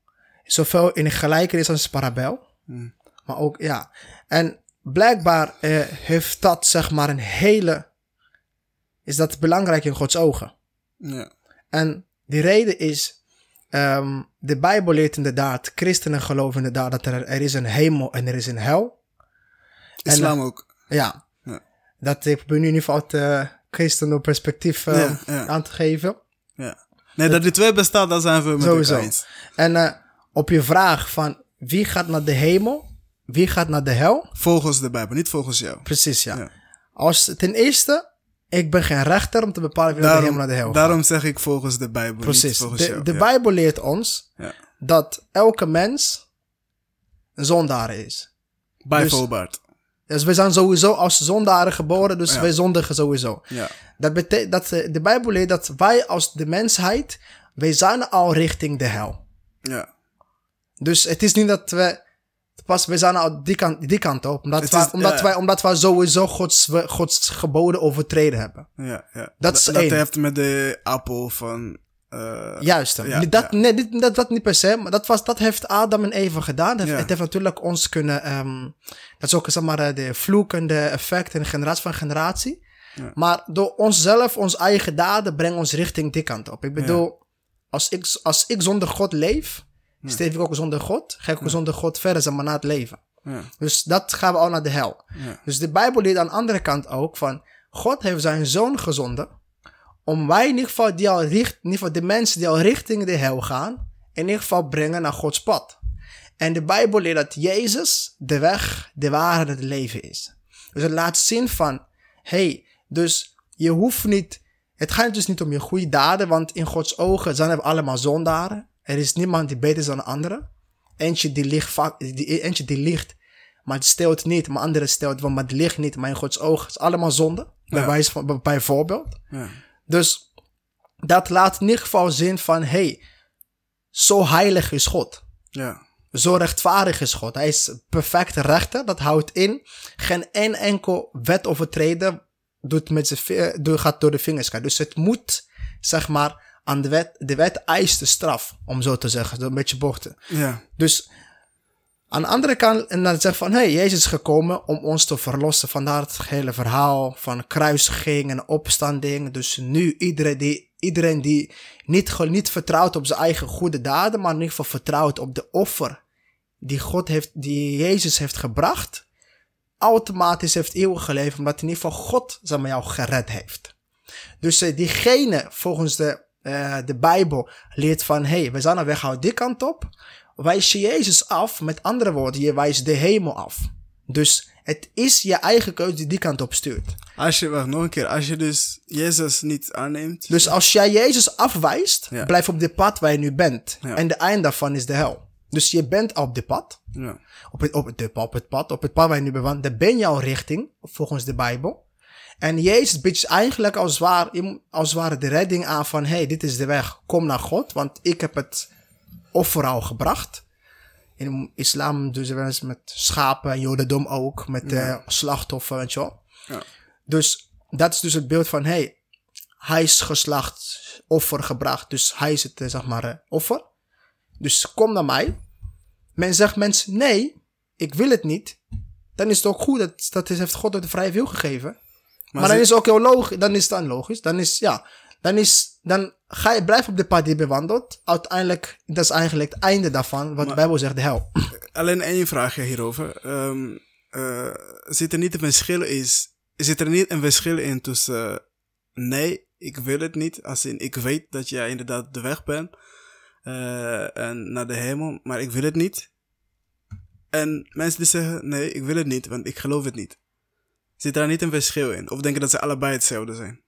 Zowel in gelijkenis als een parabel. Hmm. Maar ook, ja. En blijkbaar eh, heeft dat, zeg maar, een hele... Is dat belangrijk in Gods ogen. Ja. En die reden is... ehm, de Bijbel leert inderdaad, christenen geloven inderdaad dat er, er is een hemel en er is een hel. Islam ook. Ja. Ja. Dat ik probeer nu in ieder geval het eh christendom perspectief eh, Ja, aan te geven. Ja. Nee, dat die twee bestaat, daar zijn we met Sowieso. elkaar eens. En eh, op je vraag van wie gaat naar de hemel, wie gaat naar de hel? Volgens de Bijbel, niet volgens jou. Precies, ja. Ja. Als, ten eerste, ik ben geen rechter om te bepalen wie naar de hemel naar de hel gaat. daarom zeg ik volgens de Bijbel, Precies. volgens De, jou. de ja. Bijbel leert ons Ja. dat elke mens een zondaar is. Bijvoorbeeld. Dus we zijn sowieso als zondaren geboren, dus Ja. wij zondigen sowieso. Ja. Dat betekent dat eh, de Bijbel leert dat wij als de mensheid, wij zijn al richting de hel. Ja. Dus het is niet dat we. Pas, we zijn al die kant, die kant op. Omdat, wij, is- omdat, wij, omdat wij sowieso Gods, Gods geboden overtreden hebben. Ja, ja. Dat is dat heeft met de appel van... eh, Juist. ja, dat, ja. Nee, dit- dat, dat niet per se. Maar dat, was, dat heeft Adam en Eva gedaan. Het, Ja. het heeft natuurlijk ons kunnen. ehm, dat is ook zeg maar, eh, de vloekende effect en generatie van generatie. Maar door onszelf, onze eigen daden, brengen ons richting die kant op. Ik bedoel, als, ik, als ik zonder God leef, steef ik ook zonder God. Ga ik ook zonder God verder, zeg maar, na het leven. Ja. Dus dat gaan we al naar de hel. Ja. Dus de Bijbel leert aan de andere kant ook van... God heeft zijn zoon gezonden... om wij in ieder geval, die al richt, in ieder geval de mensen die al richting de hel gaan... in ieder geval brengen naar Gods pad. En de Bijbel leert dat Jezus de weg, de waarheid en het leven is. Dus het laat zien van... hey, dus je hoeft niet... Het gaat dus niet om je goede daden... want in Gods ogen zijn we allemaal zondaren. Er is niemand die beter is dan de andere. Eentje die ligt, vaak, die, eentje die ligt, maar het stelt niet. Maar andere stelt maar het ligt niet. Maar in Gods ogen is allemaal zonde. Bij Ja. wijze van, bijvoorbeeld. Ja. Dus dat laat in ieder geval zien van, hey, zo heilig is God. Ja. Zo rechtvaardig is God. Hij is perfect rechter. Dat houdt in. Geen één enkel wet overtreden doet met zijn, gaat door de vingers. Dus het moet, zeg maar, aan de wet. De wet eist de straf, om zo te zeggen. Door een beetje bochten. Ja. Dus aan de andere kant, en dan zegt van, hé, hey, Jezus is gekomen om ons te verlossen. Vandaar het hele verhaal van kruisiging en opstanding. Dus nu iedereen die, iedereen die niet, niet vertrouwt op zijn eigen goede daden, maar in ieder geval vertrouwt op de offer die God heeft, die Jezus heeft gebracht, automatisch heeft eeuwig geleefd, omdat in ieder geval God zeg maar, jou gered heeft. Dus eh, diegene volgens de, eh, de Bijbel leert van, hé, hey, we zijn op weg die kant op, wijs je Jezus af, met andere woorden, je wijst de hemel af. Dus het is je eigen keuze die die kant op stuurt. Als je, wacht, nog een keer. Als je dus Jezus niet aanneemt. Dus als jij Jezus afwijst, Ja. blijf op dit pad waar je nu bent. Ja. En de eind daarvan is de hel. Dus je bent op dit pad. Ja. Op het, op, het, op het pad, op het pad waar je nu bent, daar ben je al richting, volgens de Bijbel. En Jezus biedt je eigenlijk als het ware, als het ware de redding aan van, hey, dit is de weg, kom naar God, want ik heb het offer al gebracht. In islam doen ze wel eens met schapen en jodendom ook, met eh slachtoffer, weet je wel. Ja. Dus dat is dus het beeld van, hey, hij is geslacht, offer gebracht, dus hij is het, eh, zeg maar, eh, offer. Dus kom naar mij. Men zegt mensen, nee, ik wil het niet. Dan is het ook goed, dat, dat heeft God de vrije wil gegeven. Maar, dan is het ook heel logisch, dan is het dan logisch. Dan is, ja, dan is, dan ga je, blijf op de pad die je bewandelt. Uiteindelijk, dat is eigenlijk het einde daarvan, wat de Bijbel zegt, de hel. Alleen één vraagje hierover. Ehm, eh, zit er niet een verschil is, zit er niet een verschil in tussen nee, ik wil het niet, als in ik weet dat jij inderdaad de weg bent eh, en naar de hemel, maar ik wil het niet. En mensen die zeggen nee, ik wil het niet, want ik geloof het niet. Zit daar niet een verschil in? Of denken dat ze allebei hetzelfde zijn?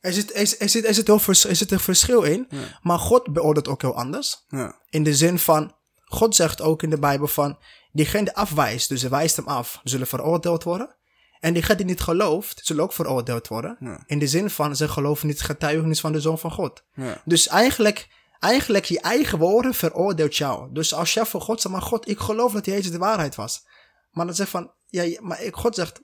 Er zit, er, er zit, er, zit heel vers- er zit een verschil in. Ja. Maar God beoordeelt ook heel anders. Ja. In de zin van, God zegt ook in de Bijbel van, diegene die afwijst, dus hij wijst hem af, zullen veroordeeld worden. En diegene die niet gelooft, zullen ook veroordeeld worden. Ja. In de zin van, ze geloven niet getuigenis van de Zoon van God. Dus eigenlijk, eigenlijk je eigen woorden veroordeelt jou. Dus als jij voor God zegt, maar God, ik geloof dat Jezus de waarheid was. Maar dan zegt van, ja, maar ik, God zegt,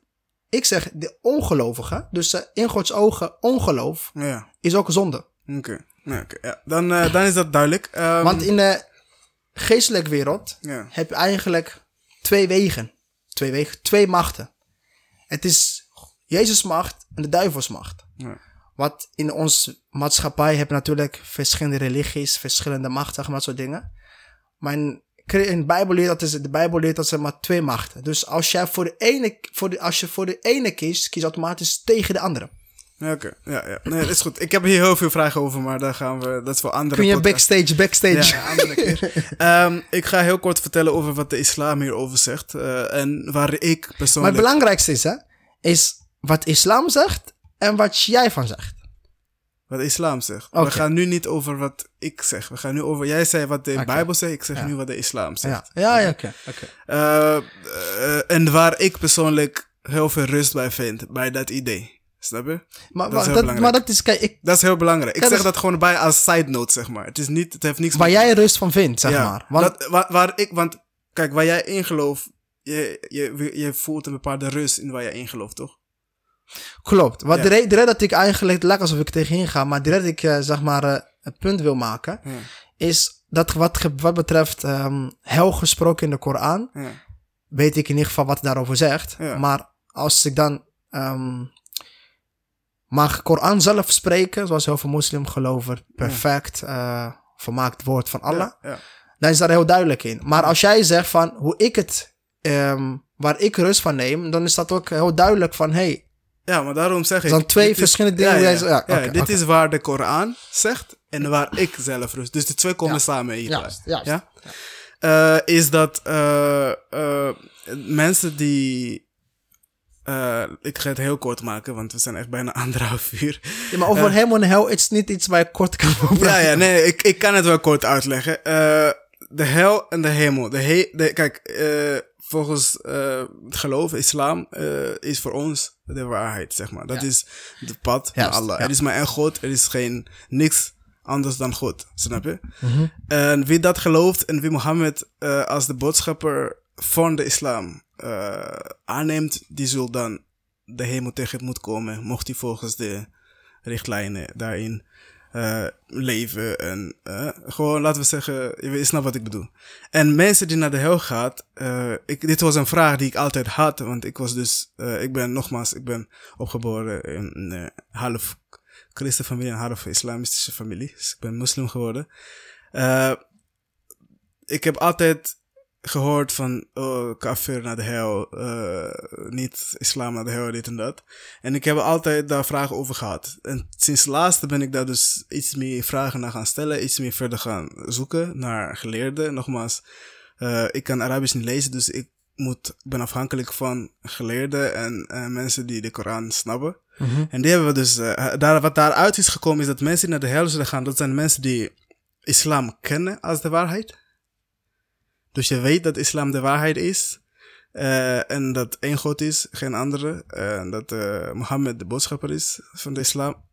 ik zeg de ongelovige, dus eh, in Gods ogen ongeloof, Ja. is ook zonde. Oké. Ja. Dan, eh, dan is dat duidelijk. Ehm, Want in de geestelijke wereld heb je eigenlijk twee wegen. Twee wegen, twee machten. Het is Jezus macht en de duivels macht. Ja. Wat in onze maatschappij heb je natuurlijk verschillende religies, verschillende machten, maar, dat soort dingen. Maar in, in de Bijbel leert dat, is, de Bijbel leert dat er maar twee machten. Dus als, jij voor de ene, voor de, als je voor de ene kiest, kies je automatisch tegen de andere. Oké, ja, ja. Nee, dat is goed. Ik heb hier heel veel vragen over, maar daar gaan we, dat is voor andere Kun je backstage, backstage. Ja, andere keer. Ehm, ik ga heel kort vertellen over wat de islam hierover zegt. eh, en waar ik Maar persoonlijk... het belangrijkste is, hè, is wat islam zegt en wat jij van zegt. Wat de islam zegt. We gaan nu niet over wat ik zeg. We gaan nu over... Jij zei wat de. Bijbel zegt, ik zeg Ja. nu wat de islam zegt. Ja, ja, ja oké. oké. Eh, eh, en waar ik persoonlijk heel veel rust bij vind, bij dat idee. Snap je? Maar, Dat is maar, heel dat, maar dat is, kijk, ik, Dat is heel belangrijk. Ik zeg dat- dat gewoon bij als side note, zeg maar. Het is niet, het heeft niks waar jij rust van vindt, zeg Ja, maar. Want, dat, waar, waar ik, want kijk, waar jij in gelooft, je, je, je voelt een bepaalde rust in waar jij in gelooft, toch? Klopt. Wat Ja. de, re- de reden dat ik eigenlijk, het lijkt alsof ik tegenin ga, maar de reden dat ik, eh, zeg maar, eh, een punt wil maken, Ja. is dat wat, wat betreft ehm hel gesproken in de Koran, Ja. weet ik in ieder geval wat het daarover zegt. Maar als ik dan ehm mag Koran zelf spreken, zoals heel veel moslim geloven, perfect, eh vermaakt woord van Allah, dan is daar heel duidelijk in. Maar als jij zegt van hoe ik het, ehm, waar ik rust van neem, dan is dat ook heel duidelijk van, hey, Ja, maar daarom zeg ik... Zijn twee verschillende dingen Ja, ja. Ja, ja, dit is waar de Koran zegt en waar ik zelf rust. Dus de twee komen Ja. samen hier. Juist, juist. Ja? Eh, is dat eh, eh, mensen die... ik ga het heel kort maken, want we zijn echt bijna anderhalf uur. ja, maar over hemel en hel, is niet iets waar je kort kan over Ja, ja, nee, ik, ik kan het wel kort uitleggen. De hel en de hemel. De he de, kijk, eh, volgens eh, het geloof, islam, eh, is voor ons de waarheid, zeg maar. Dat Ja. is het pad naar Juist, Allah. ja. Er is maar één God, er is geen, niks anders dan God, snap je? Mhm. En wie dat gelooft en wie Mohammed eh, als de boodschapper van de islam aanneemt, die zal dan de hemel tegemoet komen, mocht hij volgens de richtlijnen daarin eh, leven. En eh, gewoon, laten we zeggen, je snapt wat ik bedoel. En mensen die naar de hel gaat, eh, ik, dit was een vraag die ik altijd had, want ik was dus, ik ben nogmaals, ik ben opgeboren in een half christenfamilie en half islamistische familie. Dus ik ben moslim geworden. Ik heb altijd gehoord van, oh, kafir naar de hel, eh, niet islam naar de hel, dit en dat. En ik heb altijd daar vragen over gehad. En sinds laatste ben ik daar dus iets meer vragen naar gaan stellen, iets meer verder gaan zoeken naar geleerden. Nogmaals, eh, ik kan Arabisch niet lezen, dus ik moet, ben afhankelijk van geleerden en eh, mensen die de Koran snappen. Mhm. En die hebben we dus, daar, wat daaruit is gekomen is dat mensen die naar de hel zullen gaan, dat zijn mensen die islam kennen als de waarheid. Dus je weet dat islam de waarheid is. eh, en dat één God is, geen andere. En dat eh, Mohammed de boodschapper is van de islam.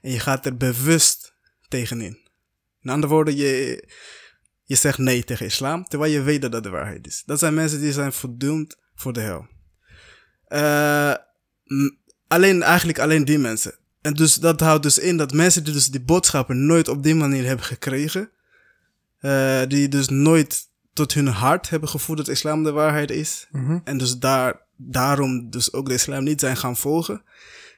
En je gaat er bewust tegenin. In andere woorden, je, je zegt nee tegen islam, terwijl je weet dat dat de waarheid is. Dat zijn mensen die zijn verdoemd voor de hel. Eh, alleen, eigenlijk alleen die mensen. En dus dat houdt dus in dat mensen die dus die boodschappen nooit op die manier hebben gekregen, die dus nooit tot hun hart hebben gevoeld dat islam de waarheid is, Mhm. en dus daar, daarom dus ook de islam niet zijn gaan volgen,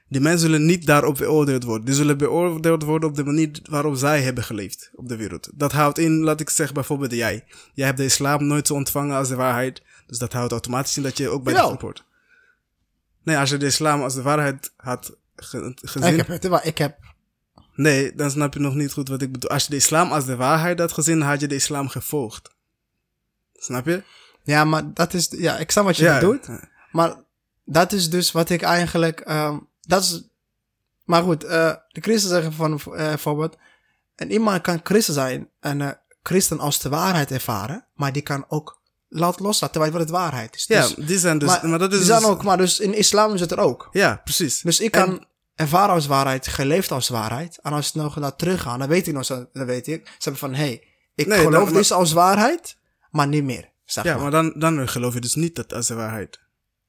die mensen zullen niet daarop beoordeeld worden. Die zullen beoordeeld worden op de manier waarop zij hebben geleefd op de wereld. Dat houdt in, laat ik zeggen, bijvoorbeeld jij. Jij hebt de islam nooit zo ontvangen als de waarheid, dus dat houdt automatisch in dat je ook bij de groep hoort. Nee, als je de islam als de waarheid had ge- gezien, Ik heb, het, ik heb, nee, dan snap je nog niet goed wat ik bedoel. Als je de islam als de waarheid had gezien, had je de islam gevolgd. Snap je? ja, maar dat is, ja, ik snap wat je. Ja. Maar dat is dus wat ik eigenlijk, ehm, dat is Maar goed, eh, de christen zeggen van eh, bijvoorbeeld... En iemand kan christen zijn en eh, christen als de waarheid ervaren. Maar die kan ook laat loslaten terwijl het waarheid is. Ja, Dus- die zijn dus... Maar, maar, dat is die zijn dus- ook, maar dus in islam is het er ook. Ja, precies. Dus ik kan ervaren als waarheid, geleefd als waarheid. En als ik nog naar terug ga, dan weet ik nog zo, dan weet ik. Ze hebben van, hé, hey, ik Nee, geloof dan- dus als waarheid, maar niet meer. Zeg Ja, maar. maar dan, dan geloof je dus niet dat als de waarheid.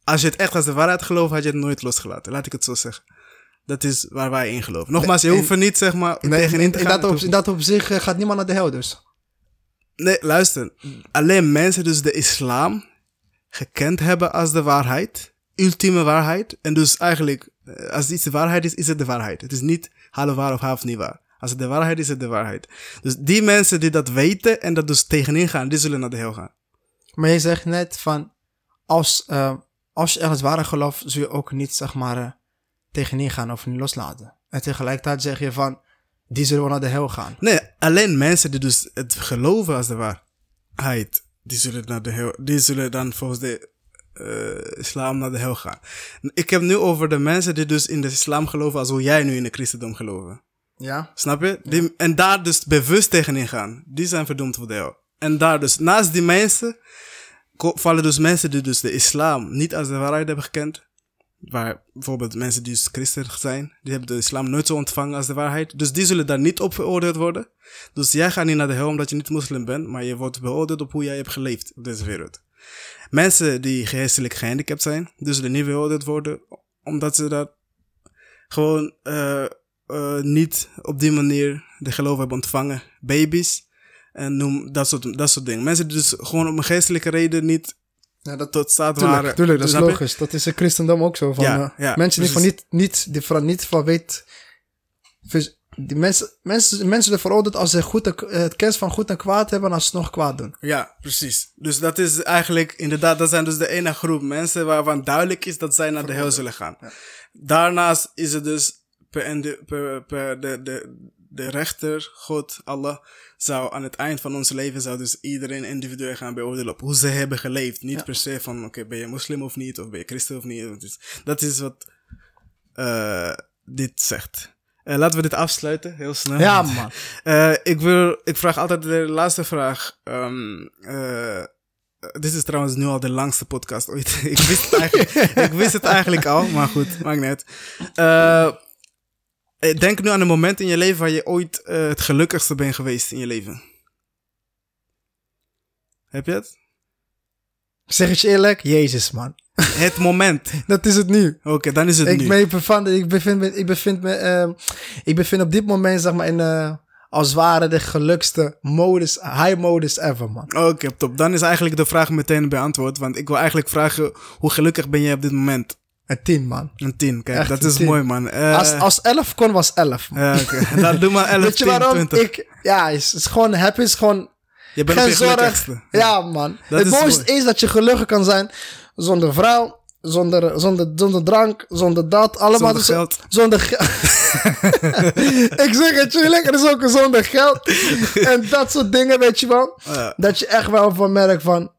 Als je het echt als de waarheid gelooft, had je het nooit losgelaten. Laat ik het zo zeggen. Dat is waar wij in geloven. Nogmaals, je hoeft er niet, zeg maar, Nee, tegenin in, dat op, Het in dat op zich eh, gaat niemand naar de hel dus. Nee, luister. Alleen mensen dus de islam gekend hebben als de waarheid. Ultieme waarheid. En dus eigenlijk, eh, als iets de waarheid is, is het de waarheid. Het is niet half waar of half niet waar. Als het de waarheid is, is het de waarheid. Dus die mensen die dat weten en dat dus tegenin gaan, die zullen naar de hel gaan. Maar je zegt net van, als, eh, als je ergens waarheid gelooft, zul je ook niet, zeg maar, eh, tegenin gaan of niet loslaten. En tegelijkertijd zeg je van, die zullen wel naar de hel gaan. Nee, alleen mensen die dus het geloven als de waarheid, die zullen, naar de hel, die zullen dan volgens de eh, islam naar de hel gaan. Ik heb nu over de mensen die dus in de islam geloven als hoe jij nu in de christendom geloven. Ja? Snap je? Die, en daar dus bewust tegenin gaan. Die zijn verdoemd voor de hel. En daar dus, naast die mensen, vallen dus mensen die dus de islam niet als de waarheid hebben gekend. Waar bijvoorbeeld mensen die dus christen zijn, die hebben de islam nooit zo ontvangen als de waarheid. Dus die zullen daar niet op veroordeeld worden. Dus jij gaat niet naar de hel omdat je niet moslim bent, maar je wordt beoordeeld op hoe jij hebt geleefd op deze wereld. Mensen die geestelijk gehandicapt zijn, die zullen niet beoordeeld worden omdat ze dat gewoon eh, eh, niet op die manier de geloof hebben ontvangen. Baby's en noem dat soort, dat soort dingen. Mensen die dus gewoon om een geestelijke reden niet ja dat, tot staat tuurlijk, waren. tuurlijk, dat is je? logisch. Dat is in christendom ook zo. Van, Ja, eh, ja, mensen die van niet, niet, die van niet van weet... Die mensen, mensen, mensen veroordeeld als ze goed, eh, het kennis van goed en kwaad hebben en als ze nog kwaad doen. Ja, precies. Dus dat is eigenlijk, inderdaad, dat zijn dus de ene groep mensen waarvan duidelijk is dat zij naar de hel zullen gaan. Daarnaast is het dus en de, per, per de, de, de rechter, God, Allah, zou aan het eind van ons leven, zou dus iedereen individueel gaan beoordelen op hoe ze hebben geleefd. Niet per se van, oké, ben je moslim of niet, of ben je christen of niet. Dus dat is wat eh, dit zegt. Eh, laten we dit afsluiten, heel snel. Ja, man. Eh, ik, wil, ik vraag altijd de laatste vraag. Eh, dit is trouwens nu al de langste podcast ooit. ik, wist het eigenlijk, ik wist het eigenlijk al, maar goed, maakt niet uit. Eh, denk nu aan een moment in je leven waar je ooit eh, het gelukkigste bent geweest in je leven. Heb je het? Zeg het je eerlijk, Jezus, man. Het moment. Dat is het nu. Oké, dan is het Ik, nu. me bevind, ik, bevind me, ik, bevind me, ehm, ik bevind op dit moment, zeg maar, in, eh, als het ware de gelukkigste modus, high modus ever, man. Oké, top. Dan is eigenlijk de vraag meteen beantwoord. Want ik wil eigenlijk vragen, hoe gelukkig ben je op dit moment? Een tien, man. Een tien, kijk, Echt dat is tien. mooi, man. Eh, Als, als elf kon, was elf. Ja, oké. Dan doe maar 11, Weet je 10, waarom? 20. Ik, ja, het is, is gewoon, happy is gewoon je bent geen zorg. Ja, man. Dat het is mooiste mooi. is dat je gelukkig kan zijn zonder vrouw, zonder, zonder, zonder drank, zonder dat. Allemaal Zonder zo- geld. Zonder geld. ik zeg het je, lekker is ook zonder geld. en dat soort dingen, weet je wel. Dat je echt wel van merkt van,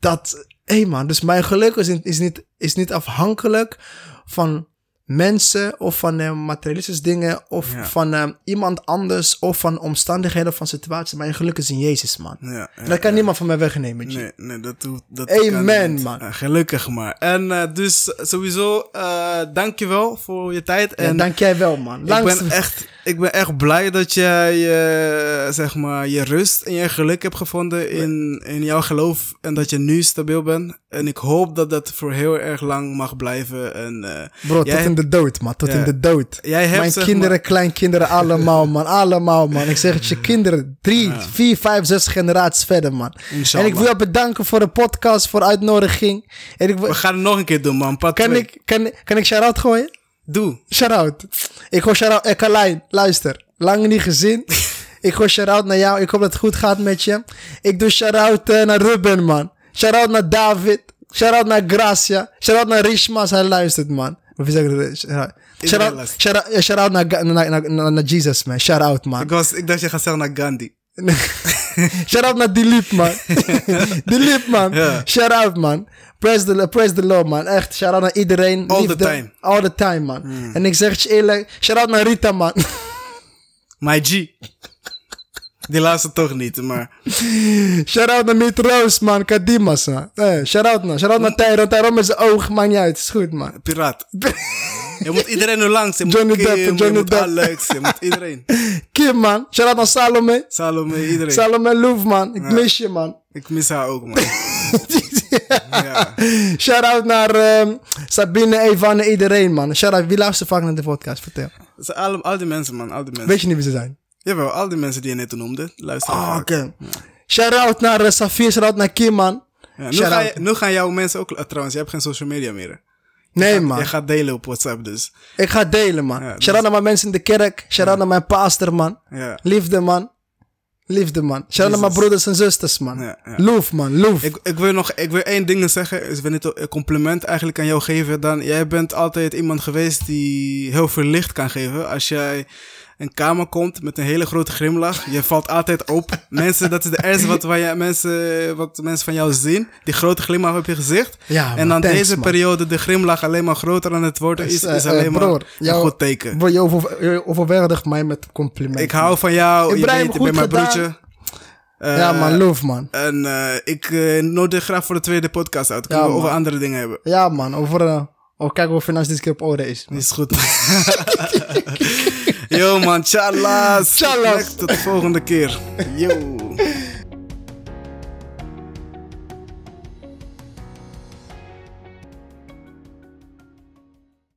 dat, hé man, dus mijn geluk is, niet- is, niet, is niet afhankelijk van mensen of van eh, materialistische dingen of Ja. van eh, iemand anders of van omstandigheden of van situaties. Mijn geluk is in Jezus, man. Ja, dat kan niemand van mij wegnemen. Nee, nee, dat doet dat Amen, kan niet. man. Ja, gelukkig maar. En eh, dus sowieso, eh dankjewel voor je tijd. En dank jij wel, man. ik Langs ben, echt, ik ben echt blij dat jij eh, zeg maar, je rust en je geluk hebt gevonden in, in jouw geloof. En dat je nu stabiel bent. En ik hoop dat dat voor heel erg lang mag blijven. En, eh, Bro, jij- tot in de dood, man. Tot Ja. in de dood. Jij hebt, Mijn kinderen, maar- kleinkinderen, allemaal, man. Allemaal, man. Ik zeg het je, kinderen. Drie, vier, vijf, zes generaties verder, man. Inshallah. En ik wil je bedanken voor de podcast, voor de uitnodiging. En ik wil, We gaan het nog een keer doen, man. Part kan, twee. ik, kan, kan ik shout-out gooien? Doe. Shout-out. Ik gooi shout-out. Eh, Carlijn, luister. Lang niet gezien. ik gooi shout-out naar jou. Ik hoop dat het goed gaat met je. Ik doe shout-out eh, naar Ruben, man. Shout-out naar David. Shout-out naar Gracia. Shout-out naar Rishma als hij luistert, man. Of dat? Shout-out- shout-out naar, naar, naar, naar, naar Jesus, man. Shout-out, man. Ik, was, ik dacht je gaat zeggen naar Gandhi. Shout-out naar Dilip, man. Dilip, man. Ja. Shout-out, man. Praise the, praise the Lord, man. Echt, shout-out naar iedereen. All the Liefde. time. Hmm. All the time, man. En ik zeg het je eerlijk, shout-out naar Rita, man. My G. Die laatste toch niet, maar... shout-out naar Meet Roos, man. Kadimas, man. Eh, shout-out, man. Shout-out naar Tyrone. Tyrone met zijn oog, maakt niet uit. Is goed, man. Piraat. Je moet iedereen er langs. Je Johnny Depp, je Johnny moet Depp. Alex, je moet iedereen. Kim, man. Shout-out naar Salome. Salome, iedereen. Salome Loef, man. Ik mis je, man. Ik mis haar ook, man. ja. Shout-out naar ehm, Sabine, Evan en iedereen, man. Shout-out. Wie luistert vaak naar de podcast? Vertel. Al, al die mensen, man. Al die mensen. Weet je niet wie ze zijn? Jawel, al die mensen die je net noemde. Luister Oh, oké. Shout-out naar uh, Safir. Shout-out naar Kim, man. Ja, nu, ga je, nu gaan jouw mensen ook... uh, trouwens, je hebt geen social media meer. hè? Nee, man. Je gaat delen op WhatsApp, dus. Ik ga delen, man. Ja, Shout-out naar mijn mensen in de kerk. Shout-out naar mijn pastor, man. Ja. Liefde, man. Liefde, man. Shout-out naar mijn broeders en zusters, man. Ja, ja. Loef, man. Loef. Ik, ik wil nog ik wil één ding zeggen. Ik wil een compliment eigenlijk aan jou geven. Dan, jij bent altijd iemand geweest die heel veel licht kan geven. Als jij een kamer komt met een hele grote grimlach. Je valt altijd op. mensen, dat is de eerste wat, je, mensen, wat mensen van jou zien. Die grote glimlach op je gezicht. Ja, en dan Thanks, deze man. periode de grimlach alleen maar groter aan het worden is, eh, is eh, alleen maar broer, een jou- goed teken. Je over, je overweldigt mij met complimenten. Ik hou van jou. Je Ibrahim, weet, je bent mijn broertje. Eh, Ja, man. Loef, man. En eh, ik eh nodig graag voor de tweede podcast uit. Kunnen Ja, we over man. andere dingen hebben. Ja, man. Over... oh, kijk of financiën dit keer op orde is. Is goed. Yo man, tjallas. Tjallas. Tot de volgende keer. Yo.